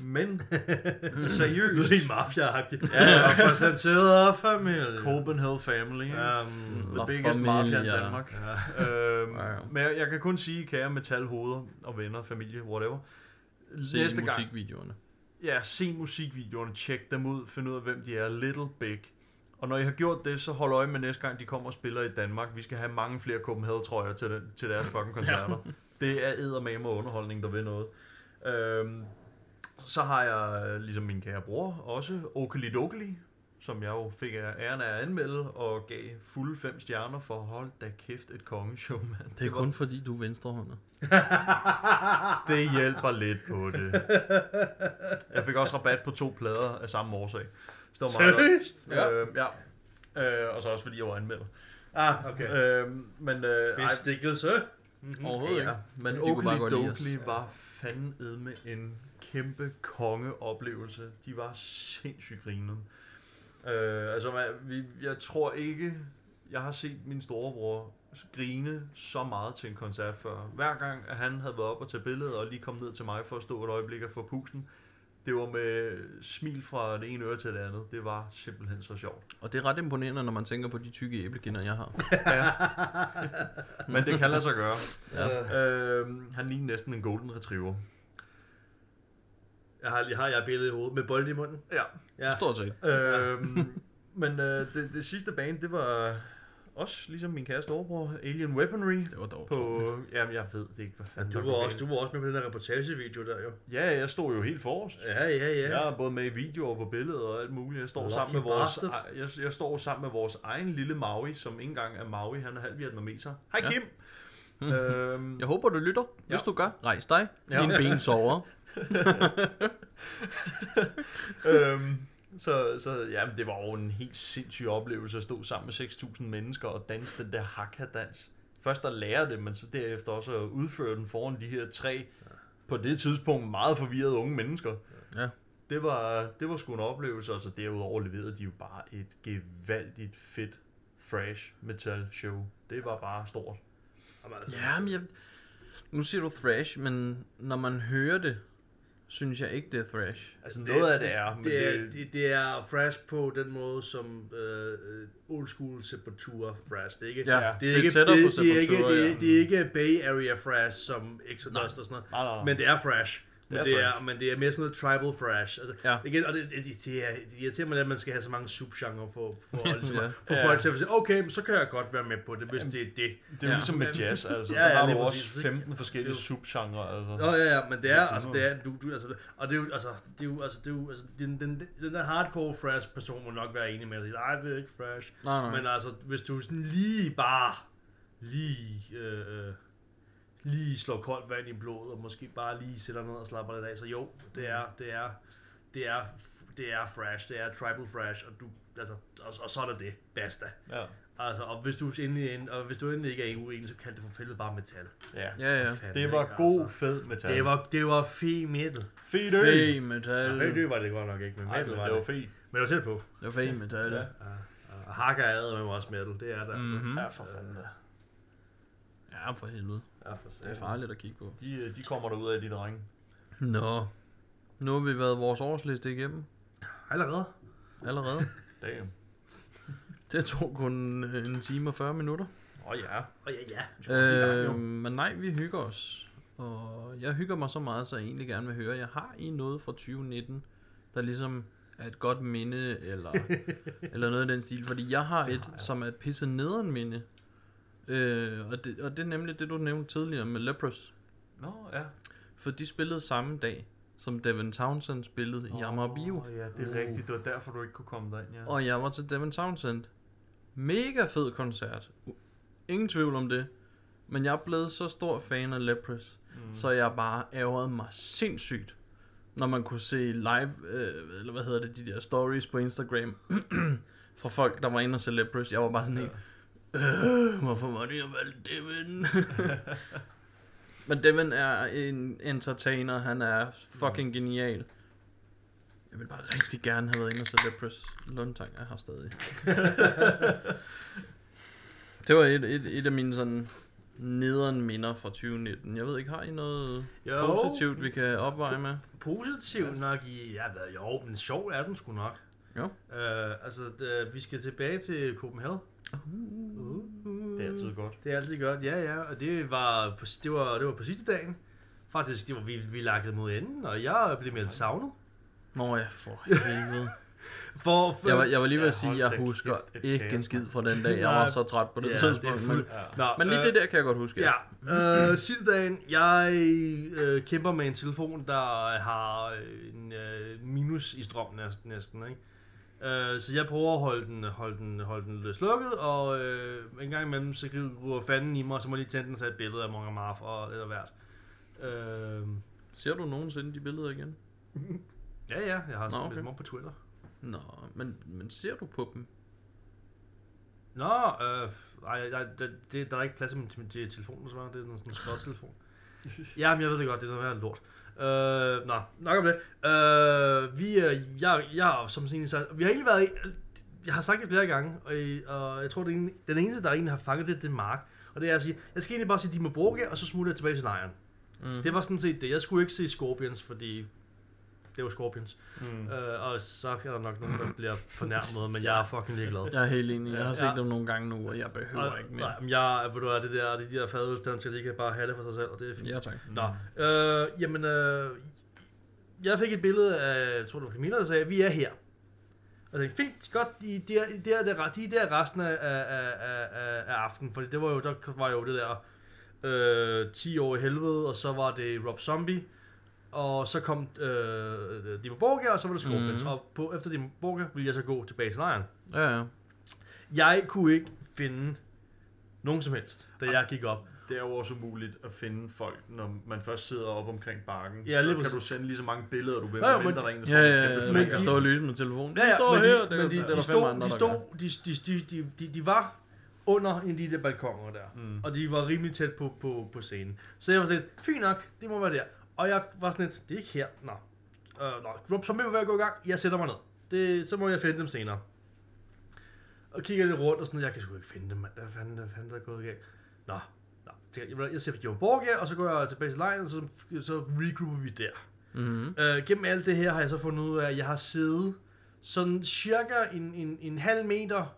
Men (laughs) seriøst, er helt mafia-agtigt. Ja, ja. Repræsenteret af familie. Copenhagen Family. Ja. Um, The La biggest mafia in Familia. Danmark. ja. Øhm, Ja, ja. men jeg, jeg kan kun sige, kære metalhoveder og venner, familie, whatever. Se Næste gang, musikvideoerne. ja, se musikvideoerne, tjek dem ud, find ud af, hvem de er. Little Big. Og når I har gjort det, så hold øje med næste gang, de kommer og spiller i Danmark. Vi skal have mange flere Copenhagen-trøjer til, den, til deres fucking koncerter. Det er eddermame og underholdning, der vil noget. Øhm, så har jeg, øh, ligesom min kære bror, også Okeli Dokeli, som jeg jo fik æren af at anmelde, og gav fulde fem stjerner for hold da kæft et kongeshow, mand. Det er var- kun fordi, du er venstrehåndet. (laughs) det hjælper lidt på det. Jeg fik også rabat på to plader af samme årsag. Så det var. Seriøst? Ja. Øh, ja. Øh, og så også fordi jeg var anmelder. Ah, okay. Øh, men øh, ej, Bestikkelse. Overhovedet ikke. ja, men kunne bare Oakley. Dokley var fandme med en kæmpe kongeoplevelse. De var sindssygt grinende. Øh, altså, man, vi, jeg tror ikke, jeg har set min storebror grine så meget til en koncert før. Hver gang, at han havde været op og tage billedet og lige kom ned til mig for at stå et øjeblik og få pusten, Det var med smil fra det ene øre til det andet. Det var simpelthen så sjovt. Og det er ret imponerende, når man tænker på de tykke æblekinder, jeg har. (laughs) Ja. Men det kan lade sig gøre. Ja. Øhm, han ligner næsten en golden retriever. Jeg har, jeg har jeg har billedet i hovedet med bolden i munden. Ja. Ja. Stort set. Øhm, men øh, det, det sidste band, det var også ligesom min kæreste overbror, Alien Weaponry. Det var dog På, jamen jeg ved det ikke, hvad fanden Du var, også, du var også med på den der reportagevideo der jo. Ja, jeg stod jo helt forrest. Ja, ja, ja. Jeg er både med i videoer og på billeder og alt muligt. Jeg står, Lucky sammen med vores, bastard. jeg, jeg står sammen med vores egen lille Maui, som ikke engang er Maui, han er halv vietnameser. Hej Ja. Kim! (laughs) øhm, Jeg håber, du lytter. Hvis Ja. du gør, rejs dig. Ja. Dine ben sover. (laughs) (laughs) øhm, så, så jamen, det var jo en helt sindssyg oplevelse at stå sammen med 6.000 mennesker og danse den der hakka-dans. Først at lære det, men så derefter også at udføre den foran de her tre, på det tidspunkt meget forvirrede unge mennesker. Ja. Det var, det var sgu en oplevelse, og så derudover leverede de jo bare et gevaldigt fedt thrash metal show. Det var bare stort. Jamen, altså, Ja, men jeg... Nu siger du thrash, men når man hører det, synes jeg ikke, det er thrash. Altså noget af det er, men det, er, det, det er fresh på den måde, som øh, øh, old school Sepultura fresh. Det er ikke, Ja, det er, det er ikke, tættere det, på det, er ikke, Sepultura, det, det er ikke Bay Area fresh som Exodus og sådan noget. Nej, nej, nej. Men det er fresh. Men Det er men det er mere sådan noget tribal fresh. Altså, Ja. igen, og det, det, det, det, er, det irriterer mig, at man skal have så mange subgenre for, for, (laughs) ligesom, Ja. Ja. folk til at sige, okay, så kan jeg godt være med på det, hvis det er det. Det er jo Ja. ligesom med jazz, (laughs) altså. Ja, Ja, ja, der har du præcis, også ikke? 15 forskellige Det subgenre, altså. Nå, ja, ja, men det er, Ja, altså, det er, du, du, altså, og det er jo, altså, det er jo, altså, det er jo, altså, den, den, den der hardcore fresh person må nok være enig med dig. Nej, det er ikke fresh. Nej, nej. Men altså, hvis du sådan lige bare, lige, øh, øh, lige slår koldt vand i blodet, og måske bare lige sætter ned og slapper lidt af, så jo, det er, det er, det er, det er fresh, det er tribal fresh, og du, altså, og, og så er det det, basta. Ja. Altså, og hvis du endelig, og hvis du endelig ikke er uenig, så kald det for fældet bare metal. ja. Ja, ja. Fanden, Det var ikke? god, Altså, fed metal. det var, det var fe metal. fedt øl. Fæ metal. Ja, det var det godt nok ikke, men metal men var det var fedt. Men det var tæt på. Det var fæ metal. Ja. Ja, og hakker er med også metal, det er det altså. Mhm. Ja, for fanden. da. Ja, for helvede. Ja, for Det er farligt at kigge på. De, de kommer derud af, de drenge. Nå. Nu har vi været vores årsliste igennem. Allerede? Allerede. (laughs) Damn. Det tog kun øh, en time og 40 minutter. Åh oh, ja. Åh ja, ja. Gang, Øh, men nej, vi hygger os. Og jeg hygger mig så meget, så jeg egentlig gerne vil høre, jeg har I noget fra 2019, der ligesom er et godt minde, eller, (laughs) eller noget i den stil. Fordi jeg har et, har jeg. som er et pisse nederen minde. Øh, og, det, og det er nemlig det, du nævnte tidligere med Leprous. Nå, ja. For de spillede samme dag, som Devin Townsend spillede i Amager Bio. Ja, det er Uh. rigtigt. Det var derfor, du ikke kunne komme derind, ja. Og jeg var til Devin Townsend. Mega fed koncert. Ingen tvivl om det. Men jeg er blevet så stor fan af Leprous, mm. så jeg bare ærgerede mig sindssygt, når man kunne se live, øh, eller hvad hedder det, de der stories på Instagram, (clears throat) fra folk, der var inde og se Leprous. Jeg var bare sådan helt, øh, hvorfor var det, jeg valgte Devin? (laughs) Men Devin er en entertainer, han er fucking genial. Jeg vil bare rigtig gerne have været inde og se Leprous. Lundtang er her stadig. (laughs) det var et, et, et af mine sådan nederen minder fra 2019. Jeg ved ikke, har I noget Jo. positivt, vi kan opveje med? Positivt nok i, ja, hvad, jo, men sjov er den sgu nok. Jo. Øh, altså, det, vi skal tilbage til Copenhagen. Uh. Det er altid godt. Det er altid godt, ja, ja. Og det var på, det var, det var på sidste dagen. Faktisk, det var, vi, vi lagde mod enden, og jeg blev meldt savnet. Nå ja, for (laughs) helvede. For, for Jeg var, jeg var lige ved Ja, at sige, at jeg husker kæft, ikke kaos, en skid fra den dag. Jeg var så træt på det Ja, det tidspunkt. er Men, Ja. Men lige øh, det der kan jeg godt huske. Ja, øh, sidste dagen, jeg øh, kæmper med en telefon, der har øh, en øh, minus i strøm næsten, næsten ikke? Øh, så jeg prøver at holde den, holde den, holde den slukket, og øh, en gang imellem, så gruer fanden i mig, og så må jeg lige tænde den og tage et billede af Monger Marf og lidt af hvert. Øh, Ser du nogensinde de billeder igen? (laughs) ja, ja, jeg har okay. lidt dem op på Twitter. Nå, men, men ser du på dem? Nå, øh, ej, ej, det, det, der er ikke plads til min, til min telefon, desværre. Det er sådan en skråtelefon. (laughs) ja, men jeg ved det godt, det er noget værd lort. Øh, nå, nok om det. Øh, vi, øh, jeg, jeg som sagt, vi har egentlig været, i- jeg har sagt det flere gange, og, og jeg tror, det en, den eneste, der egentlig har fanget det, det er Mark. Og det er at sige, jeg skal egentlig bare se Dimo Borgia, og så smutter jeg tilbage til lejren. Mm. Det var sådan set det. Jeg skulle ikke se Scorpions, fordi Det er jo Scorpions. Mm. Øh, og så er der nok nogen, der bliver fornærmet, men jeg er fucking ligeglad. Jeg er helt enig. Jeg har Ja. set dem nogle gange nu, og jeg behøver Og- ikke mere. Nej, men jeg, ved du hvad, det der, det de der fadølstanser, de kan bare have det for sig selv, og det er fint. Ja, tak. Nå, øh, jamen, øh, jeg fik et billede af, jeg tror det var Camilla, der sagde, vi er her. Og jeg tænkte, fint, godt, de, de, er, de, er, der, de er der resten af, af, af, af, af aftenen, fordi det var jo, der var jo det der øh, 10 år i helvede, og så var det Rob Zombie, og så kom øh, Dimo Borgia, og så var det Scorpions, mm. og på, efter Dimo Borgia ville jeg så gå tilbage til lejren. Ja, ja. Jeg kunne ikke finde nogen som helst, da jeg gik op. Det er jo også umuligt at finde folk, når man først sidder op omkring bakken. Ja, så kan du sende lige så mange billeder, du vil, Ja, men der er en, der Ja, står ja, med ja, kæmpe man flag. kan stå og lyse med telefonen. Ja, ja, står men her, de, det, men de, der de, var fem stod, andre, de, der stod, de, de, de, de, de, de var under en af de der balkoner der, Mm. og de var rimelig tæt på, på, på scenen. Så jeg var sådan fint nok, det må være der. Og jeg var sådan lidt, det er ikke her. Nå, øh, nå var ved at gå i gang, jeg sætter mig ned. Det, så må jeg finde dem senere. Og kigger lidt rundt og sådan, jeg kan sgu ikke finde dem, mand. Hvad fanden, hvad fanden der er gået galt? Nå, nå. Så Jeg, jeg, jeg ser på Joe Borgia, og så går jeg tilbage til lejen, og så, så regrouper vi der. Mhm. Øh, gennem alt det her har jeg så fundet ud af, at jeg har siddet sådan cirka en, en, en halv meter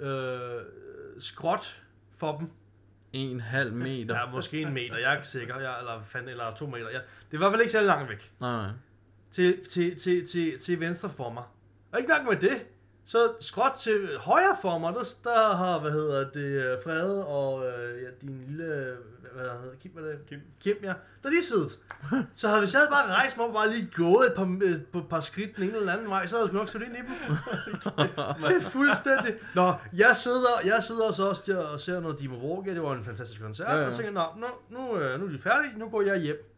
øh, skråt for dem. En halv meter. Ja, måske en meter, jeg er ikke sikker. Jeg, eller, fanden, eller to meter. Jeg, det var i hvert fald ikke så langt væk. Nej, nej. Til, til, til, til, til venstre for mig. Og ikke nok med det. Så skråt til højre for mig, der, der har, hvad hedder det, øh, Frede og øh, ja, din lille, hvad hedder det, Kim, hvad er det? Kim. Kim, ja. Der er de siddet. Så havde vi sad bare rejst mig og bare lige gået et par, et par, par skridt den ene eller anden vej, så havde jeg nok stået ind i dem. (laughs) det er fuldstændig. Nå, jeg sidder, jeg sidder så også der og ser noget Dimo Borgia, det var en fantastisk koncert, Ja, ja, og tænker jeg, nå, nu, nu, øh, nu er de færdige, nu går jeg hjem.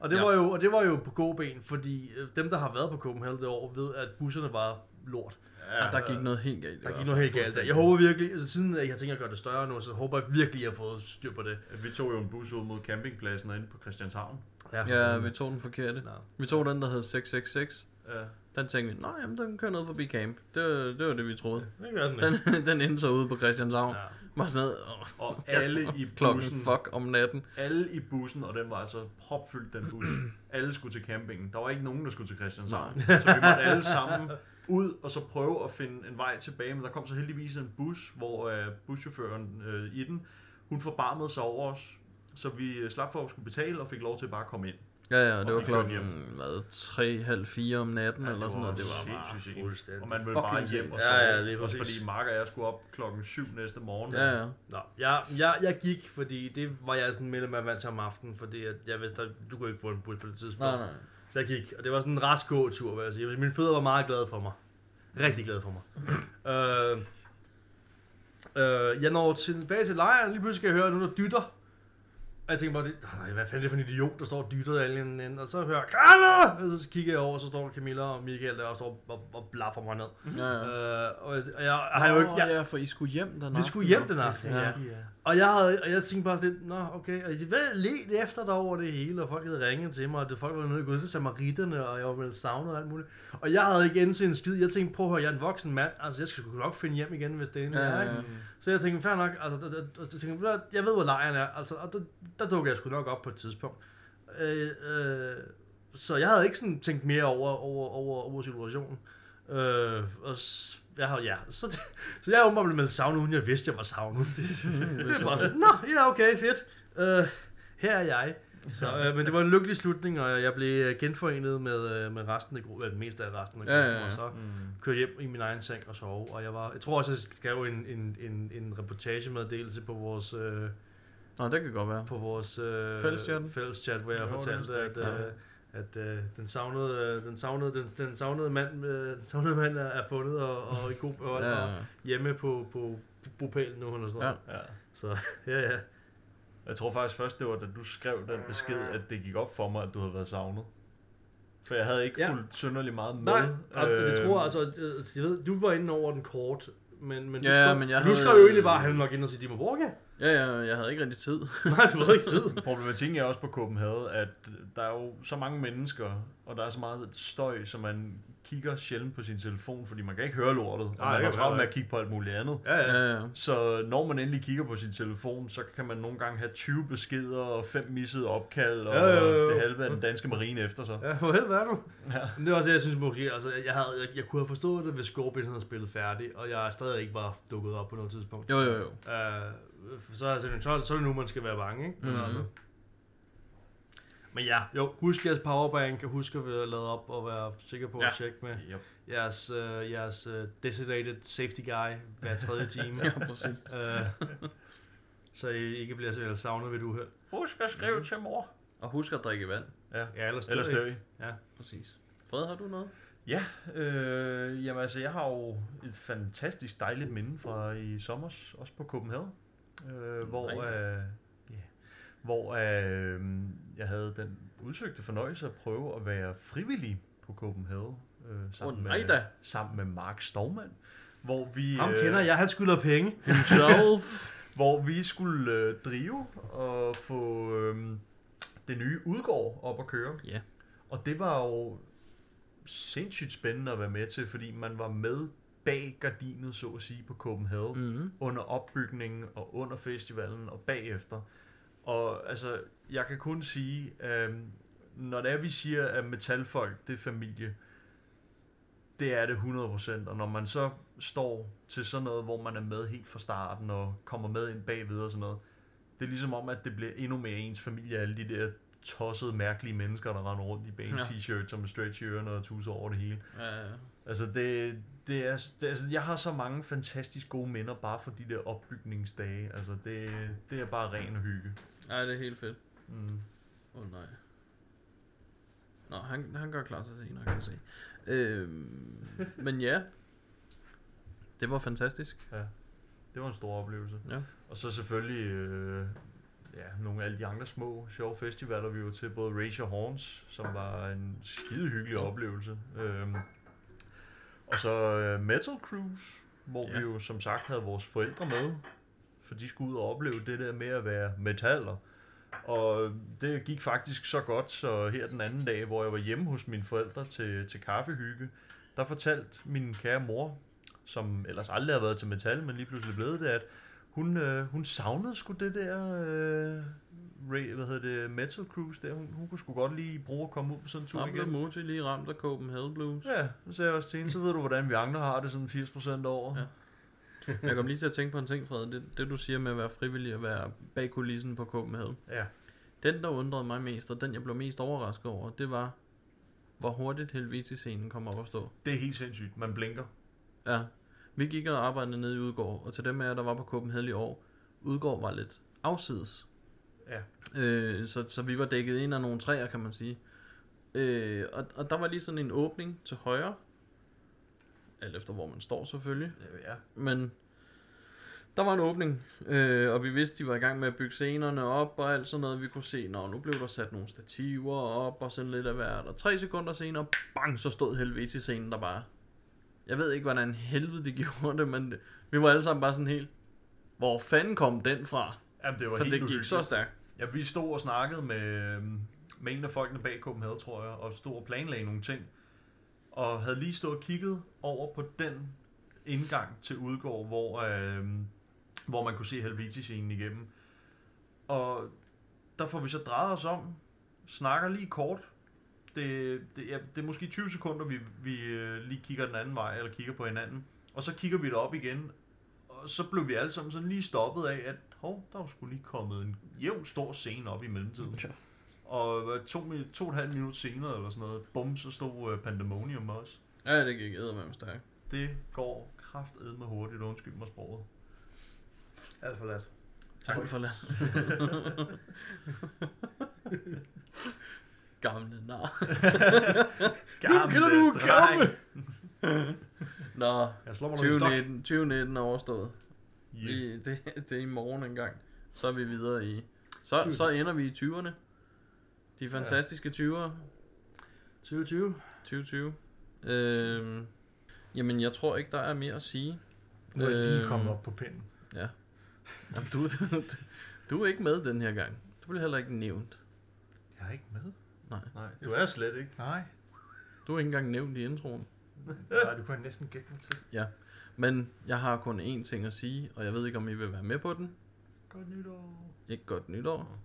Og det, Ja. var jo, og det var jo på gåben, fordi øh, dem, der har været på Copenhagen det år, ved, at busserne var lort. Ja, der gik noget helt galt. Der gik noget helt galt der. Jeg håber virkelig, altså siden jeg tænker at gøre det større nu, så håber jeg virkelig, at jeg har fået styr på det. Vi tog jo en bus ud mod campingpladsen inde på Christianshavn. Ja, vi tog den forkerte. Nå. Vi tog den, der hed 666. Ja. Den tænkte vi, nej, jamen, den kører ned forbi camp. Det, var- det var det, vi troede. Det gør den Den, (laughs) den endte så ude på Christianshavn. Ja. Var sådan noget, Og alle i (laughs) klokken bussen, fuck om natten. alle i bussen, og den var altså propfyldt, den bus. (clears throat) alle skulle til campingen. Der var ikke nogen, der skulle til Christianshavn. Så vi måtte alle sammen (laughs) ud og så prøve at finde en vej tilbage. Men der kom så heldigvis en bus, hvor øh, buschaufføren øh, i den, hun forbarmede sig over os. Så vi øh, slap for at skulle betale og fik lov til bare at komme ind. Ja, ja, det Og var klokken, hvad, 3, halv 4 om natten, Ja, eller sådan noget. Det var bare... fuldstændig. Og man ville bare hjem og Ja, sove. ja, lige også fordi Mark og jeg skulle op klokken 7 næste morgen. Ja, ja. Nå, jeg, jeg, jeg gik, fordi det var jeg sådan mellem at vant til om aftenen, fordi at jeg vidste, at du kunne ikke få en bus på det tidspunkt. Nej, nej. Så jeg gik, og det var sådan en rask gåtur, vil jeg sige. Mine fødder var meget glade for mig. Rigtig glade for mig. øh, øh, jeg når tilbage til lejren, lige pludselig skal jeg høre nogen, der dytter. Og jeg tænker bare, det- "Nej, hvad fanden er det for en idiot, der står og dytter alene inden. Og så hører jeg, Kalle! Og så kigger jeg over, og så står Camilla og Michael der og står og, og blaffer mig ned. Ja, ja. Øh, og jeg, og jeg, har jo ikke... Jeg, ja, for I skulle hjem den aften. vi skulle hjem den aften, Ja. ja. Og jeg, havde, og jeg tænkte bare sådan lidt, nå okay, og jeg var let efter der over det hele, og folk havde ringet til mig, og det, folk var gået til samaritterne, og jeg var vel savnet og alt muligt. Og jeg havde ikke indset en skid, jeg tænkte, prøv at høre, jeg er en voksen mand, altså jeg skal sgu nok finde hjem igen, hvis det er Ja, ja, ja, ja. Så jeg tænkte, fair nok, altså, der, der, der, jeg, tænkte, jeg ved, hvor lejren er, altså, og der, der dukker jeg sgu nok op på et tidspunkt. Øh, øh, så jeg havde ikke sådan tænkt mere over, over, over, over situationen. Øh, og jeg har, ja, så, (laughs) så jeg er åbenbart blevet meldt savnet, uden jeg vidste, jeg var savnet. (laughs) Det, det det bare sådan, nå, ja, okay, fedt. Øh, her er jeg. Så, øh, men det var en lykkelig slutning, og jeg blev øh, genforenet med, øh, med resten af gruppen, det meste af resten af Ja, gruppen, ja, ja. og så Mm. kørte hjem i min egen seng og sove. Og jeg var, jeg tror også, jeg skrev en, en, en, en reportagemeddelelse på vores, øh, Nå, det kan godt være. på vores øh, Fælleschat? fælleschat, hvor jeg Jo, fortalte, at, øh, at øh, den savnede, øh, den savnede, den, den savnede mand, øh, den savnede mand er, er fundet og, og i god behold Ja, ja. og ja. hjemme på, på, på bopælen nu eller sådan (laughs) Ja. Ja. Så ja, ja. Jeg tror faktisk først, det var da du skrev den besked, at det gik op for mig, at du havde været savnet. For jeg havde ikke Ja. fulgt synderligt meget med. Nej, og det Øh, tror jeg, altså, øh, jeg ved, du var inde over den kort, men, men du, Ja, skrev, men jeg du havde- skrev jo egentlig bare, at han nok ind og sige Dimo Borgia. Ja, ja, jeg havde ikke rigtig tid. (laughs) Nej, du havde ikke tid. (laughs) Problematikken er også på Copenhagen, at der er jo så mange mennesker, og der er så meget støj, så man kigger sjældent på sin telefon, fordi man kan ikke høre lortet, og Nej, man er travlt kan med at kigge på alt muligt andet. Ja, ja. Ja, ja. Så når man endelig kigger på sin telefon, så kan man nogle gange have 20 beskeder og fem missede opkald og Ja, ja, ja, ja. det halve af den danske marine efter sig. Ja, hvor helvede er du? Ja. Men det er også jeg synes måske, altså, jeg, havde, jeg, jeg kunne have forstået det, hvis Scorpion havde spillet færdig, og jeg stadig ikke var dukket op på noget tidspunkt. Jo, jo, jo. Uh, så, er det, så, så er det nu, man skal være bange, ikke? Men, Mhm. altså. Men ja, jo, husk jeres powerbank, husk at lavet op og være sikker på Ja. at tjekke med Yep. jeres, uh, jeres uh, designated safety guy hver tredje time. (laughs) Ja, præcis. uh, så I ikke bliver så savnet ved du her. Husk at skrive til mor. Og husk at drikke vand. Ja, Ja, ellers ellers dør I. I. Præcis. Fred, har du noget? Ja, øh, jamen altså, jeg har jo et fantastisk dejligt minde fra i sommer, også på Copenhagen, øh, hvor, Nej øh, ja, hvor øh, jeg havde den udsøgte fornøjelse at prøve at være frivillig på Copenhagen, øh, sammen, nej med, da. sammen med Mark Stovmand, hvor vi, Ham øh, kender jeg, han skylder penge. (laughs) Himself. (laughs) hvor vi skulle øh, drive og få øh, det nye udgård op at køre. Ja. Og det var jo sindssygt spændende at være med til, fordi man var med bag gardinet, så at sige, på Copenhagen, mm. mm. under opbygningen og under festivalen og bagefter. Og altså, jeg kan kun sige, øh, når det er, vi siger, at metalfolk, det er familie, det er det 100%, og når man så står til sådan noget, hvor man er med helt fra starten og kommer med ind bagved og sådan noget, det er ligesom om, at det bliver endnu mere ens familie, alle de der tossede, mærkelige mennesker, der render rundt i bane t-shirts og med stretch i ørerne og tusser over det hele. Ja, ja. Altså, det, det er, det, altså, jeg har så mange fantastisk gode minder bare for de der opbygningsdage. Altså, det, det er bare ren hygge. ja, det er helt fedt. Mm. Åh oh, nej. Nå, han, han gør klar til senere, kan jeg se. Øhm, (laughs) men ja, det var fantastisk. Det var en stor oplevelse. Ja. Og så selvfølgelig øh, ja, nogle af alle de andre små sjove festivaler, vi var til. Både Rage og Horns, som var en skide hyggelig oplevelse. Øhm, og så øh, Metal Cruise, hvor Ja. vi jo som sagt havde vores forældre med. For de skulle ud og opleve det der med at være metaller. Og det gik faktisk så godt, så her den anden dag, hvor jeg var hjemme hos mine forældre til, til kaffehygge, der fortalte min kære mor, som ellers aldrig har været til metal, men lige pludselig blevet det, at hun, øh, hun savnede sgu det der øh, Ray, hvad hedder det, Metal Cruise der. Hun, hun kunne sgu godt lige bruge at komme ud på sådan en tur blev igen. Moti lige ramt af Copenhagen Blues. Ja, så sagde jeg også til hende, så ved du, hvordan vi andre har det sådan 80% over. Ja. Jeg kom lige til at tænke på en ting, Fred. Det, det du siger med at være frivillig og være bag kulissen på Copenhagen. ja. Den, der undrede mig mest, og den jeg blev mest overrasket over, det var, hvor hurtigt Helveti-scenen kommer op at stå. Det er helt sindssygt. Man blinker. Ja, vi gik og arbejdede nede i Udgård, og til dem af jer, der var på Copenhagen i år, Udgård var lidt afsides. Ja. Øh, så, så vi var dækket ind af nogle træer, kan man sige. Øh, og, og der var lige sådan en åbning til højre. Alt efter hvor man står selvfølgelig. Ja. Men der var en åbning, øh, og vi vidste, de var i gang med at bygge scenerne op og alt sådan noget. Vi kunne se, når nu blev der sat nogle stativer op og sådan lidt af hvert. Og tre sekunder senere, bang, så stod Helveti-scenen der bare. Jeg ved ikke, hvordan helvede de (laughs) gjorde det, men vi var alle sammen bare sådan helt, hvor fanden kom den fra? Jamen, det var For helt det gik uhyggeligt. så stærkt. Ja, vi stod og snakkede med, øhm, med en af folkene bag Copenhagen, tror jeg, og stod og planlagde nogle ting. Og havde lige stået og kigget over på den indgang til Udgård, hvor, øh, hvor man kunne se Helvetis-scenen igennem. Og der får vi så drejet os om, snakker lige kort. Det, det, ja, det er måske 20 sekunder, vi, vi øh, lige kigger den anden vej, eller kigger på hinanden. Og så kigger vi det op igen, og så blev vi alle sammen sådan lige stoppet af, at hov, der var sgu lige kommet en jævn stor scene op i mellemtiden. Ja. Og hvad, to, to og et halvt minut senere, eller sådan noget, bum, så stod uh, Pandemonium også. Ja, det gik eddermame stærkt. Det går kraftedme hurtigt, undskyld mig sproget. Alt for lat. Tak for det. (laughs) Gamle nar. (laughs) Gamle kender du dreng. Nå, Jeg slår mig noget i stok. 2019, 2019 er overstået. Yeah. Vi, det, det er i morgen engang. Så er vi videre i... Så, så ender vi i 20'erne. De fantastiske 20'ere. 2020. 2020. Øhm, jamen, jeg tror ikke, der er mere at sige. Nu er jeg lige Øhm, kommet op på pinden. Jamen, du, du, (laughs) du er ikke med den her gang. Du bliver heller ikke nævnt. Jeg er ikke med. Nej, du er slet ikke. Nej. Du er ikke engang nævnt i introen. Nej, du kunne næsten gætte mig til. Men jeg har kun én ting at sige, og jeg ved ikke, om I vil være med på den. Godt nytår. Ikke godt nytår.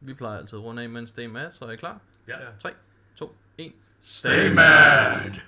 Vi plejer altid at runde af med en stay mad, så er I klar? Ja. 3, 2, 1. Stay mad!